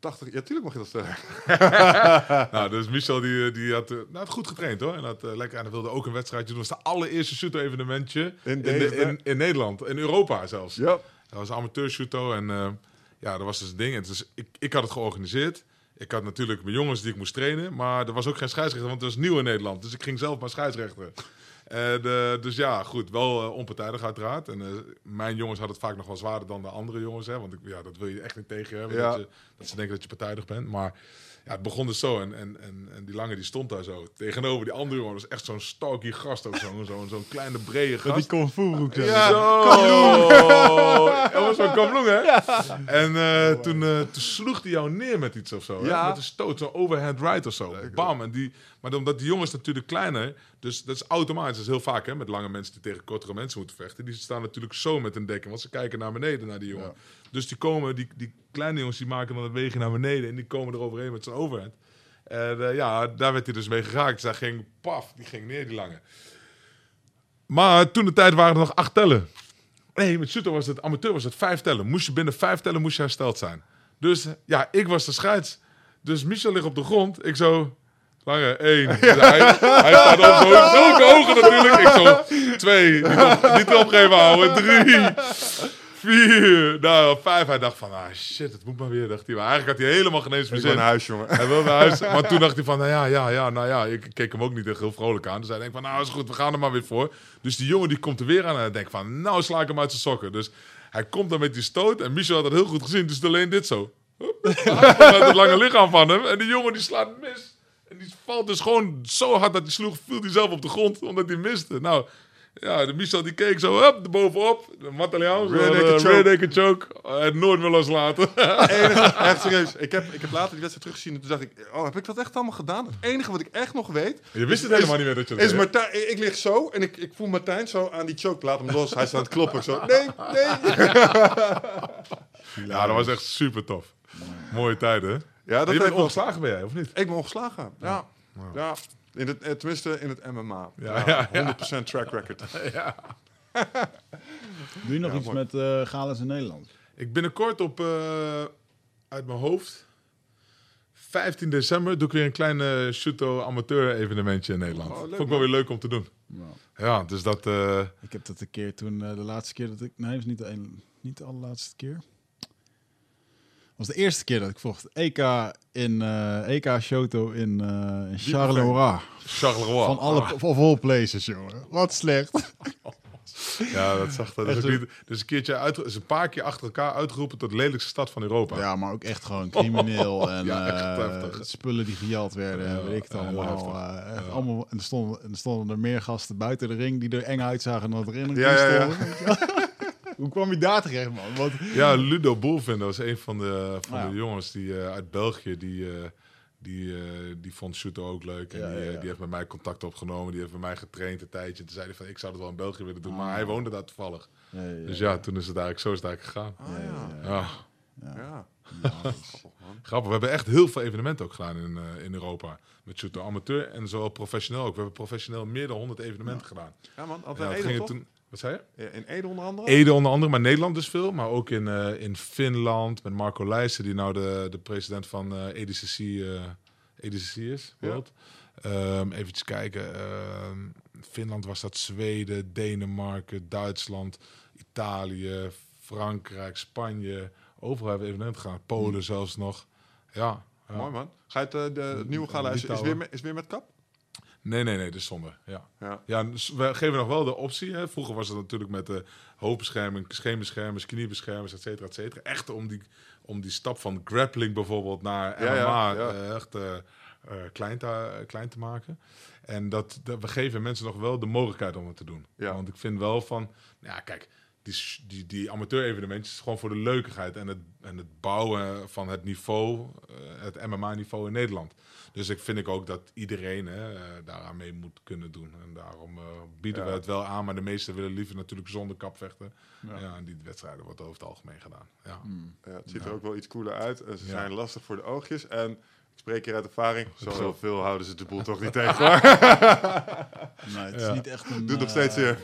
80. Ja, tuurlijk mag je dat stellen. Nou, dus Michel die, die had, eh, nou, goed getraind hoor. En, had, eh, lekker, en hij wilde ook een wedstrijdje doen. Dat was het allereerste shooter-evenementje in, In de- Deventer. in, in Nederland. In Europa zelfs. Ja. Dat was amateur shooto en eh, ja, dat was dus het ding. En dus ik, ik had het georganiseerd. Ik had natuurlijk mijn jongens die ik moest trainen, maar er was ook geen scheidsrechter, want het was nieuw in Nederland. Dus ik ging zelf maar scheidsrechteren. En, eh, dus ja, goed, wel eh, onpartijdig uiteraard. En eh, mijn jongens hadden het vaak nog wel zwaarder dan de andere jongens. Hè, want ik, ja, dat wil je echt niet tegen hebben, Ja. dat, je, dat ze denken dat je partijdig bent. Maar ja, het begon dus zo. En, en, en, en die lange die stond daar zo. Tegenover die andere jongen. Dat was echt zo'n stalky gast ook. Zo'n zo'n zo'n kleine brede gast. die kung fu. Ja. Dat was zo'n kamploeng, hè? En eh, toen, toen sloeg hij jou neer met iets of zo. hè? Met een stoot, zo'n overhand right of zo. Bam! En die, maar omdat die jongens natuurlijk kleiner... Dus dat is automatisch. Dat is heel vaak hè, met lange mensen die tegen kortere mensen moeten vechten. Die staan natuurlijk zo met een dekking. Want ze kijken naar beneden naar die jongen. Dus die komen, die, die kleine jongens die maken dan het wegen naar beneden. En die komen er overheen met zijn overhand. En eh, ja, daar werd hij dus mee geraakt. Dus hij ging, paf, die ging neer, die lange. Maar toen de tijd waren er nog acht tellen. Nee, met shooter was het, amateur was het vijf tellen. Moest je binnen vijf tellen moest je hersteld zijn. Dus ja, ik was de scheids. Dus Michel ligt op de grond. Ik zo, lange, één. Dus hij, hij staat op zulke ogen natuurlijk. Ik zo, twee. Niet, op, niet opgeven houden. Drie. Vier. Nou, vijf. Hij dacht van, ah shit, het moet maar weer. Dacht hij. Maar eigenlijk had hij helemaal geen eens Ik ben verzin. naar huis, jongen. Hij wilde naar huis. Maar toen dacht hij van, nou ja, ja, ja, nou ja. Ik keek hem ook niet echt heel vrolijk aan. Dus hij denkt van, nou is goed, we gaan er maar weer voor. Dus die jongen die komt er weer aan en hij denkt van, nou sla ik hem uit zijn sokken. Dus hij komt dan met die stoot en Michel had dat heel goed gezien. Dus alleen dit zo. Met het lange lichaam van hem. En die jongen die slaat mis. En die valt dus gewoon zo hard dat hij sloeg, viel hij zelf op de grond, omdat hij miste. Nou, ja, de Michel die keek zo, hup, erbovenop. De Mataliaan, naked choke. Het nooit meer loslaten. enige, echt serieus. Ik heb, ik heb later die wedstrijd teruggezien en toen dacht ik, oh, heb ik dat echt allemaal gedaan? Het enige wat ik echt nog weet, Je wist het Is- helemaal niet meer dat je dat is deed. Martijn, ik lig zo en ik, ik voel Martijn zo aan die choke, laat hem los. Hij staat aan het kloppen. Zo, nee, nee. Ja, dat was echt super tof. Mooie tijden, hè? Ja, je dat bent heeft wel... ongeslagen ben jij, of niet? Ik ben ongeslagen. Ja. ja. In het, eh, tenminste in het MMA. Ja, Ja, ja, 100% track record. Doe je nog Ja, iets mooi. met eh galas in Nederland? Ik binnenkort op, eh, uit mijn hoofd, 15 december doe ik weer een klein eh Shuto amateur evenementje in Nederland. Oh, leuk, Vond ik wel weer leuk om te doen. Ja, dus dat... eh, ik heb dat een keer toen, de laatste keer dat ik... Nee, het is niet de, een, niet de allerlaatste keer. Het was de eerste keer dat ik vocht. EK in eh, EK Shoto in, eh in Charleroi. Charleroi. Van alle of all places, jongen. Wat slecht. Ja, dat zag dat. een- niet, dus een keertje uit, is een paar keer achter elkaar uitgeroepen tot de lelijkste stad van Europa. Ja, maar ook echt gewoon crimineel. En Ja, eh, spullen die gejat werden. Ja, weet ik het allemaal. heftig. echt Ja. allemaal en, er stonden, en er stonden er meer gasten buiten de ring die er eng uitzagen dan dat er in de Ja, ring ja, ja. stonden. Hoe kwam je daar terecht, man? Want, Ja, Ludo Boelvin, dat was een van de, van Ah, de ja. jongens die, eh, uit België. Die, eh, die, eh, die vond Shuto ook leuk. En Ja, die, ja, ja. die heeft met mij contact opgenomen. Die heeft met mij getraind een tijdje. Toen zei hij van, ik zou het wel in België willen doen. Maar Ah. hij woonde daar toevallig. ja, ja, ja. Dus ja, toen is het eigenlijk, zo is het eigenlijk gegaan. Ah, ja. Ja. Ja. Grappig, we hebben echt heel veel evenementen ook gedaan in, eh, in Europa. Met Shuto amateur en zowel professioneel ook. We hebben professioneel meer dan 100 evenementen gedaan. Ja, man. Ja, Altijd dat ging toch? toen, wat zei je? Ja, In Ede onder andere? Ede onder andere, maar Nederland dus veel. Maar ook in, eh, in Finland met Marco Leijsen, die nou de, de president van eh EDCC, EDCC is. Ja. World. Ehm, eventjes kijken. ehm, Finland was dat Zweden, Denemarken, Duitsland, Italië, Frankrijk, Spanje. Overal hebben we evenementen gedaan. Polen zelfs nog. Ja. ja. Mooi, man. Ga je het, eh, de, het nieuwe gala, is, is, weer is weer met kap? Nee, nee, nee, dat is zonde. Ja. Ja. Ja, dus we geven nog wel de optie. Hè. Vroeger was het natuurlijk met de hoofdbescherming, scheenbeschermers, kniebeschermers, et cetera, et cetera. Echt om die, om die stap van grappling bijvoorbeeld naar MMA ja, ja. eh, echt eh, eh, klein, te, klein te maken. En dat, dat, we geven mensen nog wel de mogelijkheid om het te doen. Ja. Want ik vind wel van, ja kijk, die, die, die amateur-evenementjes gewoon voor de leukigheid en het, en het bouwen van het niveau, eh, het MMA-niveau in Nederland. Dus ik vind ik ook dat iedereen hè, eh, daaraan mee moet kunnen doen. En daarom eh, bieden Ja. we het wel aan, maar de meesten willen liever natuurlijk zonder kap vechten. Ja. Ja. en die wedstrijden wordt over het algemeen gedaan. Ja. Ja, het ziet er ook wel iets cooler uit. En ze Ja. zijn lastig voor de oogjes. En ik spreek hier uit ervaring. Zo Zo. heel veel houden ze de boel toch niet tegen. hoor. Nee, het is Ja. niet echt een... Doet nog steeds zeer.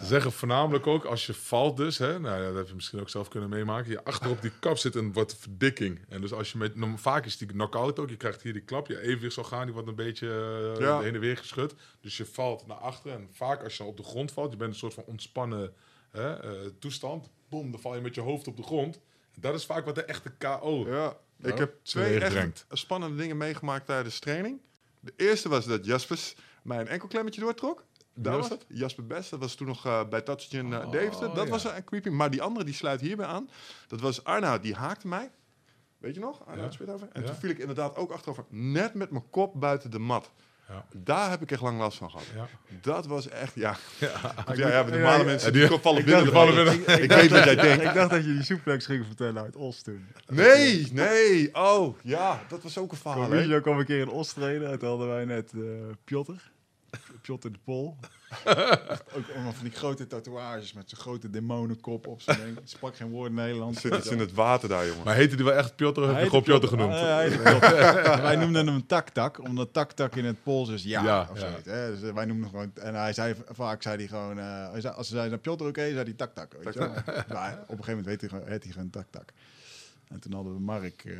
Ze zeggen voornamelijk ook als je valt dus, hè, nou ja, dat heb je misschien ook zelf kunnen meemaken. Je achterop die kap zit een wat verdikking. En dus als je met, nou, vaak is die knock-out ook, je krijgt hier die klap, je evenwichtsorgaan die wordt een beetje eh, Ja. heen en weer geschud. Dus je valt naar achteren en vaak als je op de grond valt, je bent een soort van ontspannen hè, eh, toestand. Boom, dan val je met je hoofd op de grond. Dat is vaak wat de echte KO. Ja, ik Ja, heb twee echt spannende dingen meegemaakt tijdens training. De eerste was dat Jaspers mij een enkelklemmetje doortrok. Daar was het. Jasper Best, dat was toen nog eh, bij Tatsugen uh, Oh, Deventer. Dat ja. was een creepy. Maar die andere, die sluit hierbij aan. Dat was Arnoud, die haakte mij. Weet je nog? Arnoud Ja. Spithover. En Ja. toen viel ik inderdaad ook achterover. Net met mijn kop buiten de mat. Ja. Daar heb ik echt lang last van gehad. Ja. Dat was echt, ja. Ja. Ja, ja, normale mensen die- vallen ik binnen. dacht, vallen de binnen. Ik weet wat jij denkt. Ik dacht dat je die suplex ging vertellen uit Os toen. Nee, nee. Oh, ja, dat was ook een verhaal. Commisio kwam een keer in Os trainen. en Toen hadden wij net Piotr. Piotr de Pol. ook allemaal van die grote tatoeages met zo'n grote demonenkop op zijn ding. Sprak geen woord Nederlands. Zit iets in het water daar, jongen. Maar heette die wel echt Piotr of heb je gewoon Piotr genoemd? Ja, wij noemden hem tak-tak, omdat tak-tak in het Pools is ja, Ja, of ja. zoiets. Hè? Dus eh, wij noemden hem gewoon... En hij zei vaak, zei hij gewoon... eh, hij zei- als ze zeiden, Piotr oké, zei hij tak-tak. Weet je wel? Maar op een gegeven moment weet hij, heet hij gewoon tak-tak. En toen hadden we Mark, eh,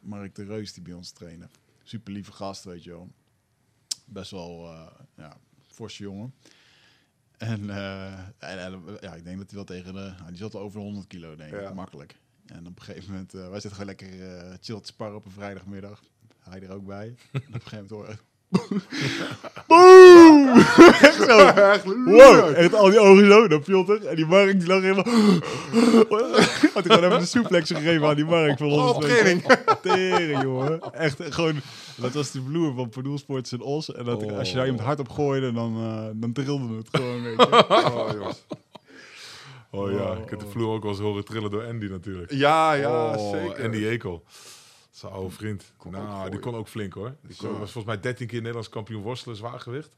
Mark de Reus die bij ons trainde. Super lieve gast, weet je wel. Best wel, eh ja, forse jongen. En, eh, en, en, ja, ik denk dat hij wel tegen de... Nou, die zat al over de 100 kilo, denk ik. Ja. Makkelijk. En op een gegeven moment... eh, wij zitten gewoon lekker eh chill te sparren op een vrijdagmiddag. Hij er ook bij. en op een gegeven moment hoor. Boom! Echt zo. Wow, echt al die ogen zo naar Piotr. En die Mark die lag helemaal... Had hij gewoon even een suplex gegeven aan die Mark. Van Oh, op training. Tering, jongen. Echt gewoon... Dat was de vloer van Pardoelsports in Os. En dat, als je daar iemand hard op gooide, dan, eh, dan trilde het gewoon, weet je. Oh, jongens. Oh ja, Oh, ik heb de oh. vloer ook wel eens horen trillen door Andy natuurlijk. Ja, ja, oh, zeker. Andy Ekel. Zijn oude vriend. Kon nou, die gooien. kon ook flink hoor. Die kon, was volgens mij 13 keer Nederlands kampioen worstelen, zwaargewicht.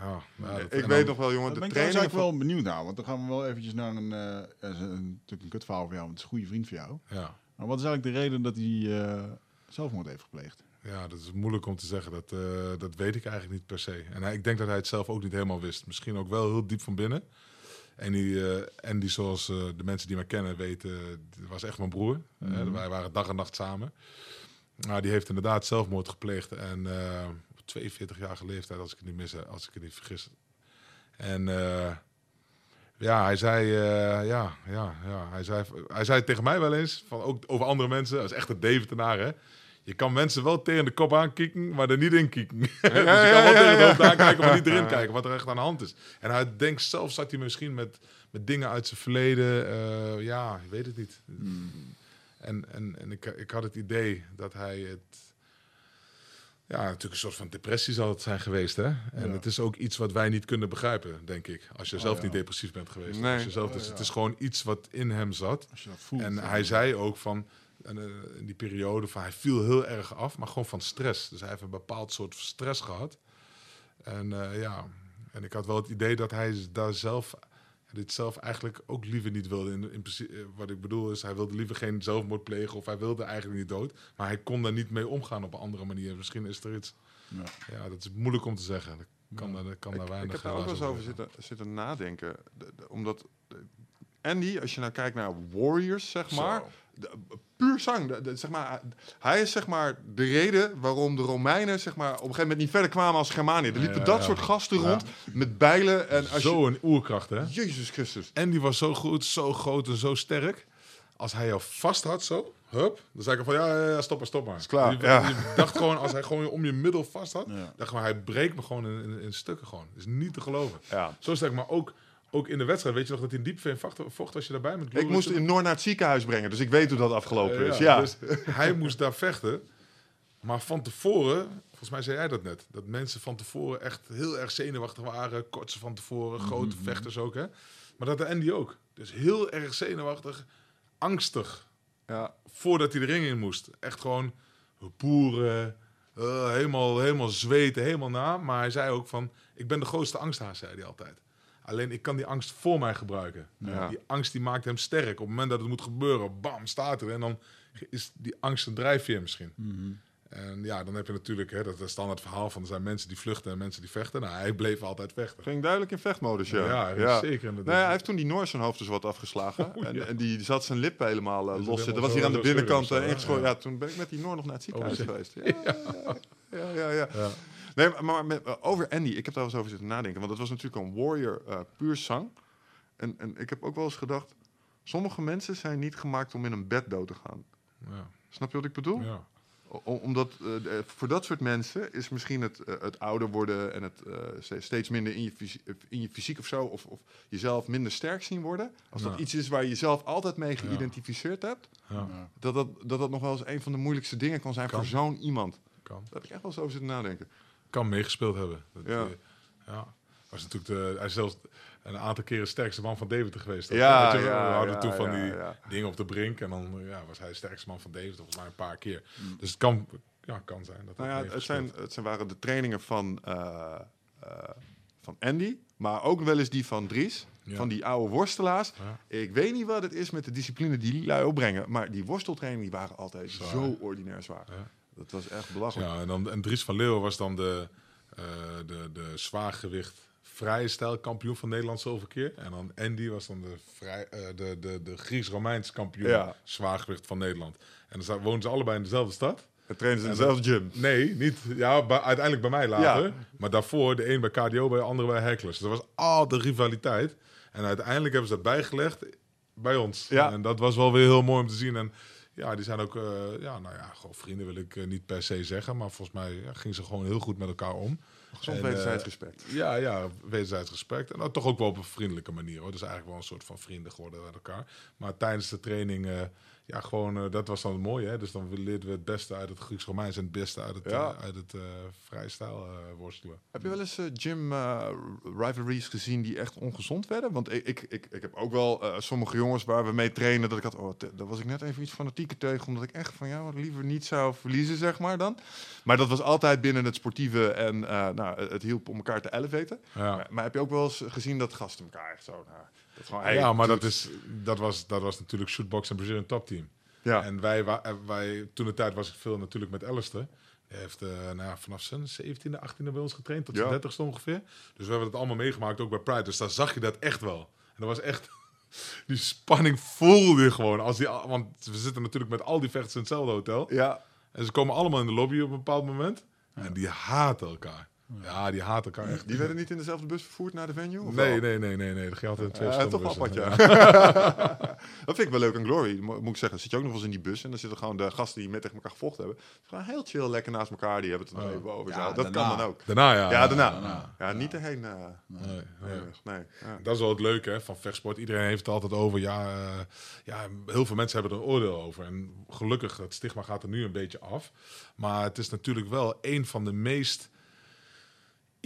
Ja, nou, dat- ik weet dan- nog wel, jongen, de ben ik eigenlijk wel benieuwd naar. Want dan gaan we wel eventjes naar een... eh, dat is een natuurlijk een kutverhaal voor jou, want het is een goede vriend van jou. Ja. Maar wat is eigenlijk de reden dat hij eh, zelfmoord heeft gepleegd? Ja, dat is moeilijk om te zeggen. Dat, eh, dat weet ik eigenlijk niet per se. En hij, ik denk dat hij het zelf ook niet helemaal wist. Misschien ook wel heel diep van binnen. En die, eh, en die zoals eh, de mensen die mij kennen weten, was echt mijn broer. Mhm. wij waren dag en nacht samen. Nou, die heeft inderdaad zelfmoord gepleegd. En op 42-jarige leeftijd, als ik het niet mis, als ik het niet vergis. En ja, hij zei, eh, ja, ja, ja, hij zei, hij zei tegen mij wel eens, van ook over andere mensen, dat is echt een Deventenaar, hè. Je kan mensen wel tegen de kop aankieken, maar er niet in kieken. dus je kan wel tegen de hoofd aankijken, maar niet erin kijken, wat er echt aan de hand is. En hij denkt zelf, zat hij misschien met, met dingen uit zijn verleden. eh, ja, ik weet het niet. En, en, en ik, ik had het idee dat hij het... Ja, natuurlijk een soort van depressie zal het zijn geweest, hè? En Ja. het is ook iets wat wij niet kunnen begrijpen, denk ik. Als je Oh, zelf ja. niet depressief bent geweest. Nee. Als je zelf, Oh, dus ja. Het is gewoon iets wat in hem zat. Als je dat voelt. En hij zei ook van, en, eh, in die periode, van hij viel heel erg af, maar gewoon van stress. Dus hij heeft een bepaald soort stress gehad. En eh, ja, en ik had wel het idee dat hij daar zelf, dit zelf eigenlijk ook liever niet wilde. In, in eh, wat ik bedoel is, hij wilde liever geen zelfmoord plegen of hij wilde eigenlijk niet dood. Maar hij kon daar niet mee omgaan op een andere manier. Misschien is er iets, Ja. ja, dat is moeilijk om te zeggen. Dat kan, daar- dat kan daar weinig ik heb daar ook wel eens over zitten, zitten nadenken. De- de- omdat de- Andy, als je nou kijkt naar Warriors, zeg Zo. Maar. de- puur zang. de- de- zeg maar, hij is zeg maar de reden waarom de Romeinen zeg maar, op een gegeven moment niet verder kwamen als Germanië. Er liepen Ja, dat ja. soort gasten Ja. rond met bijlen. En als Zo een oerkracht, hè? je, Jezus Christus. En die was zo goed, zo groot en zo sterk. Als hij jou vast had, zo, hup, dan zei ik van ja, ja, ja, stop maar, stop maar. Is klaar, Je, ja. je dacht gewoon, als hij gewoon je om je middel vast had, Ja. dacht gewoon, hij breekt me gewoon in, in, in stukken gewoon. is niet te geloven. Ja. Zo sterk, maar ook, ook in de wedstrijd, weet je nog dat hij in diepveen vocht, vocht als je daarbij met Ik moest in Noor naar het ziekenhuis brengen, dus ik weet hoe dat afgelopen Eh, is. Ja. Dus hij moest daar vechten. Maar van tevoren, volgens mij zei jij dat net, dat mensen van tevoren echt heel erg zenuwachtig waren. Kortse van tevoren, grote vechters ook, hè. Maar dat de Andy ook. Dus heel erg zenuwachtig, angstig, ja. voordat hij de ring in moest. Echt gewoon boeren, eh, helemaal, helemaal zweten, helemaal na. Maar hij zei ook van, ik ben de grootste angsthaas, zei hij altijd. Alleen ik kan die angst voor mij gebruiken. Ja. Die angst die maakt hem sterk. Op het moment dat het moet gebeuren, bam, staat er. En dan is die angst een drijfveer misschien. En ja, dan heb je natuurlijk hè, dat, dat standaard verhaal van er zijn mensen die vluchten en mensen die vechten. Nou, hij bleef altijd vechten. Ging duidelijk in vechtmodus, ja. Ja, zeker. Nee, hij heeft toen die Noor zijn hoofd dus wat afgeslagen. Oh, ja. en, en die zat zijn lippen helemaal eh, Dus los dat zitten. helemaal was hier aan de binnenkant eh, ingeschoten. ja. Toen ben ik met die Noor nog naar het ziekenhuis Oh, geweest. Ja, ja, ja. ja, Ja. Nee, maar- met, eh, over Andy, ik heb daar wel eens over zitten nadenken. Want het was natuurlijk een warrior eh, puur zang. En, en ik heb ook wel eens gedacht, sommige mensen zijn niet gemaakt om in een bed dood te gaan. Ja. Snap je wat ik bedoel? Ja. O- omdat eh, voor dat soort mensen is misschien het, het ouder worden en het eh, ste- steeds minder in je, fysie- in je fysiek of zo, of, of jezelf minder sterk zien worden. Als dat iets is waar je jezelf altijd mee geïdentificeerd hebt, Ja. Ja. dat dat, dat dat nog wel eens een van de moeilijkste dingen kan zijn Kan. voor zo'n iemand. Kan. Daar heb ik echt wel eens over zitten nadenken. Kan meegespeeld hebben. Dat, Ja. eh, ja. Was natuurlijk de, hij is zelfs een aantal keren sterkste man van Deventer geweest. Ja, je, ja, we hadden ja, toen van die dingen op de brink en dan ja, was hij de sterkste man van Deventer volgens mij een paar keer. Dus het kan, ja, kan zijn. Dat Nou het, zijn, het zijn, waren de trainingen van, eh, eh, van Andy, maar ook wel eens die van Dries. Van die oude worstelaars. Ik weet niet wat het is met de discipline die die lui opbrengen. Maar die worsteltrainingen die waren altijd Zwaar. zo ordinair zwaar. Dat was echt belachelijk. Ja, en, dan, en Dries van Leeuwen was dan de, eh de, de zwaargewicht vrije stijl kampioen van Nederland zoveel keer. En dan Andy was dan de, vrij, eh, de, de, de Gries-Romeins kampioen Ja. zwaargewicht van Nederland. En dan woonden ze allebei in dezelfde stad. Het trainen ze in En dezelfde gym. Nee, niet. Ja, bij- uiteindelijk bij mij later. Ja. Maar daarvoor de een bij KDO, bij de andere bij Hecklers. Dus er was altijd rivaliteit. En uiteindelijk hebben ze dat bijgelegd bij ons. Ja. En dat was wel weer heel mooi om te zien. En ja, die zijn ook, eh, ja, nou ja, gewoon vrienden wil ik eh, niet per se zeggen. Maar volgens mij ja, gingen ze gewoon heel goed met elkaar om. Gezond En, wederzijds eh, respect. Ja, ja, wederzijds respect. En dat toch ook wel op een vriendelijke manier. Hoor. Dus eigenlijk wel een soort van vrienden geworden met elkaar. Maar tijdens de training, eh, ja, gewoon, eh, dat was dan het mooie. Hè? Dus dan leerden we het beste uit het Grieks-Romeins en het beste uit het, Ja. eh, uit het eh vrijstijl worstelen. Heb je wel eens gym rivalries gezien die echt ongezond werden? Want ik, ik, ik, ik heb ook wel sommige jongens waar we mee trainen dat ik had, oh, daar was ik net even iets fanatieker tegen, omdat ik echt van ja, liever niet zou verliezen, zeg maar dan. Maar dat was altijd binnen het sportieve en nou, het hielp om elkaar te elevaten. Ja. Maar, maar heb je ook wel eens gezien dat gasten elkaar echt zo, nou, dat gewoon, hey, ja, maar dat, is, dat, was, dat was natuurlijk Shootbox en Brazilian Top Team. Ja. En wij, eh, wij, toen de tijd was ik veel natuurlijk met Alistair. Hij heeft eh, nou, vanaf zijn 17e, 18e bij ons getraind, tot zijn Ja. 30ste ongeveer. Dus we hebben het allemaal meegemaakt, ook bij Pride. Dus daar zag je dat echt wel. En dat was echt... Die spanning voelde je gewoon. Als die, want we zitten natuurlijk met al die vechters in hetzelfde hotel. ja, En ze komen allemaal in de lobby op een bepaald moment. En die haten elkaar. Ja, die haten elkaar echt. die werden niet in dezelfde bus vervoerd naar de venue? Of Nee, nee, nee, nee, nee. Dat ging altijd in twee Ja, verschillende toch wel apart, ja. dat vind ik wel leuk aan Glory, mo- moet ik zeggen. Zit je ook nog wel eens in die bus en dan zitten gewoon de gasten die met tegen elkaar gevochten hebben. Gewoon heel chill, lekker naast elkaar, die hebben het er nog Oh. even over. Dat daarna. kan dan ook. Daarna, ja. Ja, daarna. daarna. Ja, niet erheen. eh, Nee, nee, nee. nee. ja. Dat is wel het leuke hè, van vechtsport. Iedereen heeft het altijd over. Ja, eh, ja, heel veel mensen hebben er een oordeel over. En gelukkig, het stigma gaat er nu een beetje af. Maar het is natuurlijk wel een van de meest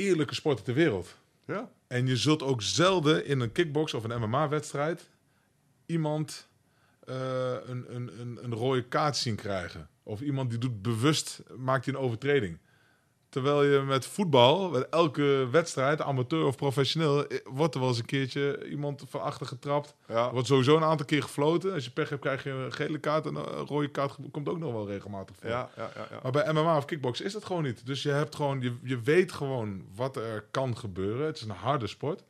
eerlijke sporten ter wereld. Ja. En je zult ook zelden in een kickbox of een MMA-wedstrijd iemand eh, een, een, een, een rode kaart zien krijgen. Of iemand die doet bewust, maakt hij een overtreding. Terwijl je met voetbal, met elke wedstrijd, amateur of professioneel, eh, wordt er wel eens een keertje iemand van achter getrapt. Ja. Wordt sowieso een aantal keer gefloten. Als je pech hebt, krijg je een gele kaart. En een rode kaart komt ook nog wel regelmatig voor. Ja, ja, ja, ja. Maar bij MMA of kickboxen is dat gewoon niet. Dus je, hebt gewoon, je, je weet gewoon wat er kan gebeuren. Het is een harde sport.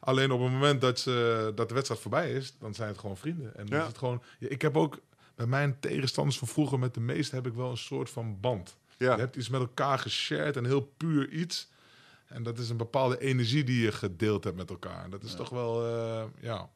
Alleen op het moment dat, ze, dat de wedstrijd voorbij is, dan zijn het gewoon vrienden. En dan is het gewoon, ik heb ook bij mijn tegenstanders van vroeger met de meeste heb ik wel een soort van band. Ja. Je hebt iets met elkaar geshared en heel puur iets. En dat is een bepaalde energie die je gedeeld hebt met elkaar. En dat is toch wel, eh, ja.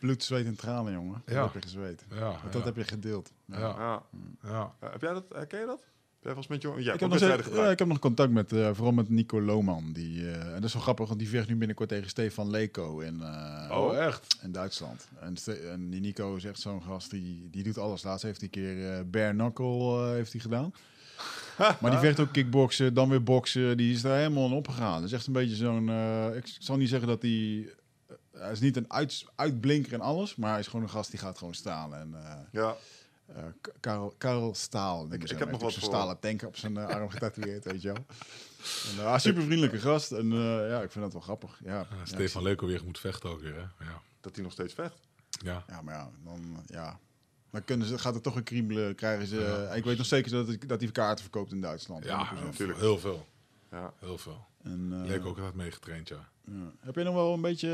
Bloed, zweet en tranen, jongen. Dat Ja. heb je gezweet. ja, Dat ja, heb je gedeeld. ja, Ja. ja. Ja, Heb jij dat? Herken je dat? Jij met jongen? Ja, ik, heb nog steeds- ja, ik heb nog contact met, eh, vooral met Nico Lohman. Die, eh, en dat is wel grappig, want die vecht nu binnenkort tegen Stefan Leko in, eh, Oh, echt? in Duitsland. En, die Nico is echt zo'n gast, die, die doet alles. Laatst heeft hij een keer eh bare knuckle eh, heeft hij gedaan. Maar die vecht ook kickboksen, dan weer boksen. Die is daar helemaal in opgegaan. Dat is echt een beetje zo'n... eh, ik zal niet zeggen dat hij... eh, hij is niet een uit, uitblinker en alles, maar hij is gewoon een gast die gaat gewoon staan. En, eh, Ja. eh, K- Karel, Karel Staal. Ik- heb nog wat voor- stalen tank op zijn arm getatoeëerd, weet je wel. En, eh, super vriendelijke gast. En eh, ja, ik vind dat wel grappig. Ja, Ja, ja, Stefan Leko weer moet vechten ook weer, hè? Ja. Dat hij nog steeds vecht. ja. Ja, maar ja, dan, ja. Dan kunnen ze, gaat het toch een kriebelen. Krijgen ze, ik weet nog zeker dat, ik- dat hij kaarten verkoopt in Duitsland. Ja, 100%. natuurlijk. Heel veel. Ja. Heel veel. En, eh, Leek ook altijd meegetraind, ja. ja. Heb je nog wel een beetje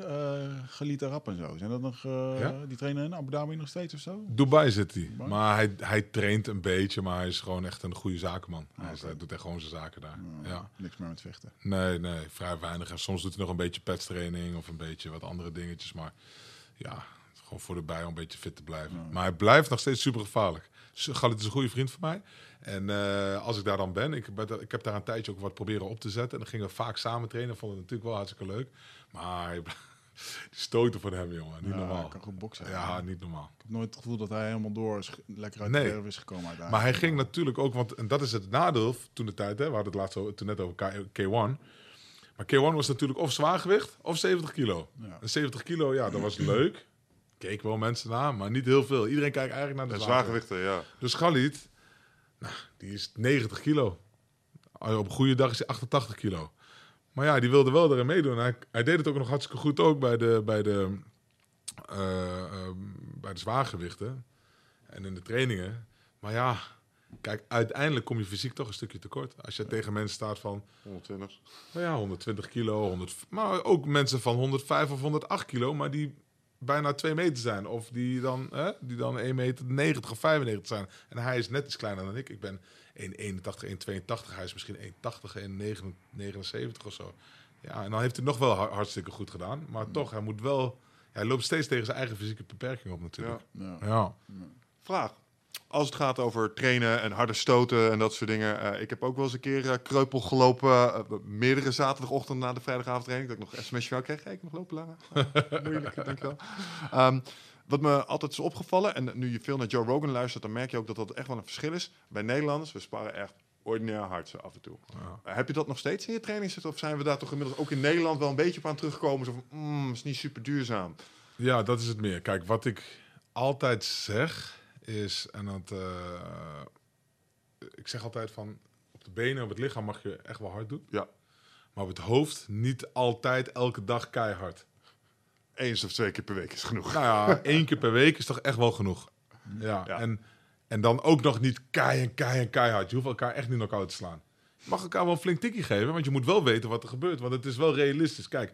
uh, gelieten rap en zo? Zijn dat nog, uh, Ja? die trainen in Abu Dhabi nog steeds of zo? Dubai zit hij. Maar hij, hij traint een beetje, maar hij is gewoon echt een goede zakenman. hij, oké. hij doet echt gewoon zijn zaken daar. Ja, Ja. Niks meer met vechten. Nee, nee, vrij weinig. En soms doet hij nog een beetje petstraining of een beetje wat andere dingetjes. Maar ja, gewoon voor de bij om een beetje fit te blijven. Maar hij blijft nog steeds super gevaarlijk. Galit is een goede vriend van mij. En eh, als ik daar dan ben, ik, ik heb daar een tijdje ook wat proberen op te zetten. En dan gingen we vaak samen trainen. Vond het natuurlijk wel hartstikke leuk. Maar hij- die stoten van hem, jongen. Niet Ja, normaal. hij kan goed boksen. Ja, niet normaal. Ik heb nooit het gevoel dat hij helemaal door is, lekker uit Nee. de verf is gekomen uiteindelijk. Maar hij ging natuurlijk ook, want en dat is het nadeel toen de tijd, hè, we hadden het laatst over, toen net over K, K1. Maar K1 was natuurlijk of zwaargewicht of 70 kilo. Ja. En 70 kilo, ja, dat was leuk. Keek wel mensen naar, maar niet heel veel. Iedereen kijkt eigenlijk naar de En zwaargewicht. zwaargewichten, ja. Dus Galit, nou, die is 90 kilo. Op een goede dag is hij 88 kilo. Maar ja, die wilde wel erin meedoen. Hij, hij deed het ook nog hartstikke goed ook bij de, bij de, eh, ehm, bij de zwaargewichten. En in de trainingen. Maar ja, kijk, uiteindelijk kom je fysiek toch een stukje tekort. Als je tegen mensen staat van, 120. nou ja, 120 kilo, 100, maar ook mensen van 105 of 108 kilo, maar die bijna 2 meter zijn. Of die dan, hè, die dan 1 meter 90 of 95 zijn. En hij is net iets kleiner dan ik. Ik ben 1,81, 1,82. Hij is misschien 1,80, 1,79 of zo. Ja, en dan heeft hij nog wel har- hartstikke goed gedaan. Maar toch, hij moet wel... Hij loopt steeds tegen zijn eigen fysieke beperking op natuurlijk. Ja. Ja. Vraag. Als het gaat over trainen en harde stoten en dat soort dingen. eh, ik heb ook wel eens een keer eh, kreupel gelopen. eh, meerdere zaterdagochtend na de vrijdagavondtraining. Dat ik nog een sms'je van kreeg. Hey, ik nog lopen, Lara. Moeilijk, dankjewel. Ehm wat me altijd is opgevallen, en nu je veel naar Joe Rogan luistert, dan merk je ook dat dat echt wel een verschil is. Bij Nederlanders, we sparren echt ordinair hard zo af en toe. Ja. Heb je dat nog steeds in je training zitten? Of zijn we daar toch inmiddels ook in Nederland wel een beetje op aan teruggekomen? Zo van, mm, is niet super duurzaam. Ja, dat is het meer. Kijk, wat ik altijd zeg is, en dat, eh, ik zeg altijd van, op de benen, op het lichaam mag je echt wel hard doen. Ja. Maar op het hoofd niet altijd elke dag keihard. Eens of twee keer per week is genoeg. Nou ja, één keer per week is toch echt wel genoeg. Ja, Ja. En, en dan ook nog niet kei en kei en keihard. Je hoeft elkaar echt niet knock-out te slaan. Je mag elkaar wel een flink tikkie geven, want je moet wel weten wat er gebeurt. Want het is wel realistisch. Kijk,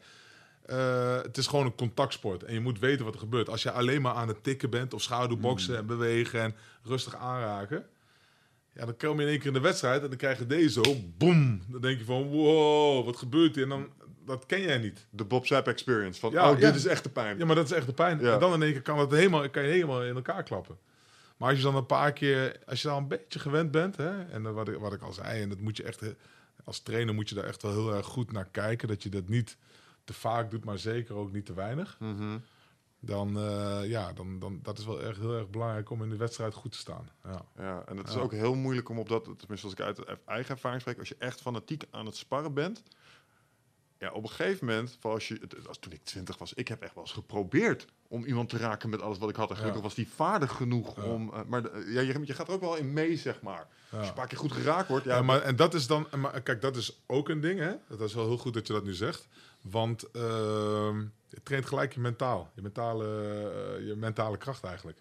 eh, het is gewoon een contactsport. En je moet weten wat er gebeurt. Als je alleen maar aan het tikken bent of schaduwboksen en bewegen en rustig aanraken. Ja, dan kom je in één keer in de wedstrijd en dan krijg je deze zo, boem. Dan denk je van, wow, wat gebeurt hier? En dan, dat ken jij niet. De Bob Sapp experience. Van, Ja, oh, ja. dit is echt de pijn. Ja, maar dat is echt de pijn. Ja. En dan in één keer kan, het helemaal, kan je helemaal in elkaar klappen. Maar als je dan een paar keer, als je dan een beetje gewend bent, hè, en wat ik, wat ik al zei, en dat moet je echt, als trainer moet je daar echt wel heel erg goed naar kijken, dat je dat niet te vaak doet, maar zeker ook niet te weinig. Mhm. Dan, eh, ja, dan, dan, dat is wel echt heel erg belangrijk om in de wedstrijd goed te staan. Ja. Ja, en het is Ja. ook heel moeilijk om op dat, tenminste als ik uit eigen ervaring spreek, als je echt fanatiek aan het sparren bent. Ja, op een gegeven moment, als je, als toen ik twintig was, ik heb echt wel eens geprobeerd om iemand te raken met alles wat ik had. En gelukkig Ja. was die vaardig genoeg Ja. om, eh, maar de- ja, je, je gaat er ook wel in mee, zeg maar. Als je een paar keer goed geraakt wordt, ja, maar en dat is dan, maar, kijk, dat is ook een ding, hè? Dat is wel heel goed dat je dat nu zegt. Want ehm het traint gelijk je mentaal, je mentale, eh, je mentale kracht eigenlijk.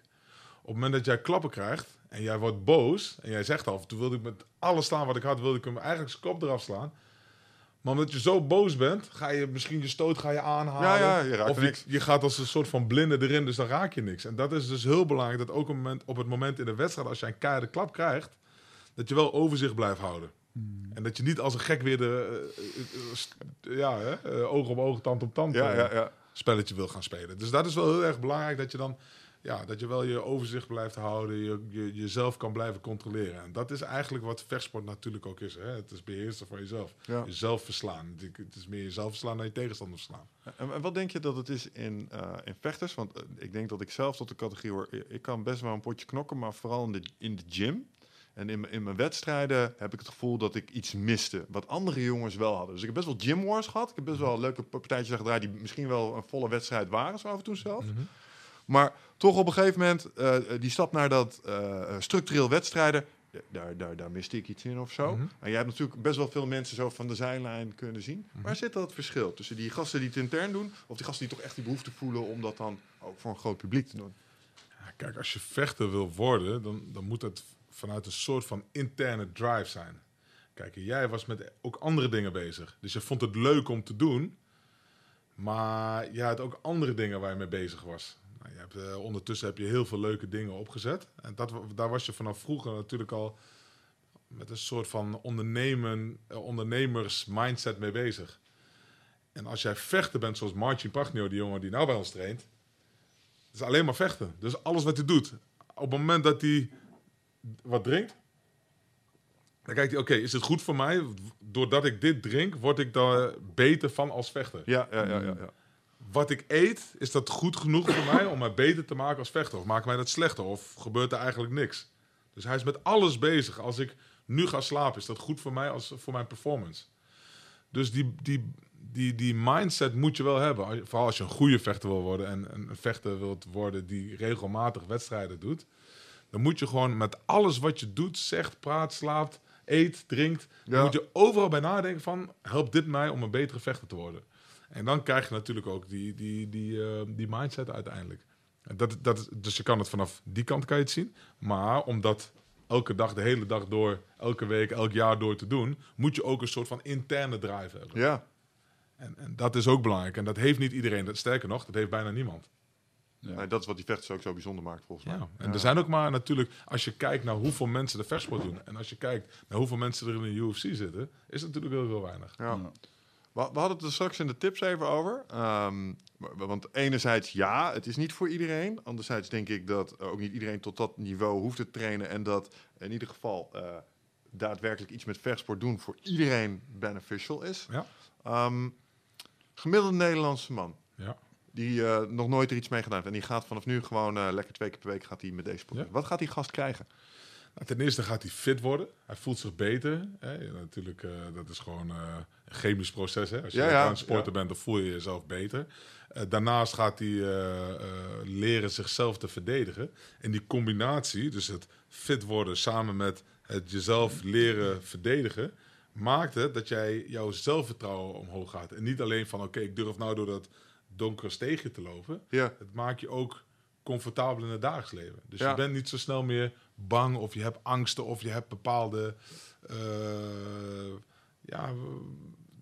Op het moment dat jij klappen krijgt en jij wordt boos en jij zegt al, toen wilde ik met alles slaan wat ik had, wilde ik hem eigenlijk zijn kop eraf slaan. Maar omdat je zo boos bent, ga je misschien je stoot ga je aanhalen. Ja, ja, je raakt of je, niks. je gaat als een soort van blinde erin, dus dan raak je niks. En dat is dus heel belangrijk, dat ook op het moment, op het moment in de wedstrijd, als jij een keiharde klap krijgt, dat je wel overzicht blijft houden. En dat je niet als een gek weer de eh, eh, eh, ja, hè, oog op oog, tand op tand ja, ja, ja. spelletje wil gaan spelen. Dus dat is wel heel erg belangrijk dat je dan ja, dat je wel je overzicht blijft houden, je, je, jezelf kan blijven controleren. En dat is eigenlijk wat vechtsport natuurlijk ook is. Hè? Het is beheersen van jezelf. Ja. Jezelf verslaan. Het- is meer jezelf verslaan dan je tegenstander verslaan. En, en wat denk je dat het is in, in vechters? Want ik denk dat ik zelf tot de categorie hoor. Ik- Ik kan best wel een potje knokken, maar vooral in de, in de gym. En in, mijn- in mijn wedstrijden heb ik het gevoel dat ik iets miste. Wat andere jongens wel hadden. Dus ik heb best wel gym wars gehad. Ik heb best wel leuke partijtjes gedraaid die misschien wel een volle wedstrijd waren, zo af en toe zelf. Maar toch op een gegeven moment, eh, die stap naar dat eh, structureel wedstrijden, daar, daar, daar miste ik iets in of zo. Mhm. En jij hebt natuurlijk best wel veel mensen zo van de zijlijn kunnen zien. Waar zit dat verschil tussen die gasten die het intern doen, of die gasten die toch echt die behoefte voelen om dat dan ook voor een groot publiek te doen? Ja, kijk, als je vechter wil worden, dan, dan moet het vanuit een soort van interne drive zijn. Kijk, jij was met ook andere dingen bezig. Dus je vond het leuk om te doen. Maar je had ook andere dingen waar je mee bezig was. Nou, je hebt, eh, ondertussen heb je heel veel leuke dingen opgezet. En dat, daar was je vanaf vroeger natuurlijk al met een soort van ondernemen, eh, ondernemers mindset mee bezig. En als jij vechter bent, zoals Marcin Pagnio, die jongen die nou bij ons traint, is alleen maar vechten. Dus alles wat hij doet, op het moment dat hij wat drinkt, dan kijkt hij, oké, is het goed voor mij? Doordat ik dit drink, word ik daar beter van als vechter. Ja, ja, ja, ja. ja. Wat ik eet, is dat goed genoeg voor mij om mij beter te maken als vechter? Of maakt mij dat slechter? Of gebeurt er eigenlijk niks? Dus hij is met alles bezig. Als ik nu ga slapen, is dat goed voor mij als voor mijn performance? Dus die, die, die, die mindset moet je wel hebben. Als je- Vooral als je een goede vechter wil worden en een vechter wilt worden die regelmatig wedstrijden doet. Dan moet je gewoon met alles wat je doet, zegt, praat, slaapt, eet, drinkt. Dan Ja. moet je overal bij nadenken van, helpt dit mij om een betere vechter te worden? En dan krijg je natuurlijk ook die, die, die, eh, die mindset uiteindelijk. Dat, dat, dus je kan het vanaf die kant kan je het zien. Maar om dat elke dag, de hele dag door, elke week, elk jaar door te doen, moet je ook een soort van interne drive hebben. ja. En, en dat is ook belangrijk. En dat heeft niet iedereen. Dat, sterker nog, dat heeft bijna niemand. Ja. Nee, dat is wat die vechters ook zo bijzonder maakt, volgens mij. Ja. En er zijn ook maar natuurlijk, als je kijkt naar hoeveel mensen de vechtsport doen. En als je kijkt naar hoeveel mensen er in de UFC zitten, is het natuurlijk heel, heel weinig. Ja. Ja. We, we hadden het er straks in de tips even over. Ehm, want enerzijds ja, het is niet voor iedereen. Anderzijds denk ik dat ook niet iedereen tot dat niveau hoeft te trainen. En dat in ieder geval eh, daadwerkelijk iets met vechtsport doen voor iedereen beneficial is. Ja. Ehm, gemiddelde Nederlandse man. Ja. Die eh, nog nooit er iets mee gedaan heeft. En die gaat vanaf nu gewoon eh, lekker twee keer per week gaat hij met deze. Ja. doen. Wat gaat die gast krijgen? Nou, ten eerste gaat hij fit worden. Hij voelt zich beter. Hè. Ja, natuurlijk, eh, dat is gewoon een chemisch proces. Hè. Als je Ja, aan het sporten bent, dan voel je jezelf beter. Daarnaast gaat hij leren zichzelf te verdedigen. En die combinatie, dus het fit worden samen met het jezelf leren verdedigen, maakt het dat jij jouw zelfvertrouwen omhoog gaat. En niet alleen van, oké, ik durf nou door dat donkere steegje te lopen. Ja. Het maakt je ook comfortabel in het dagelijks leven. Dus Ja. je bent niet zo snel meer bang of je hebt angsten of je hebt bepaalde eh, ja,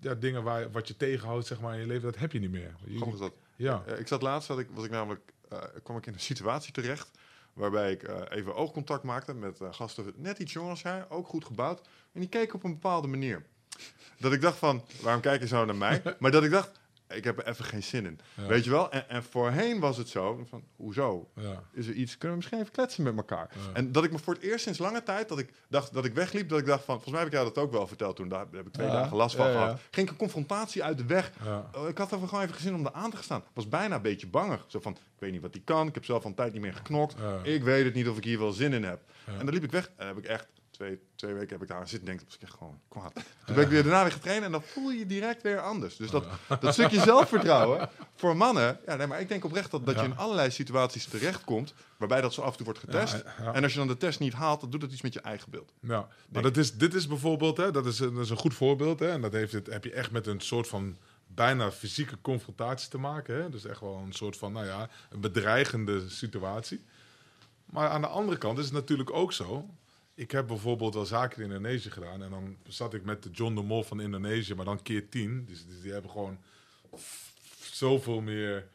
ja, dingen waar, wat je tegenhoudt zeg maar, in je leven. Dat heb je niet meer. Je- dat. ja. Eh, ik zat laatst, zat ik, was ik namelijk, eh, kwam ik in een situatie terecht waarbij ik even oogcontact maakte met gasten net iets jonger als jij, ook goed gebouwd. En die keken op een bepaalde manier. Dat ik dacht van, waarom kijk je zo naar mij? Maar dat ik dacht, ik heb er even geen zin in. Ja. Weet je wel? En, en voorheen was het zo, van, hoezo? Ja. Is er iets, kunnen we misschien even kletsen met elkaar? Ja. En dat ik me voor het eerst sinds lange tijd, dat ik dacht dat ik wegliep, dat ik dacht van, volgens mij heb ik jou dat ook wel verteld toen, daar heb ik twee dagen last van gehad. Ging ik een confrontatie uit de weg. Oh, ik had er gewoon even gezin om er aan te gaan staan. Was bijna een beetje bangig. Zo van, ik weet niet wat die kan. Ik heb zelf al een tijd niet meer geknokt. Ik weet het niet of ik hier wel zin in heb. En dan liep ik weg. En heb ik echt twee, twee weken heb ik daar aan zitten denken. was ik echt gewoon kwaad. Toen ben ik weer daarna weer getraind. En dan voel je je direct weer anders. Dus dat, dat stukje zelfvertrouwen voor mannen. Ja, nee, maar ik denk oprecht dat, dat je in allerlei situaties terechtkomt. Waarbij dat zo af en toe wordt getest. En als je dan de test niet haalt, dan doet dat iets met je eigen beeld. Ja, maar dat is, dit is bijvoorbeeld, hè, dat, is een, dat is een goed voorbeeld. Hè, en dat heeft het, heb je echt met een soort van bijna fysieke confrontatie te maken. Hè? Dus echt wel een soort van, nou ja, een bedreigende situatie. Maar aan de andere kant is het natuurlijk ook zo. Ik heb bijvoorbeeld wel zaken in Indonesië gedaan. En dan zat ik met de John de Mol van Indonesië, maar dan keer tien. Dus, dus die hebben gewoon zoveel meer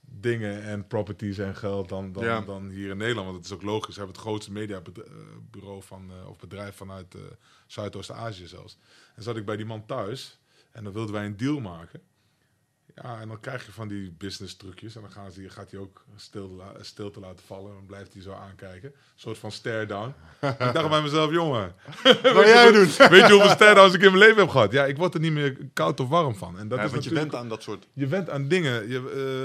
dingen en properties en geld dan, dan, Ja. dan hier in Nederland. Want het is ook logisch. Ze hebben het grootste mediabureau van, eh, of bedrijf vanuit eh, Zuidoost-Azië zelfs. En zat ik bij die man thuis en dan wilden wij een deal maken. Ja, en dan krijg je van die business trucjes. En dan gaan ze, gaat hij ook stil, te laten vallen. En dan blijft hij zo aankijken. Een soort van stare down. ik dacht bij mezelf, jongen. Wat jij doen? Weet je hoeveel stare downs ik in mijn leven heb gehad? Ja, ik word er niet meer koud of warm van. En dat Ja, is want je bent aan dat soort... je went aan dingen. Je,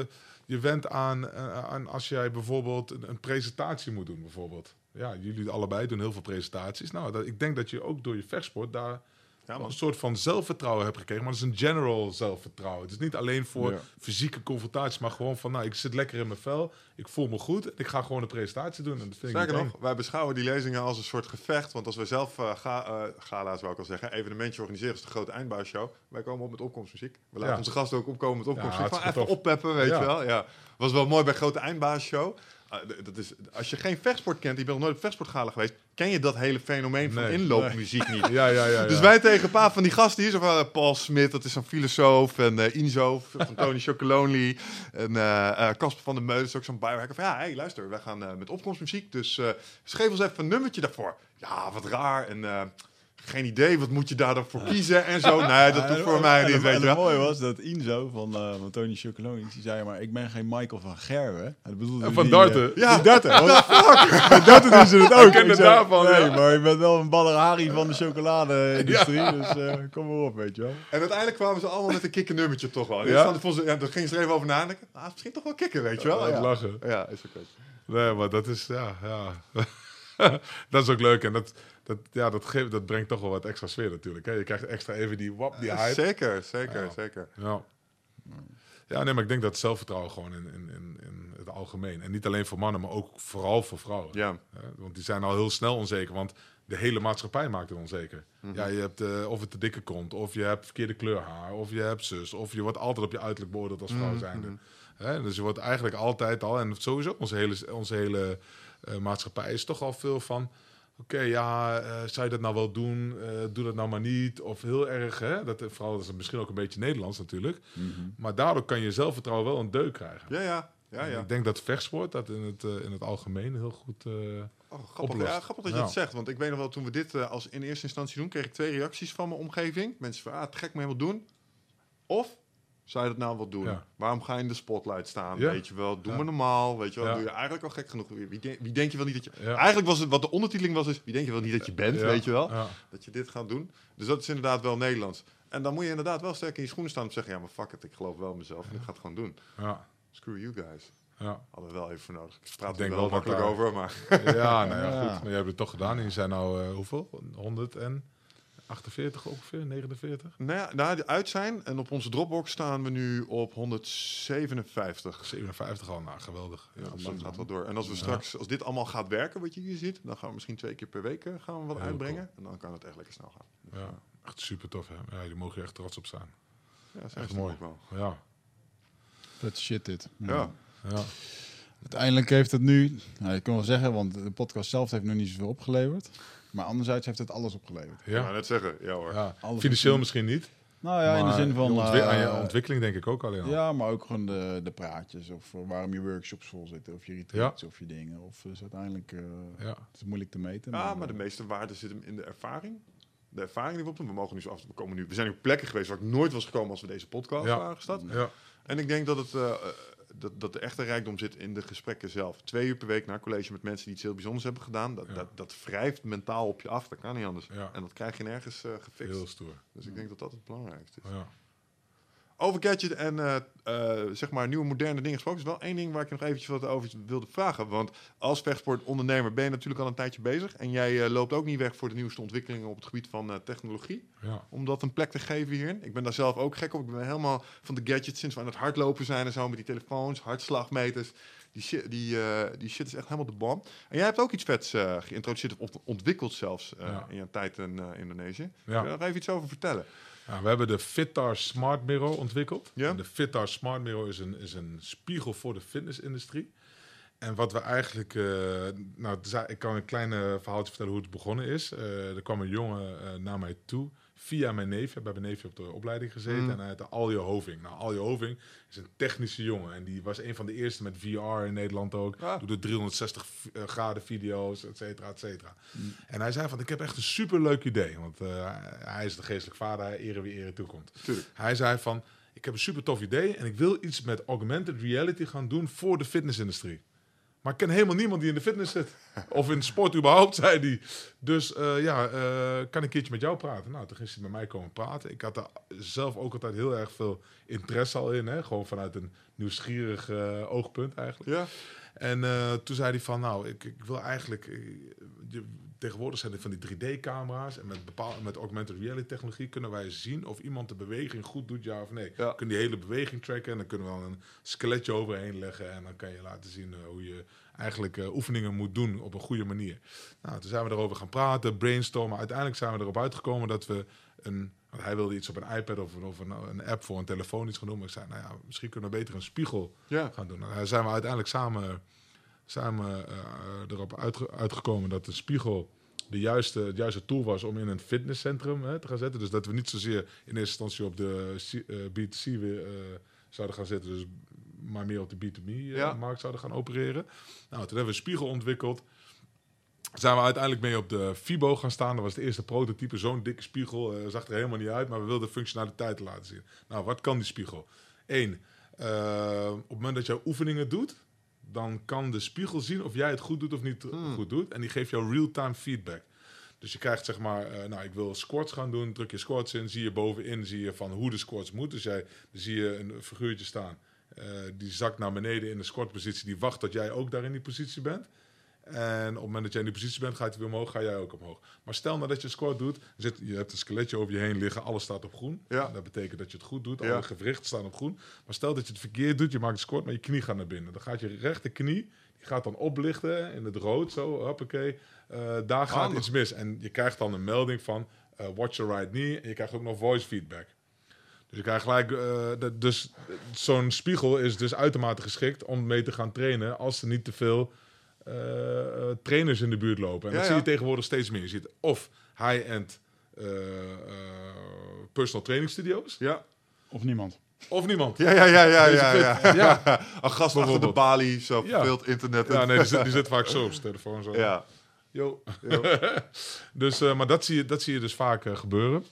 eh, je went aan, eh, aan als jij bijvoorbeeld een, een presentatie moet doen, bijvoorbeeld. Ja, jullie allebei doen heel veel presentaties. Nou, dat, ik denk dat je ook door je vechtsport daar Ja, een soort van zelfvertrouwen hebt gekregen. Maar dat is een general zelfvertrouwen. Het is niet alleen voor Ja. fysieke confrontaties, maar gewoon van, nou, ik zit lekker in mijn vel. Ik voel me goed. Ik ga gewoon een presentatie doen. En dat vind ik Sterker niet nog, wij beschouwen die lezingen als een soort gevecht. Want als wij zelf eh, ga, eh, gala's, wou ik al zeggen, evenementje organiseren, is de grote eindbouwshow. Wij komen op met opkomstmuziek. We laten Ja. onze gasten ook opkomen met opkomstmuziek. Hartstikke even oppeppen, weet Ja. je wel. Ja. Was wel mooi bij grote eindbouwshow. Ah, dat is, als je geen vechtsport kent, je bent nog nooit op vechtsportgala geweest, ken je dat hele fenomeen van Nee. inloopmuziek niet. Ja, ja, ja. Dus wij tegen een paar van die gasten hier, zo van eh, Paul Smit, dat is zo'n filosoof, en eh Inzo van Tony Chocolonely, en eh, Casper van der Meulen is ook zo'n biohacker. Van, ja, hey, luister, wij gaan met opkomstmuziek, dus geef ons even een nummertje daarvoor. Ja, wat raar, en geen idee, wat moet je daar dan voor kiezen en zo. Nee, dat doet voor mij niet, weet je wel. mooie was dat Inzo van, eh, van Tony Chocolonely, die zei maar, ik ben geen Michael van Gerwen. En dat bedoelde Van die, Darten. eh, Ja. die Darten. What the fuck? Darten doen ze het ook. ken het Ik daarvan, Nee, ja. maar je bent wel een ballerari van de chocolade-industrie, dus eh, kom maar op, weet je wel. En uiteindelijk kwamen ze allemaal met een kikker nummertje toch wel. Ja? Ja? Dan, vonden ze, ja, dan gingen ze er even over nadenken. Ah, misschien toch wel kikken, weet je wel. Ja. lachen. Ja, is oké. Nee, maar dat is, ja, ja. dat is ook leuk. En dat, dat, ja, dat, geeft, dat brengt toch wel wat extra sfeer natuurlijk. Hè? Je krijgt extra even die wap, die hype. Zeker, zeker, Ja. zeker. Ja. Ja, nee, maar ik denk dat zelfvertrouwen gewoon in, in, in, in het algemeen. En niet alleen voor mannen, maar ook vooral voor vrouwen. Ja. Want die zijn al heel snel onzeker, want de hele maatschappij maakt het onzeker. Mhm. Ja, je hebt eh, of het te dikke komt, of je hebt verkeerde kleur haar, of je hebt zus, of je wordt altijd op je uiterlijk beoordeeld als vrouw Mhm, zijnde. Hè, dus je wordt eigenlijk altijd al, en sowieso onze hele, onze hele eh, maatschappij is toch al veel van... Oké, ja, eh, zou je dat nou wel doen? Eh, doe dat nou maar niet. Of heel erg, hè? Dat, vooral dat is misschien ook een beetje Nederlands natuurlijk. Maar daardoor kan je zelfvertrouwen wel een deuk krijgen. Ja, ja. ja, En ja. Ik denk dat vechtsport dat in het, eh, in het algemeen heel goed... eh, Oh, grappig. oplost. Ja, grappig dat je Ja. dat zegt. Want ik weet nog wel, toen we dit eh, als in eerste instantie doen, kreeg ik twee reacties van mijn omgeving. Mensen van, ah, het gek me helemaal doen. Of, zou je dat nou wel doen? Ja. Waarom ga je in de spotlight staan? Ja. Weet je wel, doe Ja. maar normaal. Weet je wel, doe je eigenlijk al gek genoeg. Wie, denk- wie denk je wel niet dat je... Eigenlijk was het, wat de ondertiteling was, is, wie denk je wel niet dat je bent, weet je wel? Dat je dit gaat doen. Dus dat is inderdaad wel Nederlands. En dan moet je inderdaad wel sterk in je schoenen staan om te zeggen, ja, maar fuck it, ik geloof wel in mezelf en ik ga het gewoon doen. ja, Screw you guys. ja. Hadden we wel even voor nodig. Ik praat Ik er denk wel makkelijk daar- over, maar... ja, nou ja, goed. Maar jij hebt het toch gedaan. En je zijn nou, eh, hoeveel? 148 ongeveer? 49? Nou ja, na de uit zijn en op onze Dropbox staan we nu op 157. 57 al, nou geweldig. Ja, Ja, dus dat dat gaat wel door. En als we Ja. straks, als dit allemaal gaat werken, wat je hier ziet, dan gaan we misschien twee keer per week eh, gaan we wat Heel uitbrengen. En dan kan het echt lekker snel gaan. ja, echt super tof. Hè? Ja, die mogen je echt trots op zijn. Ja, dat is Echt mooi. Wel. Ja, Vet shit dit. Ja. ja. Uiteindelijk heeft het nu, nou, je kan wel zeggen, want de podcast zelf heeft nog niet zoveel opgeleverd. Maar anderzijds heeft het alles opgeleverd. Ja, ja. net zeggen. Ja hoor. ja. Financieel is- misschien niet. Nou ja, in de maar zin van... je ontwi- aan je eh, ontwikkeling denk ik ook alleen al. Ja, maar ook gewoon de, de praatjes. Of eh, waarom je workshops vol zitten. Of je retreats of je dingen. Of dus uiteindelijk... eh, Ja. Het is moeilijk te meten. Ja, maar eh, de meeste waarde zit hem in de ervaring. De ervaring die we opdoen. We mogen nu zo af. We komen nu. We zijn op plekken geweest waar ik nooit was gekomen als we deze podcast Ja. waren gestart. Ja, En ik denk dat, het, dat, dat de echte rijkdom zit in de gesprekken zelf. Twee uur per week naar college met mensen die iets heel bijzonders hebben gedaan. Dat, Ja. dat, dat wrijft mentaal op je af. Dat kan niet anders. Ja. En dat krijg je nergens eh, gefixt. heel stoer. Dus ik denk dat dat het belangrijkste is. Ja. Over gadget en eh, eh, zeg maar nieuwe moderne dingen gesproken. is wel één ding waar ik nog eventjes wat over wilde vragen. Want als vechtsportondernemer ben je natuurlijk al een tijdje bezig. En jij eh, loopt ook niet weg voor de nieuwste ontwikkelingen op het gebied van technologie. Ja. Om dat een plek te geven hierin. Ik ben daar zelf ook gek op. Ik ben helemaal van de gadgets sinds we aan het hardlopen zijn en zo. Met die telefoons, hartslagmeters. Die shit, die, die shit is echt helemaal de bom. En jij hebt ook iets vets geïntroduceerd of ontwikkeld zelfs Ja. in je tijd in Indonesië. Ja. Kun je daar even iets over vertellen? Ja, we hebben de Fitar Smart Mirror ontwikkeld. Ja. En de Fitar Smart Mirror is een, is een spiegel voor de fitnessindustrie. En wat we eigenlijk... eh, nou, ik kan een klein verhaaltje vertellen hoe het begonnen is. Eh, er kwam een jongen eh, naar mij toe via mijn neefje. Bij mijn neefje op de opleiding gezeten. Mm. En hij heette Aljo Hoving. Nou, Aljo Hoving is een technische jongen. En die was een van de eerste met VR in Nederland ook. Ah. Doet de 360 v- eh, graden video's, et cetera, et cetera. En hij zei van, ik heb echt een superleuk idee. Want eh, hij is de geestelijk vader, hij ere wie ere toekomt. Tuurlijk. Hij zei van, ik heb een super tof idee en ik wil iets met augmented reality gaan doen voor de fitnessindustrie. Maar ik ken helemaal niemand die in de fitness zit. Of in sport überhaupt, zei hij. Dus eh, ja, eh, kan ik een keertje met jou praten? Nou, toen ging hij met mij komen praten. Ik had er zelf ook altijd heel erg veel interesse al in. Hè? Gewoon vanuit een nieuwsgierig eh, oogpunt eigenlijk. Ja? En toen zei hij van, nou, ik, ik wil eigenlijk... je- tegenwoordig zijn er van die 3D-camera's... en met, bepaalde, met augmented reality technologie kunnen wij zien... of iemand de beweging goed doet, ja of nee. Ja. We kunnen die hele beweging tracken... en dan kunnen we dan een skeletje overheen leggen... en dan kan je laten zien eh, hoe je eigenlijk eh, oefeningen moet doen op een goede manier. Nou, toen zijn we erover gaan praten, brainstormen. Uiteindelijk zijn we erop uitgekomen dat we een... Want hij wilde iets op een iPad of, een- of een, een app voor een telefoon iets gaan doen. Maar ik zei, nou ja, misschien kunnen we beter een spiegel Ja. gaan doen. Nou, daar zijn we uiteindelijk samen zijn we eh, erop uitge- uitgekomen dat de spiegel de juiste, het juiste tool was om in een fitnesscentrum hè, te gaan zetten. Dus dat we niet zozeer in eerste instantie op de eh, B2C weer, eh, zouden gaan zetten, dus maar meer op de B2B-markt Ja. zouden gaan opereren. Nou, toen hebben we een spiegel ontwikkeld. Zijn we uiteindelijk mee op de Fibo gaan staan. Dat was het eerste prototype. Zo'n dikke spiegel. eh, zag er helemaal niet uit, maar we wilden functionaliteit laten zien. Nou, wat kan die spiegel? Eén, eh, op het moment dat jij oefeningen doet, dan kan de spiegel zien of jij het goed doet of niet goed doet. En die geeft jou real-time feedback. Dus je krijgt zeg maar, eh, nou ik wil squats gaan doen, druk je squats in, zie je bovenin, zie je van hoe de squats moet. Dus jij, zie je een figuurtje staan, eh, die zakt naar beneden in de squatpositie, die wacht tot jij ook daar in die positie bent. En op het moment dat jij in die positie bent, gaat hij weer omhoog, ga jij ook omhoog. Maar stel nou dat je een squat doet, zit, je hebt een skeletje over je heen liggen, alles staat op groen. Ja. Dat betekent dat je het goed doet, Ja. alle gewrichten staan op groen. Maar stel dat je het verkeerd doet, je maakt een squat, maar je knie gaat naar binnen. Dan gaat je rechterknie, die gaat dan oplichten in het rood, zo, hoppakee. Eh, daar gaat Handig. iets mis. En je krijgt dan een melding van, eh, watch your right knee. En je krijgt ook nog voice feedback. Dus je krijgt gelijk, eh, dat- dus zo'n spiegel is dus uitermate geschikt om mee te gaan trainen als er niet te veel trainers in de buurt lopen. En Ja, dat ja. zie je tegenwoordig steeds meer. Je ziet of high-end eh, eh, personal training studio's, Ja, Of niemand. of niemand. ja, ja, ja, ja. Deze ja, ja. ja. Een gast achter de balie, zo Ja. verveeld internet. Ja, nee, die zit, die zit vaak zo op zijn telefoon. Zo. Ja. Yo. Dus, eh, maar dat zie, je, dat zie je dus vaak eh, gebeuren.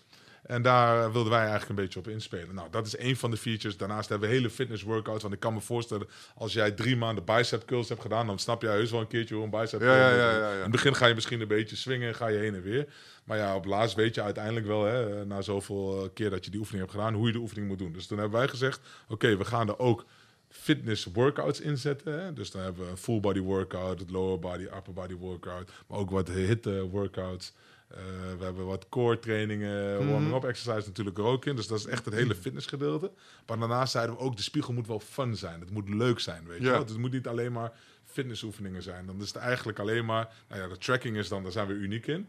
En daar wilden wij eigenlijk een beetje op inspelen. Nou, dat is één van de features. Daarnaast hebben we hele fitness workouts. Want ik kan me voorstellen, als jij drie maanden bicep curls hebt gedaan, dan snap jij heus wel een keertje hoe een bicep curl ja, ja, ja. In het begin ga je misschien een beetje swingen, ga je heen en weer. Maar ja, op laatst weet je uiteindelijk wel, hè, na zoveel eh, keer dat je die oefening hebt gedaan, hoe je de oefening moet doen. Dus toen hebben wij gezegd, oké, we gaan er ook fitness workouts inzetten. Hè? Dus dan hebben we een full body workout, het lower body, upper body workout, maar ook wat hitte workouts. Eh, we hebben wat core trainingen, warming up exercise natuurlijk er ook in. Dus dat is echt het hele fitnessgedeelte. Maar daarnaast zeiden we ook, de spiegel moet wel fun zijn. Het moet leuk zijn, weet je Ja. wel. Het moet niet alleen maar fitnessoefeningen zijn. Dan is het eigenlijk alleen maar, nou ja, de tracking is dan, daar zijn we uniek in.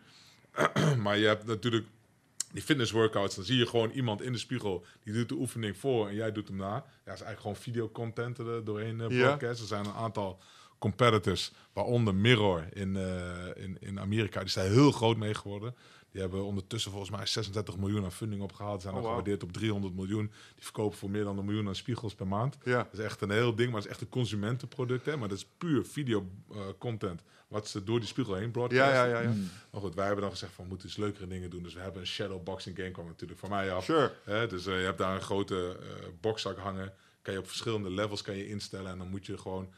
maar je hebt natuurlijk die fitness workouts, dan zie je gewoon iemand in de spiegel die doet de oefening voor en jij doet hem na. Ja, dat is eigenlijk gewoon videocontent er doorheen uh, Ja. broadcast. Er zijn een aantal competitors, waaronder Mirror in, eh, in, in Amerika, die zijn heel groot mee geworden. Die hebben ondertussen volgens mij 36 miljoen aan funding opgehaald. Zijn Oh, al wauw. gewaardeerd op 300 miljoen. Die verkopen voor meer dan een miljoen aan spiegels per maand. Ja. Dat is echt een heel ding, maar het is echt een consumentenproduct. Hè? Maar dat is puur video eh, content. Wat ze door die spiegel heen broadcasten. Ja, ja, ja, ja. Maar goed, wij hebben dan gezegd van we moeten eens leukere dingen doen. Dus we hebben een shadowboxing game kwam natuurlijk voor mij af. Sure. Hè, dus eh, je hebt daar een grote bokszak hangen. Kan je op verschillende levels kan je instellen. En dan moet je gewoon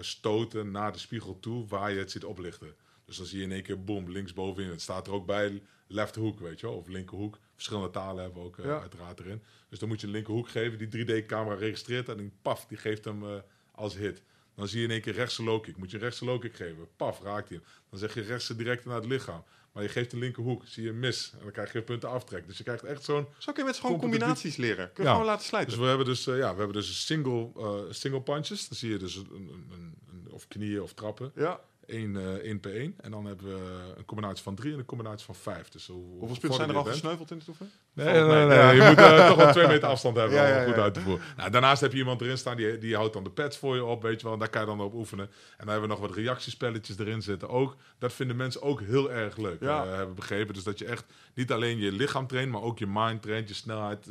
stoten naar de spiegel toe waar je het ziet oplichten. Dus dan zie je in één keer boom, linksbovenin. Het staat er ook bij left hoek, weet je wel. Of linkerhoek. Verschillende talen hebben we ook eh, Ja. uiteraard erin. Dus dan moet je een linkerhoek geven. Die 3D-camera registreert. En paf, die geeft hem eh, als hit. Dan zie je in één keer rechtse low kick. Moet je een rechtse low kick geven. Paf, raakt hij hem. Dan zeg je rechtse direct naar het lichaam. Maar je geeft de linkerhoek, zie je mis. En dan krijg je punten aftrek. Dus je krijgt echt zo'n... Zo kun je met gewoon combinaties leren. Kun je Ja. gewoon laten slijten. Dus we hebben dus, eh, ja, we hebben dus een single, eh, single punches. Dan zie je dus een, een- of knieën of trappen. ja. Eén, eh, één per één. En dan hebben we een combinatie van drie en een combinatie van vijf. Dus hoe, Hoeveel spelers zijn er al gesneuveld in het oefenen? Nee, nee, nee, nee. Je moet eh, toch wel twee meter afstand hebben Ja, om ja, het goed ja. uit te voeren. Nou, daarnaast heb je iemand erin staan, die, die houdt dan de pads voor je op, weet je wel. En daar kan je dan op oefenen. En dan hebben we nog wat reactiespelletjes erin zitten ook. Dat vinden mensen ook heel erg leuk, Ja. eh, hebben we begrepen. Dus dat je echt niet alleen je lichaam traint, maar ook je mind traint, je snelheid,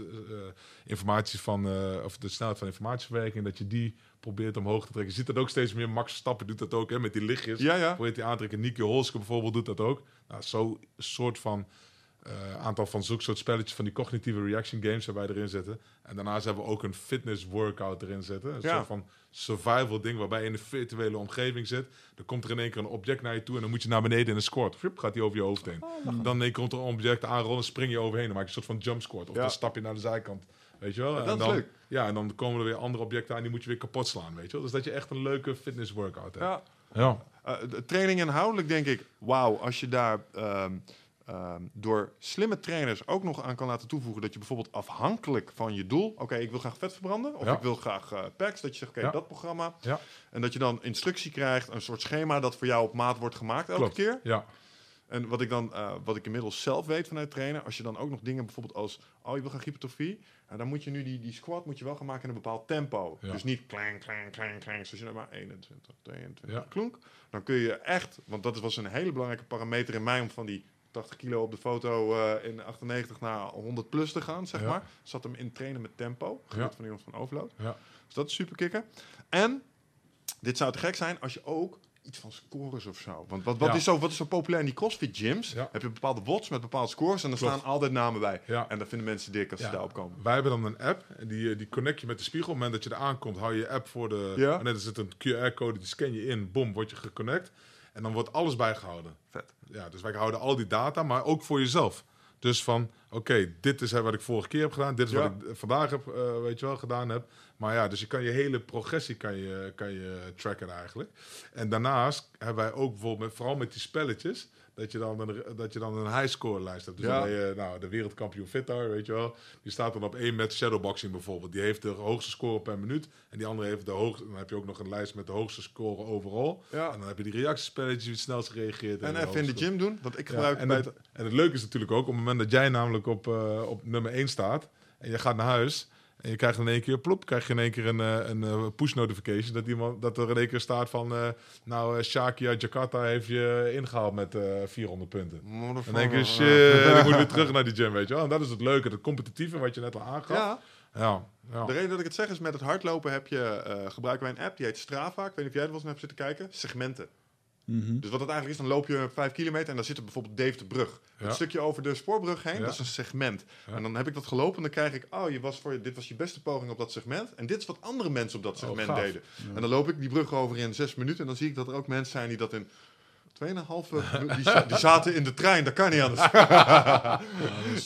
informatie van, eh, of de snelheid van informatieverwerking, dat je die probeert omhoog te trekken. Je ziet dat ook steeds meer. Max Stappen doet dat ook, hè, met die lichtjes. Ja, ja. Probeert die aantrekken. Nicky Holske bijvoorbeeld doet dat ook. Nou, Zo'n soort van eh, aantal van zulke soort spelletjes van die cognitieve reaction games hebben wij erin zitten. En daarnaast hebben we ook een fitness workout erin zitten. Een Ja. soort van survival ding waarbij je in een virtuele omgeving zit. Dan komt er in één keer een object naar je toe en dan moet je naar beneden in een squat. Flip, gaat die over je hoofd heen. dan één keer komt er een object aanrollen, spring je overheen. Dan maak je een soort van jump squat. Of Ja. dan stap je naar de zijkant. Weet je wel? dat en is dan, leuk. Ja, en dan komen er weer andere objecten aan die moet je weer kapot slaan. Weet je wel? Dus dat je echt een leuke fitness workout hebt. Ja. ja. Eh, de training inhoudelijk denk ik, wauw, als je daar ehm, ehm, door slimme trainers ook nog aan kan laten toevoegen dat je bijvoorbeeld afhankelijk van je doel, oké, ik wil graag vet verbranden of Ja. ik wil graag eh packs, dat je zegt, oké, Ja. dat programma. Ja. En dat je dan instructie krijgt, een soort schema dat voor jou op maat wordt gemaakt elke keer. Ja. En wat ik dan, eh, wat ik inmiddels zelf weet vanuit trainen, als je dan ook nog dingen bijvoorbeeld als, oh je wil gaan hypertrofie, dan moet je nu die, die squat moet je wel gaan maken in een bepaald tempo. Ja. Dus niet klang, klang, klang, klang, zoals je nou maar 21, 22, Ja. klonk. Dan kun je echt, want dat was een hele belangrijke parameter in mij om van die 80 kilo op de foto eh, in 98 naar 100 plus te gaan, zeg Ja. maar. Zat hem in trainen met tempo, Ja. van iemand van Overload. Ja. Dus dat is super kicken. En dit zou te gek zijn als je ook iets van scores of zo. Want wat, wat, Ja. is, zo, wat is zo populair in die CrossFit gyms? Ja. Heb je bepaalde watts met bepaalde scores en Klopt. staan altijd namen bij. Ja. En dat vinden mensen dik als ze daarop komen. Wij hebben dan een app, en die, eh, die connect je met de spiegel. Op het moment dat je er aankomt, hou je je app voor de... Ja. En er zit een QR-code, die scan je in, bom, word je geconnect. En dan wordt alles bijgehouden. Vet. Ja, dus wij houden al die data, maar ook voor jezelf. Dus van, oké, dit is wat ik vorige keer heb gedaan. Dit is wat ik vandaag heb, eh, weet je wel, gedaan heb. Maar ja, dus je kan je hele progressie kan je, kan je tracken eigenlijk. En daarnaast hebben wij ook bijvoorbeeld, met, vooral met die spelletjes... Dat je, dan een, dat je dan een highscore lijst hebt. Dus Ja. dan ben je, nou, de wereldkampioen Vitar, weet je wel. Die staat dan op één met shadowboxing bijvoorbeeld. Die heeft de hoogste score per minuut. En die andere heeft de hoogste... Dan heb je ook nog een lijst met de hoogste score overal. Ja. En dan heb je die reactiespelletjes, wie het snelst gereageerd. En de even in de gym doen, want ik ja, gebruik en, bij het, en het leuke is natuurlijk ook, op het moment dat jij namelijk op, eh, op nummer 1 staat en je gaat naar huis en je krijgt in één keer, plop, krijg je in één keer een, eh, een eh, push notification dat, iemand, dat er in één keer staat van, eh, nou, Shaki uit Jakarta heeft je ingehaald met eh 400 punten. En dan denk je, shit, ik moet weer terug naar die gym, weet je wel. En dat is het leuke, het competitieve wat je net al aangaf. Ja, ja. ja. de reden dat ik het zeg is met het hardlopen heb je, gebruiken wij een app die heet Strava. Ik weet niet of jij er wel eens naar hebt zitten kijken. Segmenten. Mhm. Dus wat het eigenlijk is, dan loop je 5 kilometer en dan zit er bijvoorbeeld Dave de Brug. Ja. Een stukje over de spoorbrug heen, Ja. dat is een segment. Ja. En dan heb ik dat gelopen en dan krijg ik, oh, je was voor, dit was je beste poging op dat segment. En dit is wat andere mensen op dat Oh, segment deden. En dan loop ik die brug over in 6 minuten en dan zie ik dat er ook mensen zijn die dat in 2,5 die, die zaten in de trein, dat kan niet anders.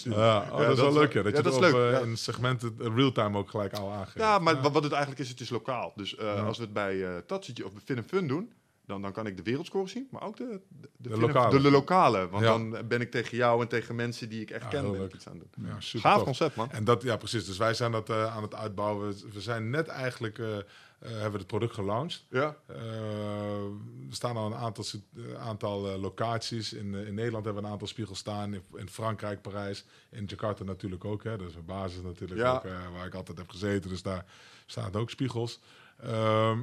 Ja, oh, dat is wel leuk, ja. Dat je dat is leuk, eh, in segmenten eh, real-time ook gelijk al aangeeft. Ja, maar Wat, het eigenlijk is, het is lokaal. Dus eh, als we het bij Tatsitje of bij Fin Fun doen, dan, dan kan ik de wereldscore zien, maar ook de, de, de, lokale. de, lokale. Want Ja. dan ben ik tegen jou en tegen mensen die ik echt Ja, ken, ben ik iets aan doen. Ja, super Gaaf concept, man. En dat, ja, precies. Dus wij zijn dat eh, aan het uitbouwen. We- zijn net eigenlijk, eh, eh, hebben we het product gelaunched. Ja. Er staan al een aantal, aantal locaties. In, in Nederland hebben we een aantal spiegels staan. In, in Frankrijk, Parijs. In Jakarta natuurlijk ook. Hè. Dat is een basis natuurlijk ook, waar ik altijd heb gezeten. Dus daar staan ook spiegels. Ehm,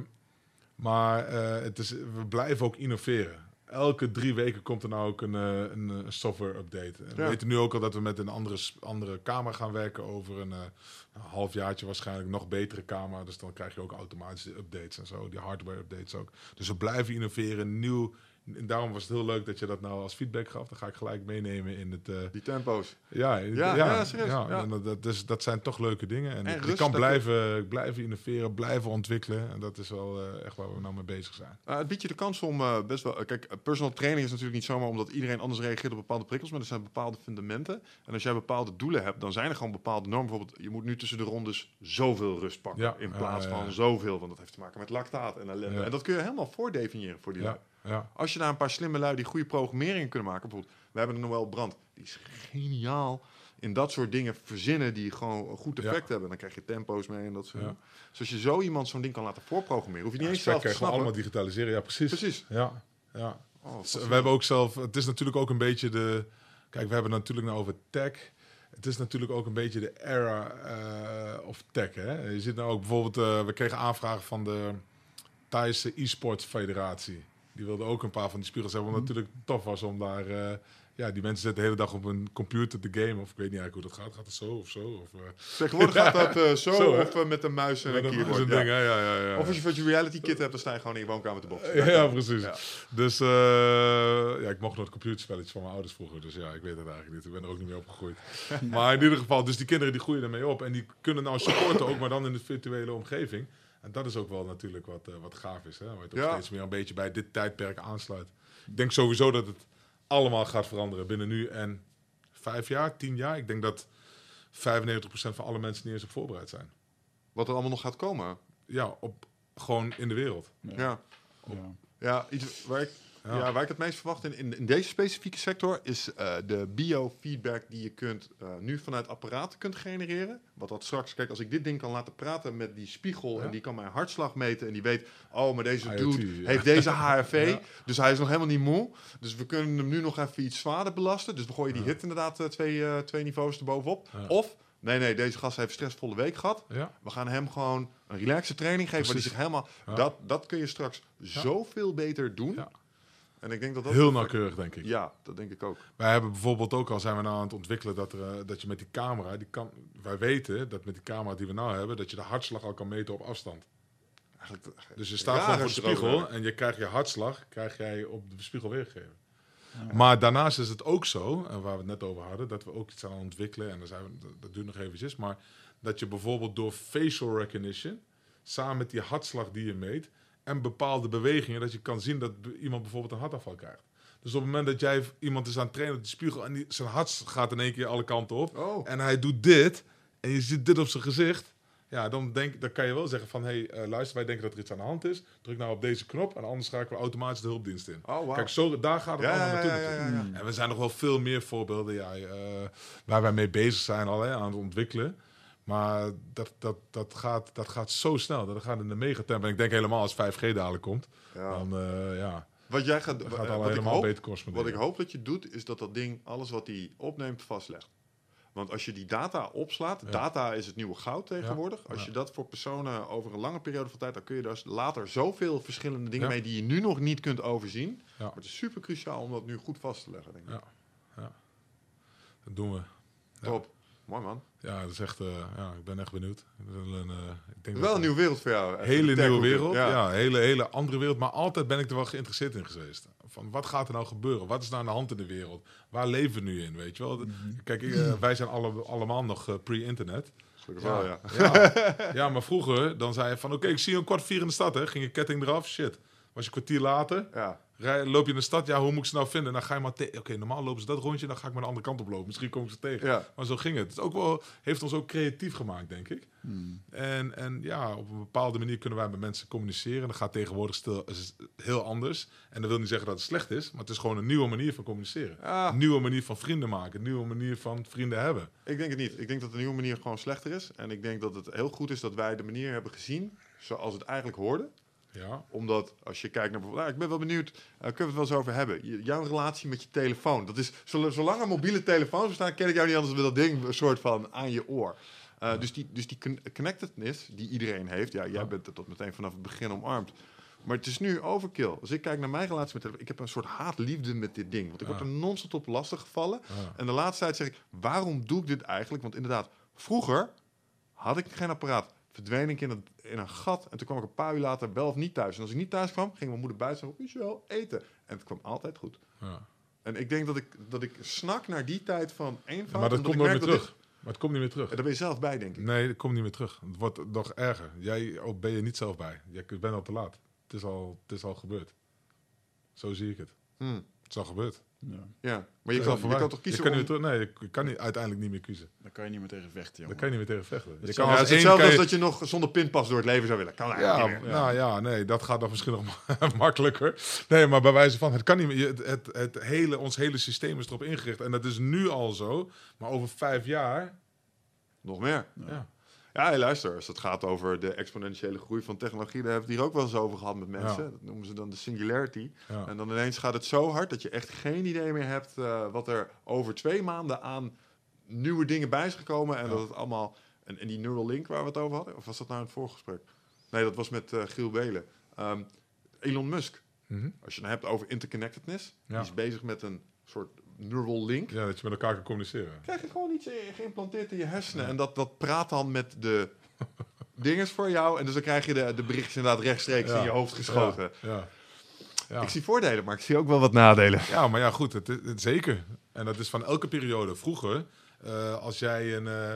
maar eh, het is, we blijven ook innoveren. Elke drie weken komt er nou ook een, eh, een, eh, software update. En We weten nu ook al dat we met een andere, andere camera gaan werken over een, een halfjaartje waarschijnlijk. Nog betere camera. Dus dan krijg je ook automatische updates en zo. Die hardware updates ook. Dus we blijven innoveren. Nieuw. En daarom was het heel leuk dat je dat nou als feedback gaf. Dan ga ik gelijk meenemen in het... eh, Die tempo's. ja, Ja, ja, ja, serieus, ja. En dat, dat, dus, dat zijn toch leuke dingen. En, En je kan blijven, blijven innoveren, blijven ontwikkelen. En dat is wel eh, echt waar we nou mee bezig zijn. Uh, het biedt je de kans om best wel... kijk, personal training is natuurlijk niet zomaar omdat iedereen anders reageert op bepaalde prikkels, maar er zijn bepaalde fundamenten. En als jij bepaalde doelen hebt, dan zijn er gewoon bepaalde normen. Bijvoorbeeld, je moet nu tussen de rondes zoveel rust pakken in plaats van zoveel, want dat heeft te maken met lactaat en ellende. En dat kun je helemaal voordefiniëren voor die lui. Ja. Als je daar een paar slimme lui die goede programmering kunnen maken, bijvoorbeeld, we hebben de Noël Brand, die is geniaal in dat soort dingen verzinnen die gewoon een goed Ja. effect hebben. Dan krijg je tempo's mee en dat soort Ja. dingen. Dus als je zo iemand zo'n ding kan laten voorprogrammeren, hoef je niet eens zelf te snappen. allemaal digitaliseren. Ja, precies. Precies. Ja, ja. Oh, Dus we hebben ook zelf... Het is natuurlijk ook een beetje de... Kijk, we hebben het natuurlijk nou over tech. Het is natuurlijk ook een beetje de era eh, of tech. Hè? Je ziet nou ook bijvoorbeeld... eh, we kregen aanvragen van de Thaise e-sports federatie. Die wilden ook een paar van die spiegels hebben. Wat natuurlijk tof was om daar... eh, ja, die mensen zitten de hele dag op een computer te gamen. Of ik weet niet eigenlijk hoe dat gaat. Gaat het zo of zo? Of, eh, Tegenwoordig gaat dat eh, zo, of met een muis en met een een- keyboard. zo'n ja. ding? Ja, ja, ja. Of als je virtual reality kit hebt, dan sta je gewoon in je woonkamer te boksen. Ja, ja, precies. Dus ja, ik mocht nog computerspelletjes van mijn ouders vroeger. Dus ja, ik weet het eigenlijk niet. Ik ben er ook niet mee opgegroeid. maar in ieder geval, dus die kinderen die groeien ermee op. En die kunnen nou supporten ook, maar dan in de virtuele omgeving. En dat is ook wel natuurlijk wat, eh, wat gaaf is. Hè? Waar het ook Ja. steeds meer een beetje bij dit tijdperk aansluit. Ik denk sowieso dat het allemaal gaat veranderen binnen nu en vijf jaar, tien jaar. Ik denk dat 95% van alle mensen niet eens op voorbereid zijn. Wat er allemaal nog gaat komen. Ja, op, gewoon in de wereld. Ja. Ja. Ja, iets waar ik Ja. Ja. waar ik het meest verwacht in, in, in deze specifieke sector is eh, de biofeedback die je kunt, eh, nu vanuit apparaten kunt genereren. Wat dat straks, kijk, als ik dit ding kan laten praten met die spiegel Ja. en die kan mijn hartslag meten en die weet, oh, maar deze IoT, dude ja. heeft deze HRV, dus hij is nog helemaal niet moe. Dus we kunnen hem nu nog even iets zwaarder belasten. Dus we gooien die hit inderdaad eh, twee, twee niveaus erbovenop. Of, nee, nee, deze gast heeft een stressvolle week gehad. Ja. We gaan hem gewoon een relaxe training geven waar hij zich helemaal... Ja. Dat, dat kun je straks zoveel beter doen. Ja. En ik denk dat dat... Heel nauwkeurig, denk ik. Ja, dat denk ik ook. Wij hebben bijvoorbeeld ook al zijn we nou aan het ontwikkelen dat, er, eh, dat je met die camera, die kan, wij weten dat met die camera die we nou hebben, dat je de hartslag al kan meten op afstand. Dus je staat gewoon voor de spiegel en je krijgt je hartslag, krijg jij op de spiegel weergegeven. Maar daarnaast is het ook zo, en waar we het net over hadden, dat we ook iets aan ontwikkelen, en daar zijn we, dat, duurt nog eventjes, maar dat je bijvoorbeeld door facial recognition, samen met die hartslag die je meet, en bepaalde bewegingen, dat je kan zien dat iemand bijvoorbeeld een hartaanval krijgt. Dus op het moment dat jij iemand is aan het trainen op de spiegel en die, zijn hart gaat in één keer alle kanten op, Oh. en hij doet dit, en je ziet dit op zijn gezicht, ja, dan, denk, dan kan je wel zeggen van, hé, hey, eh, luister, wij denken dat er iets aan de hand is, druk nou op deze knop, en anders schakelen we automatisch de hulpdienst in. Oh, wow. Kijk, zo, daar gaat het Ja, allemaal naartoe ja, ja, natuurlijk. ja, ja. En we zijn nog wel veel meer voorbeelden ja, eh, waar wij mee bezig zijn al hè, aan het ontwikkelen. Maar dat, dat, dat, gaat, dat gaat zo snel. Dat gaat in de megatempo. En ik denk helemaal als 5G dadelijk komt, Ja. dan eh, ja, Wat jij gaat, gaat wat, ik helemaal hoop, wat ik hoop dat je doet, is dat dat ding alles wat hij opneemt vastlegt. Want als je die data opslaat, Ja. data is het nieuwe goud tegenwoordig. Als Ja. je dat voor personen over een lange periode van tijd, dan kun je dus later zoveel verschillende dingen mee die je nu nog niet kunt overzien. Maar het is super cruciaal om dat nu goed vast te leggen, denk ik. Ja. Dat doen we. Ja. Top. Mooi man. Ja, dat is echt, eh, ja, ik ben echt benieuwd. Een, eh, ik denk Wel een nieuwe wereld voor jou. hele nieuwe wereld. Ja, hele, hele andere wereld. Maar altijd ben ik er wel geïnteresseerd in geweest. Van wat gaat er nou gebeuren? Wat is nou aan de hand in de wereld? Waar leven we nu in? Weet je wel? Kijk, ik, eh, wij zijn alle, allemaal nog eh, pre-internet. Gelukkig wel, ja. Ja. ja, maar vroeger dan zei je van... Oké, ik zie je een kwart vier in de stad. Hè. Ging je ketting eraf? Shit. Was je een kwartier later? ja. Rij, loop je in de stad? Ja, hoe moet ik ze nou vinden? Dan ga je maar... te- Oké, normaal lopen ze dat rondje. Dan ga ik maar de andere kant op lopen. Misschien kom ik ze tegen. Ja. Maar zo ging het. Het is ook wel, heeft ons ook creatief gemaakt, denk ik. Hmm. En, en ja, op een bepaalde manier kunnen wij met mensen communiceren. Dat gaat tegenwoordig stil, is heel anders. En dat wil niet zeggen dat het slecht is, maar het is gewoon een nieuwe manier van communiceren. Ah. Een nieuwe manier van vrienden maken, een nieuwe manier van vrienden hebben. Ik denk het niet. Ik denk dat de nieuwe manier gewoon slechter is. En ik denk dat het heel goed is dat wij de manier hebben gezien zoals het eigenlijk hoorde. Ja, Omdat als je kijkt naar bijvoorbeeld, nou, ik ben wel benieuwd, eh, kunnen we het wel eens over hebben? Jouw relatie met je telefoon. Dat is, zol- zolang er mobiele telefoons bestaan, ken ik jou niet anders dan dat ding een soort van aan je oor. Eh, Dus die, dus die con- connectedness die iedereen heeft, ja, jij Ja. bent er tot meteen vanaf het begin omarmd. Maar het is nu overkill. Als ik kijk naar mijn relatie met telefoon, ik heb een soort haatliefde met dit ding. Want ik Ja. word er non-stop op lastig gevallen. En de laatste tijd zeg ik, waarom doe ik dit eigenlijk? Want inderdaad, vroeger had ik geen apparaat. Verdween ik in een, in een gat. En toen kwam ik een paar uur later wel of niet thuis. En als ik niet thuis kwam, ging mijn moeder buiten zeggen, Michel, eten. En het kwam altijd goed. ja. En ik denk dat ik, dat ik snak naar die tijd van eenvoud. Maar dat komt nooit meer dat terug. Maar het komt niet meer terug. dit- daar ben je zelf bij, denk ik. Nee, dat komt niet meer terug. Het wordt nog erger. Jij ook ben je niet zelf bij. Je bent al te laat. Het is al, het is al gebeurd. Zo zie ik het. Hmm, Het is al gebeurd. Ja. ja, maar je kan, je kan toch kiezen je kan om... niet Nee, je kan niet, uiteindelijk niet meer kiezen. Daar kan je niet meer tegen vechten, jongen. Daar kan je niet meer tegen vechten. Je is kan Ja, als het hetzelfde je- als dat je nog zonder pinpas door het leven zou willen. Kan eigenlijk Ja, niet meer. nou ja, nee, dat gaat dan misschien nog makkelijker. Nee, maar bij wijze van, het kan niet meer. Het, het, het hele, ons hele systeem is erop ingericht. En dat is nu al zo. Maar over vijf jaar, Nog meer. ja. Ja, hey, luister, als het gaat over de exponentiële groei van technologie, daar hebben we het hier ook wel eens over gehad met mensen. Ja. Dat noemen ze dan de singularity. ja. En dan ineens gaat het zo hard dat je echt geen idee meer hebt eh, wat er over twee maanden aan nieuwe dingen bij is gekomen. En Ja. dat het allemaal. En, en die Neuralink waar we het over hadden, of was dat nou in het voorgesprek? Nee, dat was met eh, Giel Belen. Ehm, Elon Musk. Mhm. Als je het hebt over interconnectedness, die is bezig met een soort neural link. ja, dat je met elkaar kan communiceren. Krijg je gewoon iets eh, geïmplanteerd in je hersenen. Ja. En dat, dat praat dan met de dinges voor jou. En dus dan krijg je de, de berichtjes inderdaad rechtstreeks Ja. in je hoofd geschoten. Ja, ja. Ja. Ik zie voordelen, maar ik zie ook wel wat nadelen. Ja, maar ja, goed, het, het- zeker. En dat is van elke periode. Vroeger, eh, als jij een, eh,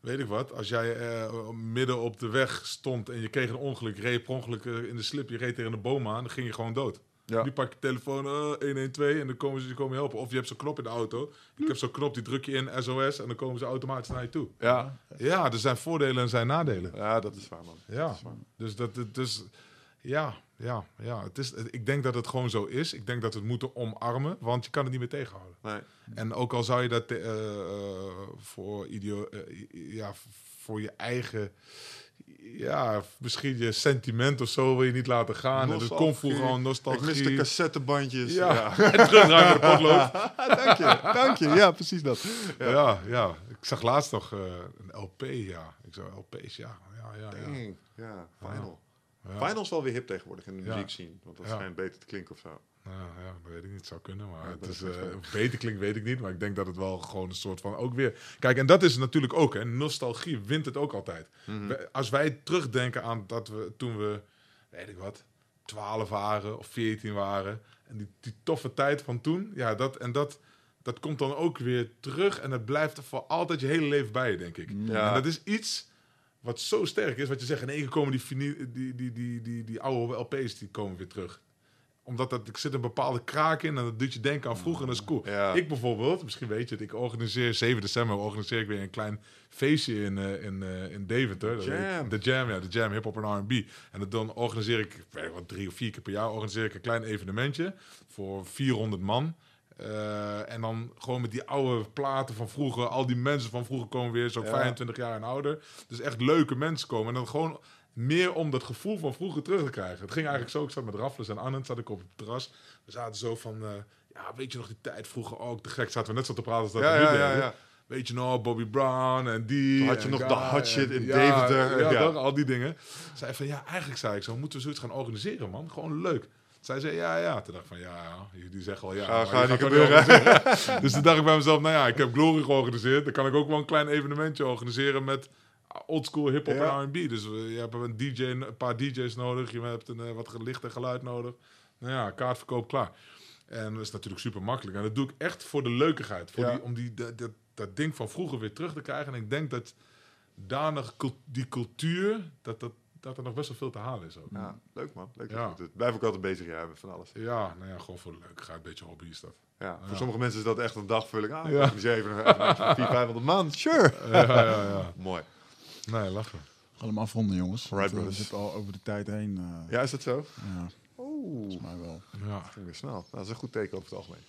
weet ik wat, als jij eh, midden op de weg stond en je kreeg een ongeluk, reed per ongeluk in de slip, je reed tegen een boom aan, dan ging je gewoon dood. Ja. Nu pak je telefoon, eh 112, en dan komen ze je komen je helpen. Of je hebt zo'n knop in de auto. Ik heb zo'n knop, die druk je in, SOS, en dan komen ze automatisch naar je toe. Ja. Ja, er zijn voordelen en zijn nadelen. ja, dat is waar, man. Ja, waar. dus dat, dus, Ja, ja, ja. Het is, ik denk dat het gewoon zo is. Ik denk dat we het moeten omarmen, want je kan het niet meer tegenhouden. Nee. En ook al zou je dat eh, eh, voor, ideo eh, ja, voor je eigen, ja, misschien je sentiment of zo wil je niet laten gaan. En het Nostalgie. komt gewoon Ik nostalgie. mis de cassettebandjes. Ja, Ja. en naar de potlood. dank je, dank je. Ja, precies dat. Ja. ja, Ik zag laatst nog eh, een LP, ja. Ik zou LP's, ja. Ja, ja, ja. Dang. Ja, Final. Ja. Final is wel weer hip tegenwoordig in de muziek zien. Want dat schijnt beter te klinken of zo. Nou, ja, dat weet ik niet. Het zou kunnen, maar Ja, het is, eh, beter klinkt, weet ik niet. Maar ik denk dat het wel gewoon een soort van ook weer... Kijk, en dat is natuurlijk ook, hè. Nostalgie wint het ook altijd. Mhm. We- Als wij terugdenken aan dat we toen we, weet ik wat, 12 waren of 14 waren. En die, die toffe tijd van toen. Ja, dat, en dat, dat komt dan ook weer terug. En dat blijft er voor altijd je hele leven bij je, denk ik. Ja. En dat is iets wat zo sterk is. Wat je zegt, in één keer komen die, die, die, die, die oude LP's, die komen weer terug omdat dat, er zit een bepaalde kraak in en dat doet je denken aan vroeger en dat is cool. Ja. Ik bijvoorbeeld, misschien weet je het, ik organiseer 7 december organiseer ik weer een klein feestje in, eh, in, eh, in Deventer. Dat Jam. De Jam, ja, de Jam, hip-hop en R&B. En dat dan organiseer ik, ik wat, drie of vier keer per jaar organiseer ik een klein evenementje voor 400 man. Eh, en dan gewoon met die oude platen van vroeger. Al die mensen van vroeger komen weer, zo Ja. 25 jaar en ouder. Dus echt leuke mensen komen. En dan gewoon meer om dat gevoel van vroeger terug te krijgen. Het ging eigenlijk zo, ik zat met Raffles en Annette, zat ik op het terras. We zaten zo van, eh, ja, weet je nog die tijd vroeger ook? Te gek zaten we net zo te praten als dat Ja, we nu ja, ja. Weet je nog, Bobby Brown en die. Toen had je nog Guy de hot shit in Deventer, Ja, al die dingen. Zei van, ja, eigenlijk zei ik zo, moeten we zoiets gaan organiseren, man. Gewoon leuk. Zij zei, ja, ja. Toen dacht ik van, ja. Die zeggen al ja. Ga- niet gebeuren. dus toen dacht ik bij mezelf, nou ja, ik heb Glory georganiseerd. Dan kan ik ook wel een klein evenementje organiseren met oldschool hip-hop Ja. en R&B. Dus je hebt een, DJ, een paar DJ's nodig. Je hebt een, eh, wat licht en geluid nodig. Nou ja, kaartverkoop klaar. En dat is natuurlijk super makkelijk. En dat doe ik echt voor de leukigheid. Voor Ja. die, om die, dat, dat, dat ding van vroeger weer terug te krijgen. En ik denk dat danig die cultuur, dat, dat, dat er nog best wel veel te halen is ook. Ja, leuk man. Leuk. Ja. Ja. Blijf ook altijd bezig ja, met van alles. Ja, nou ja, gewoon voor de leukigheid. Een beetje hobby is dat. Ja, voor Ja. sommige mensen is dat echt een dagvulling. Ah, Ja. ja. Dus even, even 400, 500 man. Sure. Ja, ja, ja. Mooi. Nee, lachen. Gaan hem afronden, jongens. Eh, we zitten al over de tijd heen. eh, Ja, is dat zo? ja, Oeh, volgens mij wel. Ja. ging weer snel. Nou, dat is een goed teken over het algemeen.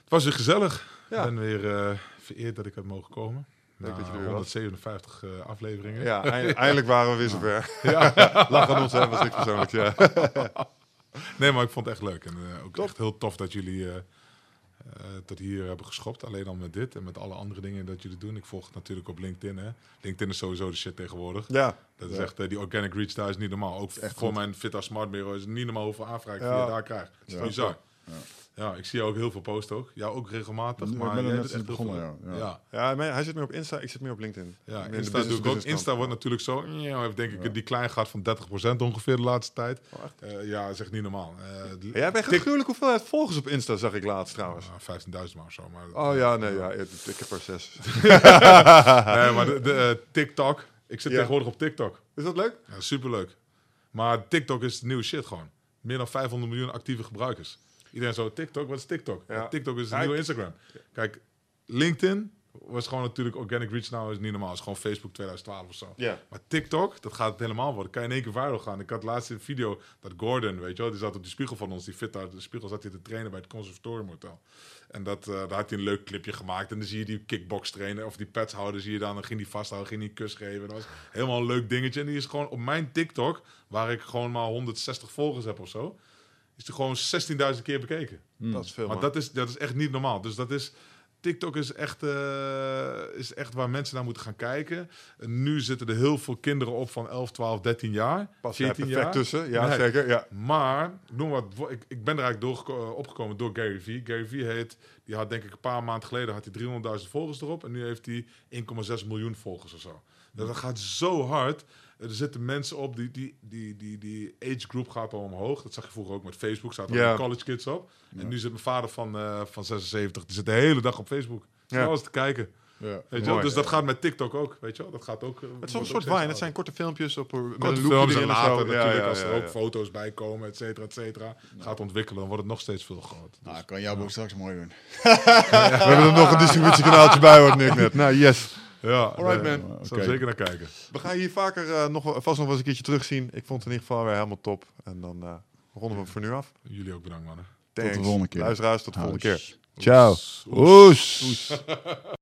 Het was weer gezellig. Ja. Ik ben weer eh, vereerd dat ik had mogen komen. Leuk Na dat je er weer was. 157 eh, afleveringen. Ja, eind- eindelijk waren we weer zover. Ja. Lach aan ons, hè, was niks persoonlijks. Ja. Nee, maar ik vond het echt leuk. En eh, ook Top. echt heel tof dat jullie tot hier hebben geschopt. Alleen al met dit en met alle andere dingen dat jullie doen. Ik volg het natuurlijk op LinkedIn. Hè. LinkedIn is sowieso de shit tegenwoordig. ja. Dat is Ja. echt, eh, die organic reach daar is niet normaal. Ook echt voor goed. mijn Vita Smart Bureau is het niet normaal hoeveel aanvragen Ja. je daar krijgt. Het is bizar. Ja. Ja. ik zie jou ook heel veel posten ook. Jou ook regelmatig. Ik maar ben er net echt begonnen, ja. Ja. Ja. ja maar hij zit meer op Insta, ik zit meer op LinkedIn. Ja, Insta, business- doe ik ook. business Insta wordt natuurlijk zo, ja, heeft denk ik die klein gaat van 30% ongeveer de laatste tijd. Oh? Eh, ja, dat is echt niet normaal. Eh, Ja, jij bent gruwelijk hoeveel volgers op Insta, zag ik laatst trouwens. Ah, 15.000 maar of zo. Maar, Oh ja, nee, ja, ik ik heb er zes. Nee, maar de, de, eh, TikTok. Ik zit Ja. tegenwoordig op TikTok. Is dat leuk? Ja, superleuk. Maar TikTok is de nieuwe shit gewoon. Meer dan 500 miljoen actieve gebruikers. Iedereen zo, TikTok, wat is TikTok? Ja. TikTok is Ja, nieuwe Instagram. Kijk, LinkedIn was gewoon natuurlijk organic reach nou is niet normaal. is gewoon Facebook 2012 of zo. Maar TikTok, dat gaat het helemaal worden. Kan je in één keer viral gaan. Ik had laatst een video dat Gordon, weet je wel, die zat op die spiegel van ons, die fit uit de spiegel, zat hij te trainen bij het Conservatorium Hotel. En dat, eh, daar had hij een leuk clipje gemaakt. En dan zie je die kickbox trainen, of die pads houden, zie je dan. Dan ging die vasthouden, ging die kus geven. Dat was helemaal een leuk dingetje. En die is gewoon op mijn TikTok, waar ik gewoon maar 160 volgers heb of zo, is die gewoon 16.000 keer bekeken. Dat is veel, Maar man. dat is, dat is echt niet normaal. Dus dat is. TikTok is echt, eh, is echt waar mensen naar moeten gaan kijken. En nu zitten er heel veel kinderen op van 11, 12, 13 jaar. Pas daar 14 perfect jaar. tussen. Ja, Nee. zeker. Ja. Maar, noem wat, ik, ik ben er eigenlijk doorgeko- eh, opgekomen door Gary Vee. Gary Vee heet, die had denk ik een paar maanden geleden had hij 300.000 volgers erop. En nu heeft hij 1,6 miljoen volgers of zo. Dus dat gaat zo hard. Er zitten mensen op, die, die, die, die, die age group gaat al omhoog. Dat zag je vroeger ook met Facebook, zaten er Ja. ook college kids op. En nu zit mijn vader van, eh, van 76, die zit de hele dag op Facebook. Ja. Alles te kijken. Ja. Weet je? Mooi. Dus dat gaat met TikTok ook, weet je wel? Dat gaat ook... eh, Het is een soort wine. Het zijn korte filmpjes op, met Korte een loopje films en later Ja, natuurlijk, ja, als er ja, ook foto's bij komen, et cetera, et cetera. Gaat ontwikkelen, dan wordt het nog steeds veel groter. Nou, ik kan jouw boek straks mooi doen. We hebben er nog een distributiekanaaltje bij, hoor, Nick net. Nou, yes. Ja, Alright, nee, man. Zal zeker naar kijken. We gaan je hier vaker eh, nog, vast nog wel eens een keertje terugzien. Ik vond het in ieder geval weer helemaal top. En dan eh, ronden we hem voor nu af. Jullie ook bedankt, mannen. Thanks. volgende keer. Luisteraars, tot de volgende keer. Ciao. Oes. Oes.